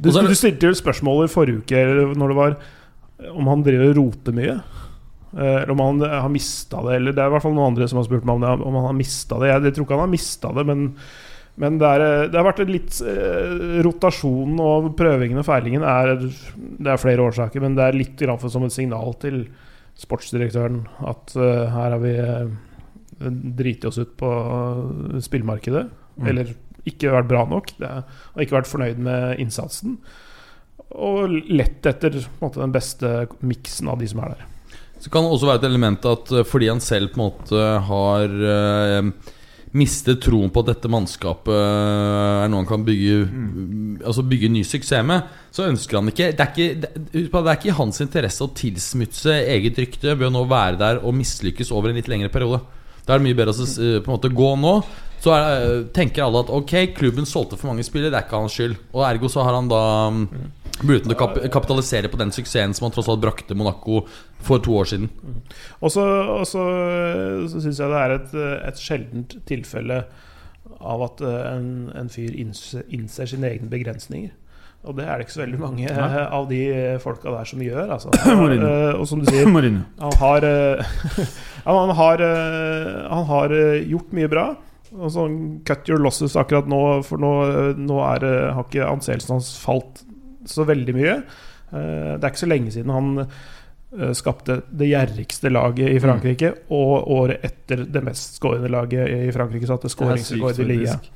du, du stilte jo spørsmålet i forrige uke når det var om han driver og roter mye. Eller om han har mista det. Eller det er i hvert fall noen andre som har spurt meg om, det, om han har mista det. Jeg, jeg tror ikke han har mista det, men, men det, er, det har vært litt eh, Rotasjonen og prøvingen og feilingen er Det er flere årsaker, men det er litt grann for som et signal til sportsdirektøren at uh, her har vi uh, driti oss ut på eh, spillmarkedet. Mm. Eller ikke vært bra nok. Det har ikke vært fornøyd med innsatsen. Og lett etter måte, den beste miksen av de som er der. Så kan det også være et element at fordi han selv på en måte har eh, mistet troen på at dette mannskapet eh, er noe han kan bygge Altså bygge ny suksess med, så ønsker han ikke Det er ikke, det, husk på, det er ikke i hans interesse å tilsmutse eget rykte ved å nå være der og mislykkes over en litt lengre periode. Da er det mye bedre å eh, på en måte gå nå, Så er, tenker alle at ok, klubben solgte for mange spillere, det er ikke hans skyld. Og ergo så har han da mm, muligheten å kap kapitalisere på den suksessen som han tross alt brakte Monaco for to år siden. Og så, og så, så syns jeg det er et, et sjeldent tilfelle av at eh, en, en fyr innser, innser sine egne begrensninger. Og det er det ikke så veldig mange Nei. av de folka der som gjør. Altså. Mourinho. Eh, og som du sier, Mourinho. han har, eh, han, har eh, han har eh, gjort mye bra. Og sånn cut your losses akkurat nå, for nå, eh, nå er, har ikke anseelsen hans falt så veldig mye. Eh, Det er ikke så lenge siden han eh, skapte det gjerrigste laget i Frankrike, og året etter det mest skårende laget i Frankrike satte skåringsrekord i ligaen.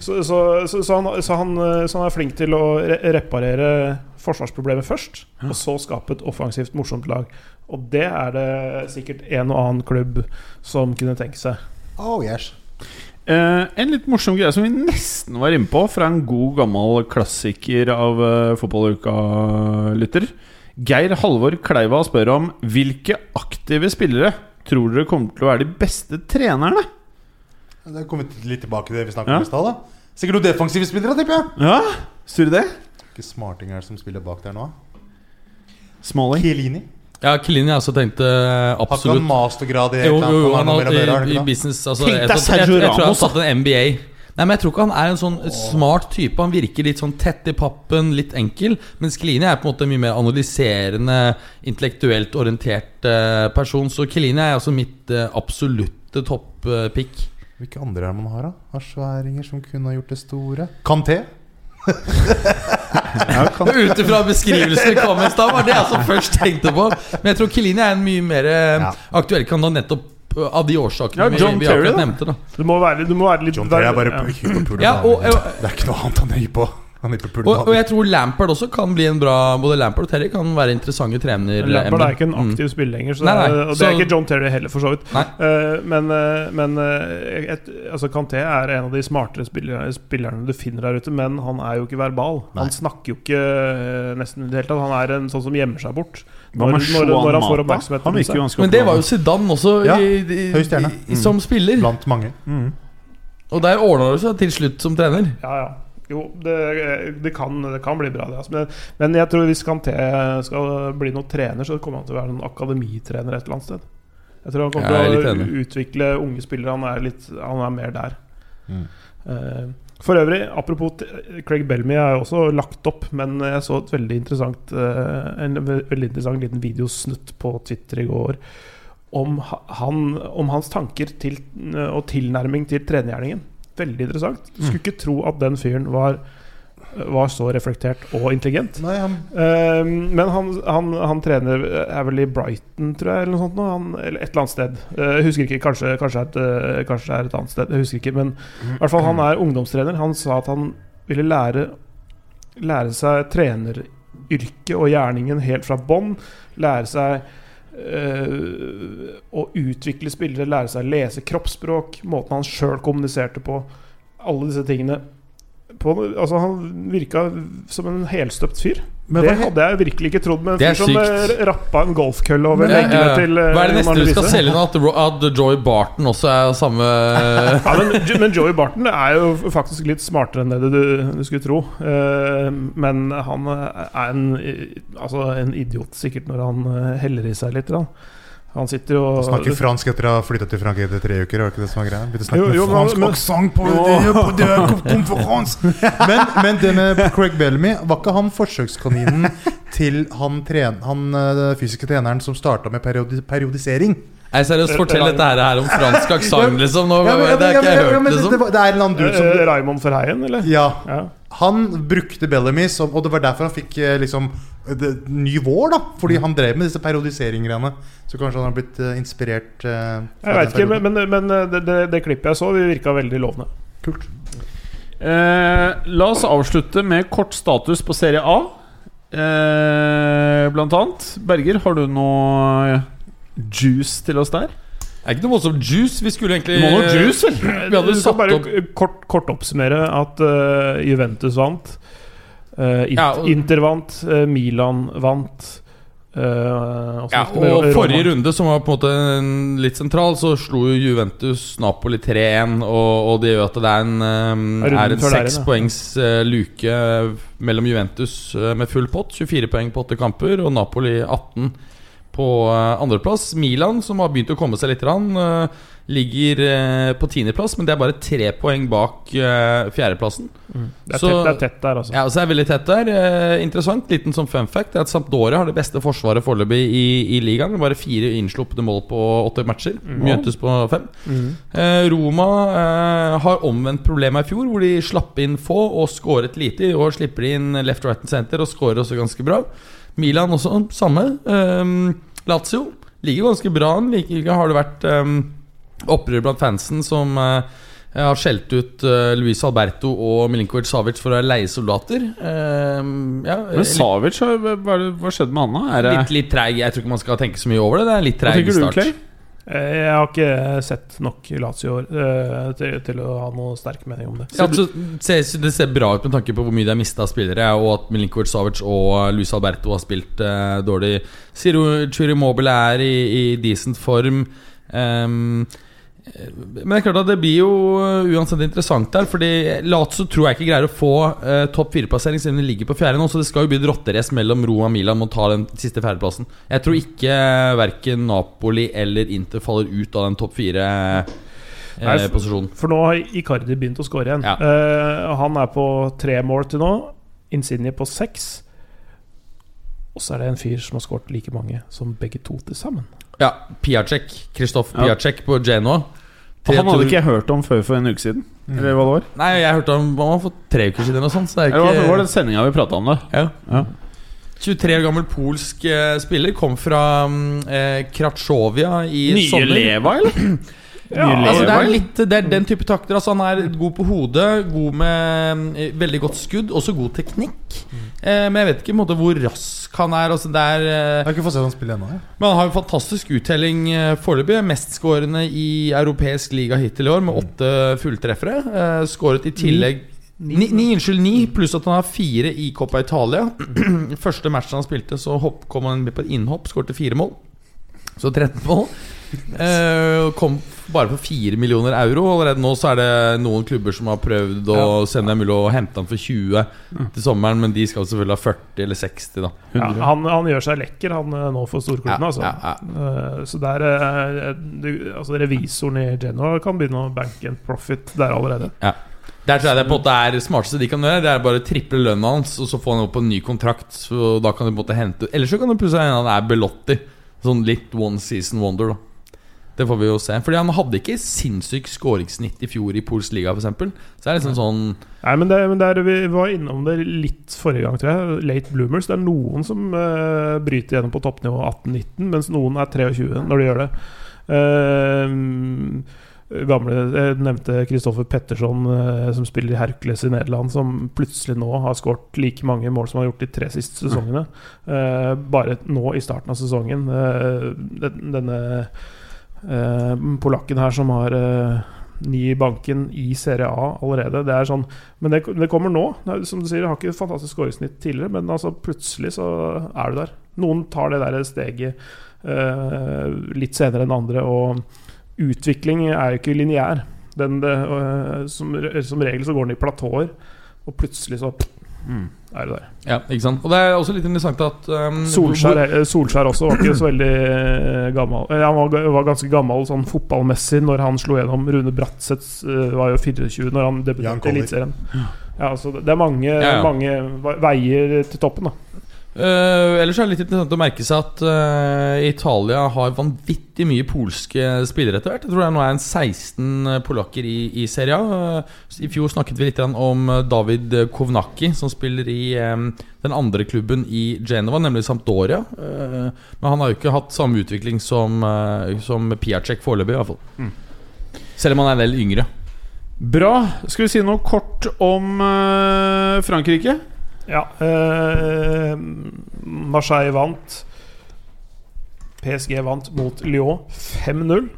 Så, så, så, så, han, så, han, eh, så han er flink til å re reparere forsvarsproblemet først, og så skape et offensivt, morsomt lag. Og det er det sikkert en og annen klubb som kunne tenke seg. Oh, yes. Eh, en litt morsom greie som vi nesten var inne på, fra en god gammel klassiker av eh, Fotballuka-lytter. Geir Halvor Kleiva spør om hvilke aktive spillere tror dere kommer til å være de beste trenerne? Det kommer vi litt tilbake til det vi snakket Ja. om i stad. Sikkert noen defensive spillere, tipper jeg. Ja, Tror du det? Hvilke smartinger er som spiller bak der nå? Smalling. Chiellini? Ja, Kilini altså også tenkte absolutt Har ikke han mastergrad i Jo, jo, jo, Han han har har har i, i business altså, Tenk jeg, deg tror- jeg, Sergio jeg, tror han Ramos, da. satt en MBA. Nei, men Jeg tror ikke han er en sånn smart type. Han virker litt sånn tett i pappen, litt enkel. Mens Kilini er på en måte mye mer analyserende, intellektuelt orientert eh, person. Så Kilini er altså mitt eh, absolutte toppick. Hvilke andre er det man har, da? Har sværinger som kunne ha gjort det store? Kanté? Ja, kan. Ut ifra beskrivelsen i stad, var det jeg som først tenkte på. Men jeg tror Kilini er en mye mer eh, Ja. aktuell kandidat nettopp eh, av de årsakene Ja, John vi Terry, akkurat da. nevnte. da Du må være, du må være litt John Terry er bare ja. på hypp Ja, og, og, Det er ikke noe annet han er hypp på. Og, og jeg tror Lampard også kan bli en bra Både Lampard og Terry kan være interessante trener. Lampard er ikke en Mm. aktiv spiller lenger, så Nei, det er, og det så- er ikke John Terry heller, for så vidt. Nei. Eh, men eh, men eh, et, altså Kanté er en av de smartere spillerne, spillerne du finner der ute, men han er jo ikke verbal. Nei. Han snakker jo ikke nesten i det hele tatt. Han er en sånn som gjemmer seg bort. Hva Når- når- når han får oppmerksomhet Han virker jo ganske Men det var jo Zidane også, Ja, i, i, i, i, som spiller. Blant mange. Mm. Og der ordna det seg til slutt som trener. Ja, ja. Jo, det, det, kan, det kan bli bra, det. Altså. Men, men jeg tror hvis Kanté skal bli noen trener, så kommer han til å være noen akademitrener et eller annet sted. Jeg tror han kommer er til å utvikle unge spillere. Han er, litt, han er mer der. Mm. Uh, for øvrig, apropos Craig Bellamy er jo også lagt opp, men jeg så et veldig interessant uh, en veldig interessant liten videosnutt på Twitter i går om, han, om hans tanker til, og tilnærming til trenergjerningen. Veldig interessant. Skulle ikke tro at den fyren var, var så reflektert og intelligent. Nei, han Uh, men han, han, han trener er vel i Brighton, tror jeg, eller noe sånt. nå. Han, eller et eller annet sted. Eh, jeg husker ikke, kanskje, kanskje, et, eh, kanskje er et annet sted. Jeg husker ikke, Men i hvert fall han er ungdomstrener. Han sa at han ville lære, lære seg treneryrket og gjerningen helt fra bånn. Lære seg eh, å utvikle spillere, lære seg å lese kroppsspråk, måten han sjøl kommuniserte på. Alle disse tingene. På, altså Han virka som en helstøpt fyr. Men det hadde jeg virkelig ikke trodd med en Det er som sykt. eh, rappa en golfkølle over Ja, ja, leggene ja. til eh, Hva er det neste du skal selge nå? At, at Joey Barton også er samme Ja, men, men Joey Barton er jo faktisk litt smartere enn det du, du skulle tro. Eh, men han er en, altså en idiot sikkert når han eh, heller i seg litt. Da. Han sitter jo Han snakker fransk etter å ha flytta til Frankrike etter tre uker. Var det ikke det som var greia? Begynte å snakke Jo, jo, med men- fransk men- aksent på, på, det er konferanse! Men, men det med Craig Bellamy Var ikke han forsøkskaninen til han, tren, han eh, fysiske treneren som starta med periodi, periodisering? Nei, seriøst, fortell dette her, her om fransk aksent, liksom. Nå, Ja, men- ja, det har ikke jeg ja, hørt, men det, det, liksom. var- det er en annen dude som Eh, Raymond Ferheien, eller? Ja. Ja. Han brukte Bellamy, som, og det var derfor han fikk eh, liksom det, ny vår. da Fordi han drev med disse periodiseringene. Så kanskje han har blitt uh, inspirert Uh, Jeg veit ikke, men, men, men eh, det, det, det klippet jeg så, vi virka veldig lovende. Kult. Eh, la oss avslutte med kort status på Serie A. Eh, blant annet. Berger, har du noe juice til oss der? Det er ikke noe voldsomt juice. Vi skulle egentlig Du må noe juice, vel? Vi hadde satt bare opp kort, kort oppsummere at uh, Juventus vant. Eh, Inter, Ja, og- Inter vant. uh, Milan vant. Uh, Ja, og. Forrige runde, som var på en måte litt sentral, så slo Juventus Napoli 3-1. Og, og det gjør at det er en, um, er en eh, luke mellom Juventus uh, med full pott. 24 poeng på åtte kamper, og Napoli 18 på uh, andreplass. Milan, som har begynt å komme seg litt, rann, eh, ligger eh, på tiendeplass, men det er bare tre poeng bak eh, fjerdeplassen. Det er, Så- tett, det er tett der, altså. Ja, så er det veldig tett der. Eh, interessant. Liten som fun fact er at Sampdoria har det beste forsvaret foreløpig i, i ligaen. Bare fire innsluppede mål på åtte matcher. Mjøtes på fem. Mm. Eh, Roma har omvendt problemet i fjor, hvor de slapp inn få og skåret lite. I år slipper de inn left, right and center og skårer også ganske bra. Milan også samme. Lazio ligger ganske bra an. Like har det vært um, opprør blant fansen som eh, har skjelt ut uh, Luis Alberto og Milinkovic Savic for å være leiesoldater. Uh, ja, Men Savic, hva, hva skjedde med han da? Er det, litt, litt treig. Jeg tror ikke man skal tenke så mye over det. Det er litt treig start. du, Jeg har ikke sett nok Lazio i år til, til å ha noe sterk mening om det. Ja, altså, ser- det ser bra ut med tanke på hvor mye de har mista spillere, og at Milinkovic Savic og Luis Alberto har spilt uh, dårlig. Ciro Churimobile er i, i decent form. Ehm, men det er klart at det blir jo uh, uansett interessant der. Fordi Lazio tror jeg ikke greier å få eh, topp fire-plassering siden de ligger på fjerde nå. Så det skal jo bli et rotterace mellom Roma og Milan om å ta den siste fjerdeplassen. Jeg tror ikke uh, verken Napoli eller Inter faller ut av den topp fire-posisjonen. For nå har Icardi begynt å score igjen. Ja. Eh, han er på tre mål til nå. Insigne på seks. Og så er det en fyr som har skåret like mange som begge to til sammen. Ja, Piacek. Kristoff Ja. På Genoa. Han hadde ikke jeg hørt om før for en uke siden. Eller hva det var? Nei, jeg hørte om han for tre uker siden. Og sånt, så det er ikke det var den sendinga vi prata om det? Ja. Ja. 23 år gammel polsk eh, spiller. Kom fra mm, eh, Kratsjovia i Nye sommer. Leva, eller? Ja, Altså, det er litt Det er den type takter. Altså, han er god på hodet, god med eh, veldig godt skudd, også god teknikk. Eh, men jeg vet ikke måte, hvor rask han er. Altså, det er eh, Jeg har ikke fått se han spille ennå. Men han har en fantastisk uttelling eh, foreløpig. Mestskårende i europeisk liga hittil i år, med åtte fulltreffere. Eh, skåret i tillegg Ni, ni, unnskyld, ni, pluss at han har fire i Coppa Italia. Første matchen han spilte, så hopp, kom han med på et innhopp, skårte fire mål. Så 13 mål. Eh, kom bare for 4 millioner euro. Allerede nå så er det noen klubber som har prøvd å se om det er mulig å hente han for 20 til sommeren, men de skal selvfølgelig ha 40 eller 60, da. Ja, han, han gjør seg lekker, han eh, nå for storklubben. Ja, altså. ja, Eh, så der uh, du, altså Revisoren i Genoa kan begynne å banke en profit der allerede. Der tror jeg det på en måte er det smarteste de kan gjøre. Det er bare å triple lønna hans, og så få han opp på en ny kontrakt. Så da kan du på en måte hente Eller så kan du plutselig hende han er Belotti. Sånn litt one season wonder, da. Det får vi jo se. Fordi han hadde ikke sinnssykt skåringssnitt i fjor i Pols liga, f.eks. Så det er liksom sånn Nei, men, det, men det er, Vi var innom det litt forrige gang, tror jeg. Late bloomers. Det er noen som uh, bryter gjennom på toppnivå 18-19, mens noen er 23 når de gjør det. Uh, gamle Jeg nevnte Kristoffer Petterson, eh, som spiller i Hercules i Nederland, som plutselig nå har skåret like mange mål som han har gjort de tre siste sesongene. Uh, bare nå i starten av sesongen. Uh, den- denne eh, polakken her som har ny ni i banken i Serie A allerede. Det er sånn Men det, det kommer nå. Det er, som du sier, jeg har ikke fantastisk skåringssnitt tidligere, men altså plutselig så er du der. Noen tar det der steget uh, litt senere enn andre, og utvikling er jo ikke lineær. Det, eh, som, som regel så går den i platåer, og plutselig så er det der. Ja, ikke sant. Og det er også litt interessant at um, Solskjær, eh, Solskjær også var ikke så veldig eh, gammel. Han var, var ganske gammel sånn fotballmessig når han slo gjennom. Rune Bratseth eh, var jo 24 når han debuterte i. Eliteserien. Ja, altså, det er mange, Ja, ja. mange veier til toppen, da. Uh, ellers er det litt interessant å merke seg at uh, Italia har vanvittig mye polske spillere etter hvert. Jeg tror det er nå er en 16 polakker i, i Serie A. Uh, I fjor snakket vi litt om eh, David Kovnacki, som spiller i um, den andre klubben i Genova, nemlig Sampdoria. Eh, men han har jo ikke hatt samme utvikling som, som Piacek foreløpig, i hvert fall. Selv om han er en del yngre. Bra. Skal vi si noe kort om eh, Frankrike? Ja, eh, Marseille vant. PSG vant mot Lyon 5-0.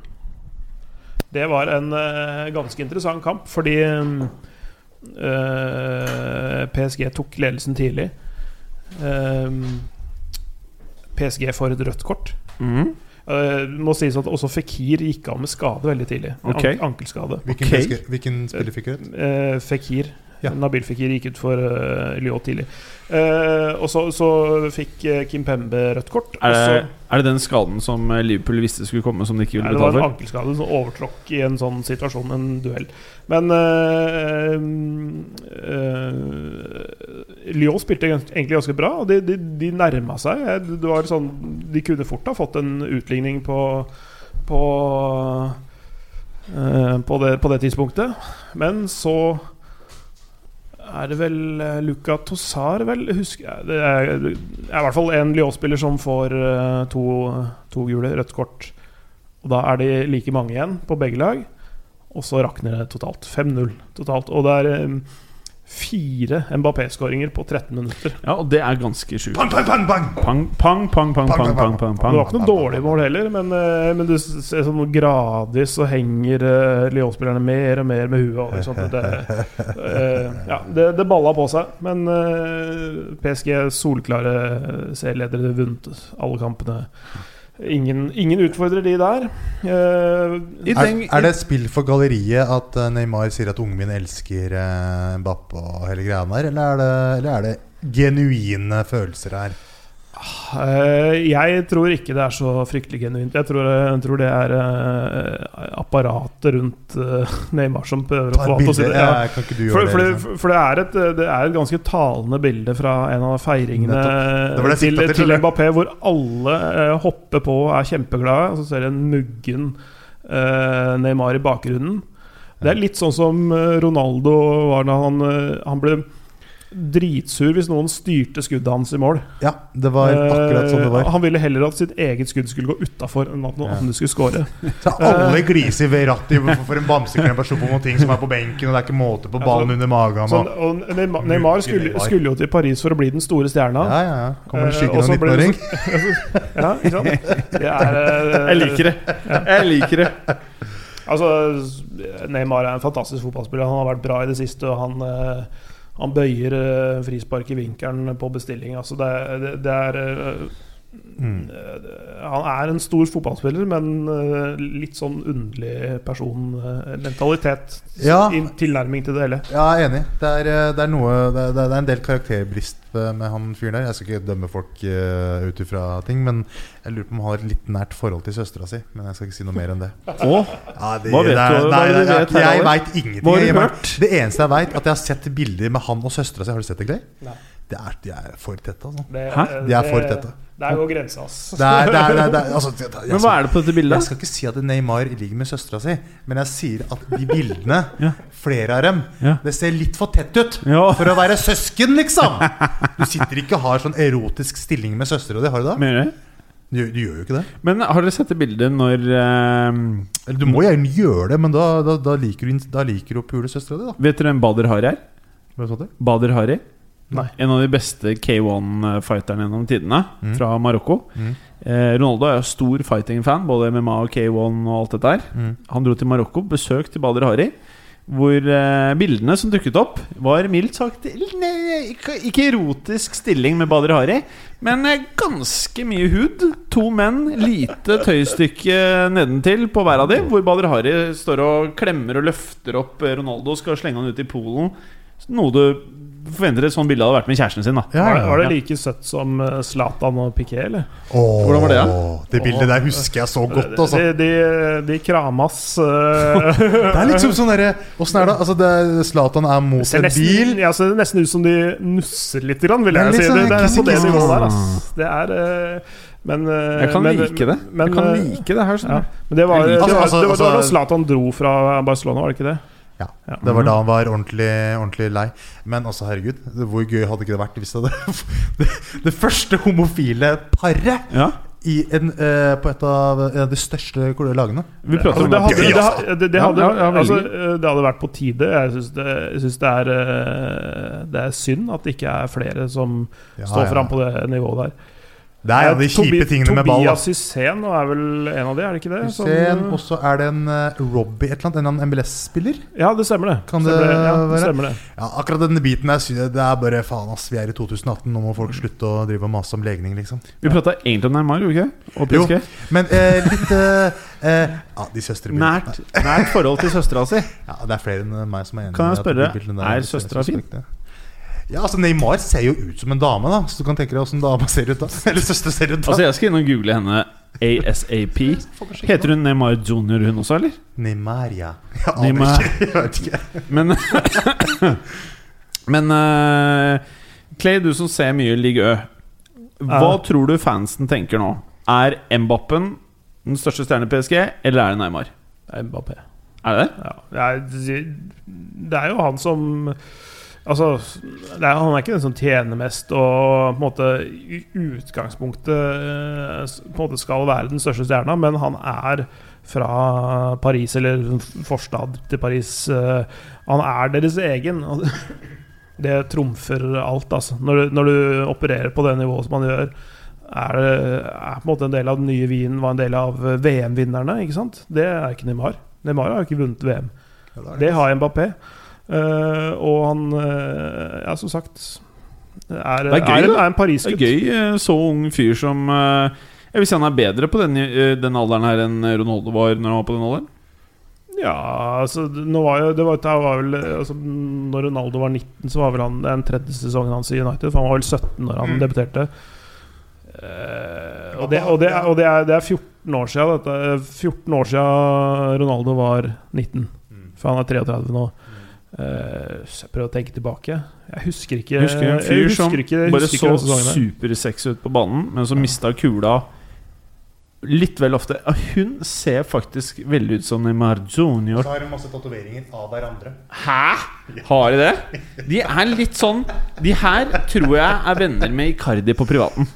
Det var en eh, ganske interessant kamp, fordi eh, PSG tok ledelsen tidlig. Eh, PSG får et rødt kort. Mm. Uh, må sies at også Fikir gikk av med skade veldig tidlig. Okay. An ankelskade. Hvilken, okay. hvilken spiller fikk rødt? Uh, Fekir. Ja. Nabil Fikir gikk ut for uh, Lyon tidlig. Uh, og så, så fikk uh, Kim Pembe rødt kort. Er, det, er det den skaden som eh, Liverpool visste skulle komme, som de ikke ville Nei, for? det var en ankelskade som overtråkk i en sånn situasjon, en duell. Men eh, eh, Lyon spilte egentlig ganske bra, og de, de, de nærma seg. Det var sånn, de kunne fort ha fått en utligning på på, eh, på, det, på det tidspunktet. Men så er det vel eh, Luca Tossar, vel? Husker jeg. Det er, det er i hvert fall en Lyon-spiller som får eh, to, to gule, rødt kort. Og da er de like mange igjen på begge lag. Og så rakner det totalt. 5-0 totalt. Og det er eh, fire Mbappé-skåringer på 13 minutter. Ja, og det er ganske sjukt. Pang, pang, pang, pang! Pang, pang, pang, pang, pang, pang, pang, Det var ikke noe dårlig mål heller, men, eh, men du ser sånn gradvis så henger uh, Lyon-spillerne mer og mer med huet. Sånn det, uh, ja, det, det balla på seg. Men uh, PSG solklare serieledere, vunnet alle kampene. Ingen, ingen utfordrer de der. Uh, I Er, den, er det spill for galleriet at eh, Neymar sier at ungen min elsker uh, Bappe og hele greia der, eller er, det, eller er det genuine følelser her? Eh, jeg tror ikke det er så fryktelig genuint. Jeg tror, jeg tror det er eh, apparatet rundt eh, Neymar som prøver å få ham til å For, det? er et, det er et ganske talende bilde fra en av feiringene Det det til, til. Mbappé, hvor alle eh, hopper på og er kjempeglade. Og så ser du en muggen eh, Neymar i bakgrunnen. Det er litt sånn som eh, Ronaldo var da han, eh, han ble dritsur hvis noen styrte skuddet hans i mål. Ja, det var akkurat sånn det Eh, var. Han ville heller at sitt eget skudd skulle gå utafor enn at noen Ja. andre skulle score. Så alle gliser ved rattet for- en bamseklem person på noen ting som er på benken, og det er ikke måte på ballen under magen. Og, og Neymar, Neymar skulle, skulle jo til Paris for å bli den store stjerna. ja, ja, ja. Kommer det Eh, skyggen og av en 19-åring? Ja, ikke sant? Det er, eh, jeg liker det. Jeg liker det. Altså, Neymar er en fantastisk fotballspiller. Han har vært bra i det siste, og han, eh, han bøyer eh, frispark i vinkelen på bestilling. Altså, det, det, det er eh, Mm. Han er en stor fotballspiller, men eh, litt sånn underlig person. eh, Mentalitet. Ja. tilnærming til det hele. Ja, jeg er enig. Det er, eh, det er noe Det er, det er en del karakterbrist med han fyren der. Jeg skal ikke dømme folk uh, ut ifra ting, men jeg lurer på om han har et litt nært forhold til søstera si. Men jeg skal ikke si noe mer enn det. Oh. Ja, det, Hva vet det er- du- nei, det du jeg- veit ingenting. Hva har du Jeg- hørt? Det eneste jeg veit, at jeg har sett bilder med han og søstera si. Har du sett det, Clay? Nei. Det er, de er for tette, altså. Det, Hæ? De er for tette. Der går grensa, ass. Det det det altså, Men hva er det på dette bildet? Jeg skal ikke si at Neymar ligger med søstera si, men jeg sier at de bildene, Ja. flere av dem, Ja. det ser litt for tett ut. Ja. For å være søsken, liksom! Du sitter ikke og har sånn erotisk stilling med søstera di, har du det? Mener du? Du, gjør- du gjør jo ikke det. Men har dere sett det bildet når eh, Du må gjerne gjøre det, men da, da, da liker du da liker du å pule søstera di, da. Vet dere hvem Bader Hari er? Hva sa du? Bader Hari? Nei. En av de beste K1-fighterne gjennom tidene, Mm. fra Marokko. Mm. Eh, Ronaldo er jo stor fighting-fan, både MMA og K1 og alt dette her. Mm. Han dro til Marokko, besøk til Bader Hari. Hvor eh, bildene som dukket opp, var mildt sagt nei, ikke, ikke erotisk stilling med Bader Hari, men eh, ganske mye hud. To menn, lite tøystykke nedentil på hver av dem. Hvor Bader Hari står og klemmer og løfter opp eh, Ronaldo og skal slenge han ut i Polen. Noe du forventer et sånt bilde hadde vært med kjæresten sin. da Ja, Var, det- var det like søtt som eh, Zlatan og Piqué, eller? Åh, Hvordan var det, da? Det bildet der husker jeg så godt, altså. De, de, de kramas uh... Det er liksom sånn derre Åssen er det? Altså, det er- Zlatan er mot en bil. ja, ser nesten ut som de nusser litt, grann, vil Det er jeg si. sånn Det, det er på det nivået der. Altså. Det er uh... Men Jeg kan men, like det. Men, jeg kan like det her. ja. Men det var, det var, det. Altså, var, det var da altså- Zlatan dro fra Barcelona, var det ikke det? Ja, Ja. Det var da han var ordentlig, ordentlig lei. Men altså, herregud, hvor gøy hadde ikke det vært hvis det hadde Det, første homofile paret Ja, i en, eh, på et av, de største lagene. vi prater Altså, om det, hadde, det, hadde- det, det, hadde, altså, eh, det hadde vært på tide. Jeg syns det, er, eh, det er synd at det ikke er flere som står fram på det nivået der. Det er jo de Tobi- kjipe tingene med ball. Tobias Hysén er vel en av de, er det ikke det? Som- Og så er det en eh, Robbie et eller annet, en MLS-spiller. ja, det stemmer det. Kan stemmer det Ja, det være? det. Ja, akkurat denne biten der, det er bare faen ass, vi er i 2018. Nå må folk slutte å drive og mase om legning, liksom. Vi prata egentlig om Neymar, gjorde vi ikke? Jo. Men eh, litt eh, eh, Ja, de søstrebildene. Nært, nært forhold til søstera si. Ja, det er flere enn meg som er enig. Kan jeg spørre, der er søstera fin? Ja, altså Neymar ser jo ut som en dame, da. Så du kan tenke deg åssen dama ser ut da. Eller søster ser ut da. Altså, jeg skal inn og google henne ASAP. Heter hun Neymar Junior, hun også, eller? Neymar, ja. Jeg aner Neymar. ikke. Jeg vet ikke. Men Men uh, Clay, du som ser mye Ligue Ø. Hva uh. tror du fansen tenker nå? Er Mbappen den største stjernen i PSG, eller er det Neymar? Mbappé. Er det det? Ja, det, er, det er jo han som Altså, er, han er ikke den som tjener mest og på en måte i utgangspunktet eh, på en måte skal være den største stjerna, men han er fra Paris, eller forstad til Paris. eh, Han er deres egen. Det trumfer alt, altså. Når du, når du opererer på det nivået som han gjør, er, det, er på en måte en del av den nye Wien var en del av VM-vinnerne. ikke sant? Det er ikke Neymar. Neymar har ikke vunnet VM. Det har Mbappé. Eh, og han eh, Ja, som sagt er, Det er gøy, er, en, er en Det Paris-gutt. er gøy. eh, Så ung fyr som Jeg vil si han er bedre på den, den alderen her enn Ronaldo var når han var på den alderen. Ja, altså var jo, det var, det var vel altså, Når Ronaldo var 19, så var vel han den tredje sesongen hans i United. For han var vel 17 når han Mm. debuterte. Og det, og, det, og det, er, det er 14 år siden dette. 14 år siden Ronaldo var 19. For han er 33 nå. Eh, så jeg prøver å tenke tilbake. Jeg husker ikke husker en fyr husker som ikke- bare så supersexy ut på banen, men som mista kula litt vel ofte. Hun ser faktisk veldig ut som Neymar Junior. Så har hun masse tatoveringer av hverandre. Hæ? Har de det? De er litt sånn De her tror jeg er venner med Icardi på privaten.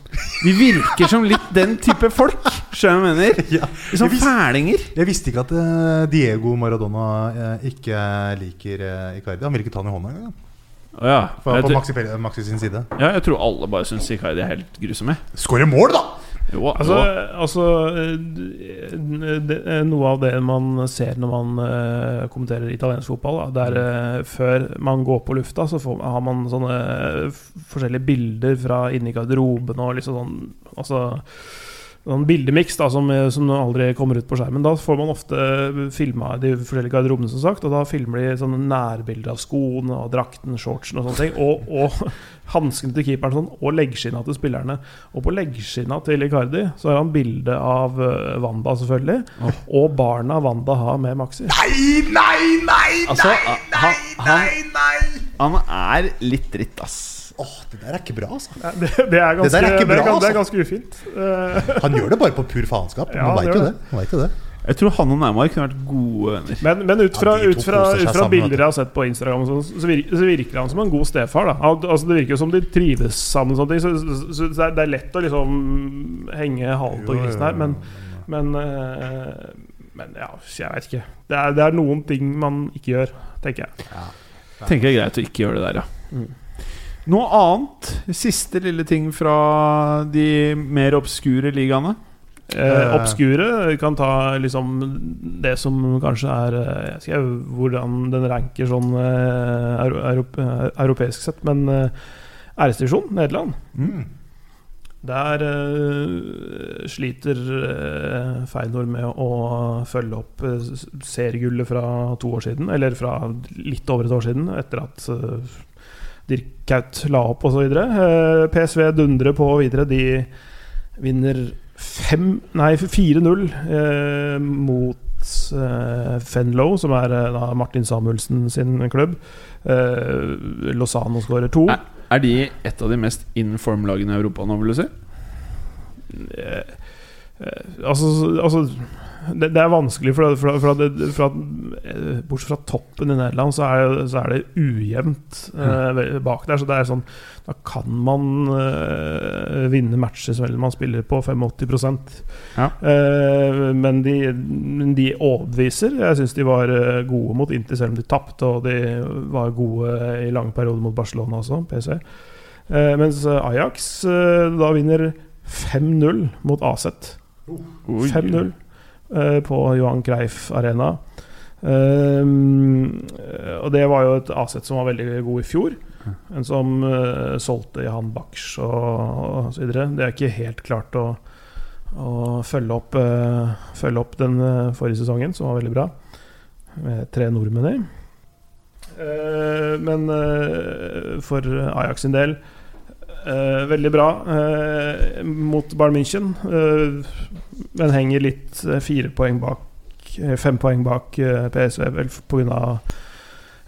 De virker som litt den type folk. Skjønner du hva jeg mener? Ja. Jeg fælinger. Jeg visste ikke at eh, Diego Maradona eh, ikke liker uh, Icardi. Han vil ikke ta den i hånda engang. Oh, ja. På, på Maxi, Maxi sin side. ja, jeg tror alle bare syns Icardi er helt grusom. jeg. Skåre mål, da! Jo, Altså, altså eh, det, eh, Noe av det man ser når man uh, kommenterer italiensk fotball, da, det er eh, før man går på lufta, så får, har man sånne forskjellige bilder fra inni garderoben og liksom sånn Altså Sånn bildemiks da, som, eh, som aldri kommer ut på skjermen. Da får man ofte filma de forskjellige garderobene, som sagt. Og da filmer de sånne nærbilder av skoene og drakten, shortsen og sånne ting. Og, og hanskene til keeperen sånn, og leggskinna til spillerne. Og på leggskinna til Icardi så har han bilde av eh, Wanda, selvfølgelig. Og barna Wanda har med Maxi. Nei, nei, nei! Altså, han, han, nei! han er litt dritt, ass. Åh, det der er ikke bra, altså. Ja, Det, det, er ganske, det, er ikke det, er, bra, det er altså. ganske ufint. Eh, Han gjør det bare på pur faenskap. Ja, Man han veit jo det. det. Man vet jo det. Jeg tror han og Neymar kunne vært gode venner. Men, men ut fra, Ja, ut fra, ut fra sammen, bilder jeg har sett på Instagram, og sånn, så, virker, så virker han som en god stefar. Da. Altså, det virker jo som de trives sammen. Sånne ting, så, så, så det, er, det er lett å liksom henge halt jo, grisen her, men, men, eh, men ja, jeg veit ikke. Det er, det er noen ting man ikke gjør, tenker jeg. Tenker jeg er greit å ikke gjøre det der, ja. Mm. Noe annet? Siste lille ting fra de mer obskure ligaene? Eh, obskure vi kan ta liksom det som kanskje er eh, Jeg vet ikke hvordan den ranker sånn eh, europe, eh, europeisk sett, men eh, æresdivisjon, Nederland. Mm. Der eh, sliter uh, Feinor med å følge opp seriegullet fra to år siden. Eller fra litt over et år siden, etter at uh, Dirk Kaut la opp osv. Uh, PSV dundrer på videre. De vinner 4-0 eh, mot eh, Fenlo, som er eh, Martin Samuelsen sin klubb. Eh, Lozano skårer to. Er, Er de et av de mest inform-lagene i Europa nå, vil du si? Eh, eh, altså, altså det, det er vanskelig, for, for, for, det- for at, eh, bortsett fra toppen i Nederland, så er, så er det ujevnt eh, bak der. Så det er sånn Da kan man eh, vinne matcher selv om man spiller på 85 Ja. eh, Men de, men de overbeviser. Jeg syns de var eh, gode mot Inter, selv om de tapte, og de var gode i lange perioder mot Barcelona også, PC. Eh, mens Ajax da vinner 5-0 mot Aset. 5-0 eh, på Johan Greif Arena. Ehm, og det var jo et AZ som var veldig god i fjor. En som eh, solgte Johan Bachs og, så videre. Det er ikke helt klart å, å følge, opp, eh, følge opp den eh, forrige sesongen, som var veldig bra. Med tre nordmenn i. Eh, men eh, for Ajax sin del eh, veldig bra eh, mot Bayern München. eh, men henger litt eh, fire poeng bak eh, Fem poeng bak uh, PSV, vel pga.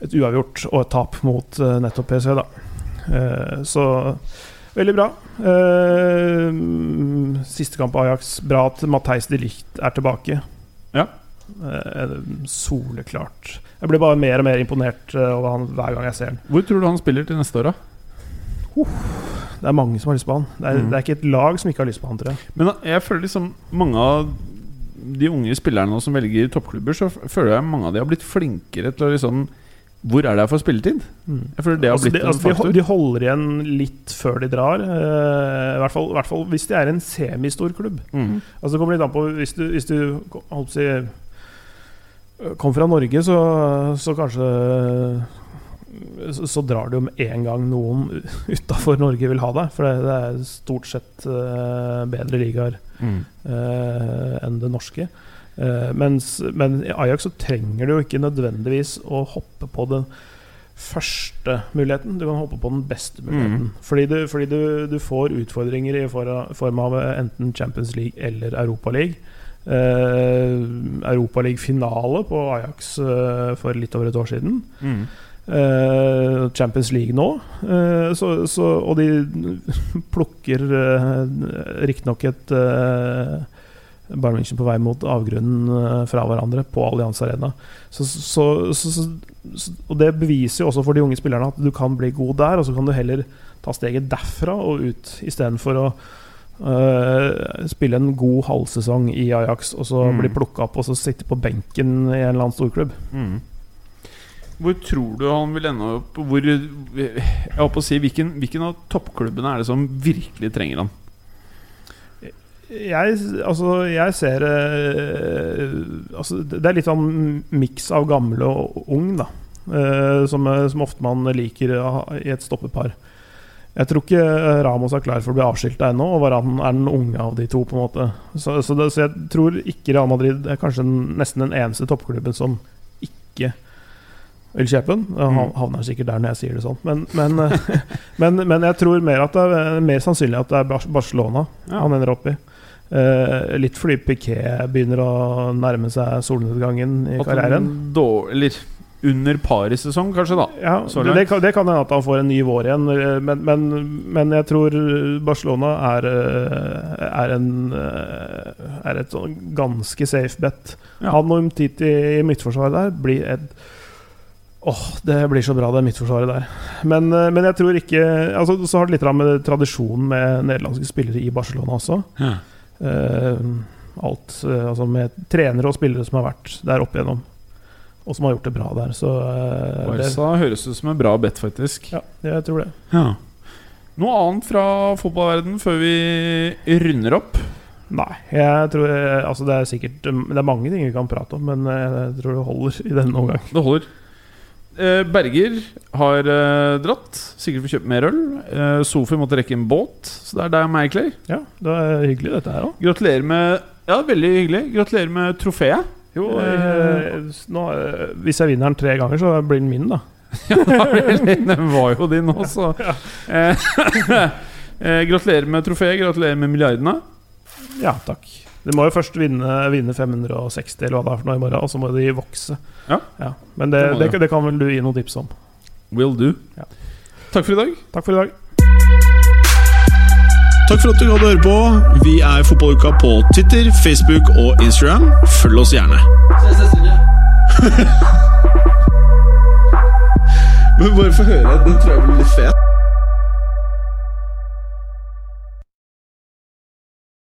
et uavgjort og et tap mot eh, nettopp PSV, da. Eh, så veldig bra. Uh, siste kamp av Ajax. Bra at Matheis de Ligt er tilbake. Ja. Uh, soleklart. Jeg blir bare mer og mer imponert eh, over han hver gang jeg ser han. Hvor tror du han spiller til neste år, da? Det er mange som har lyst på han. Det er, mm. det er ikke et lag som ikke har lyst på han, tror jeg. Men jeg føler liksom mange av de unge spillerne nå som velger toppklubber, så føler jeg mange av de har blitt flinkere til å liksom Hvor er det jeg får spilletid? Jeg føler det har Altså, blitt de, altså, en faktor. de holder igjen litt før de drar. Uh, I hvert, fall, I hvert fall hvis de er en semistor klubb. Mm. Altså Det kommer litt an på Hvis du, hvis du holdt på å si, kom fra Norge, så, så kanskje så, drar du jo med en gang noen utafor Norge vil ha deg. For det, det er stort sett uh, bedre ligaer Mm. uh, enn det norske. Uh, mens, men i Ajax så trenger du jo ikke nødvendigvis å hoppe på den første muligheten. Du kan hoppe på den beste muligheten. Fordi, du, fordi du, du får utfordringer i form av enten Champions League eller Europaliga. Uh, Europaliga-finale på Ajax uh, for litt over et år siden. Mm. Eh, Champions League nå. Eh, så, så, og de plukker uh, riktignok et Bayern München på vei mot avgrunnen eh, fra hverandre på Allianz Arena. Så, så, så, så, så, og det beviser jo også for de unge spillerne at du kan bli god der, og så kan du heller ta steget derfra og ut, istedenfor å uh, spille en god halvsesong i Ajax, og så Mm. bli plukka opp og så sitte på benken i en eller annen storklubb. Mm. Hvor tror du han vil ende opp? Hvor, jeg håper å si, hvilken, hvilken av toppklubbene er det som virkelig trenger han? Jeg, altså, jeg ser eh, altså, Det er litt sånn miks av gamle og ung, da. eh, som, eh, som ofte man liker eh, i et stoppepar. Jeg tror ikke eh, Ramos er klar for å bli avskilta ennå, og Varan er den unge av de to. på en måte Så, så, det, så jeg tror ikke Real Madrid er kanskje den, nesten den eneste toppklubben som ikke vil Jeg Mm. hav- havner sikkert der når jeg sier det sånn. Men, men, eh, men, men jeg tror mer at det er mer sannsynlig at det er Barcelona Ja. han ender opp i. Uh, litt fordi Piquet begynner å nærme seg solnedgangen i At karrieren. eller under paris sesong, kanskje, da. Ja, det, det, kan, det kan hende at han får en ny vår igjen, eh, men, men, men jeg tror Barcelona er, eh, er, en, eh, er et sånn ganske safe bet. Ja. Han og Umtiti i midtforsvaret der blir et Åh, det blir så bra, det midtforsvaret der. Men, eh, men jeg tror ikke altså, Så har det litt med tradisjonen med nederlandske spillere i Barcelona også. Ja. Uh, alt uh, Altså med trenere og spillere som har vært der opp igjennom, og som har gjort det bra der. Så eh, det, høres ut som en bra bet, faktisk. ja, jeg tror det. Ja. Noe annet fra fotballverden før vi runder opp? Nei, jeg tror Altså det er sikkert Det er mange ting vi kan prate om, men jeg tror det holder i denne omgang. Det holder. Eh, Berger har eh, dratt. Sikkert for å kjøpe mer øl. Eh, Sofi måtte rekke en båt, så det er deg og meg, Clay. Ja, det er hyggelig dette her òg. Gratulerer med Ja, veldig hyggelig. Gratulerer med trofeet. Jo, eh, nå, hvis jeg vinner den tre ganger, så blir den min, da. ja, Den var jo din nå, så Gratulerer med trofeet. Gratulerer med milliardene. Ja, takk. Du må jo først vinne, vinne 560 eller hva det er for noe i morgen, og så må de vokse. Ja. Men det, Det det, det kan vel du gi noen tips om. Will do. Ja. Takk for i dag. Takk for i dag. Takk for at du gadd å høre på. Vi er Fotballuka på Twitter, Facebook og Instagram. Følg oss gjerne. Ses neste uke. Men bare få høre. Den tror jeg blir litt fet.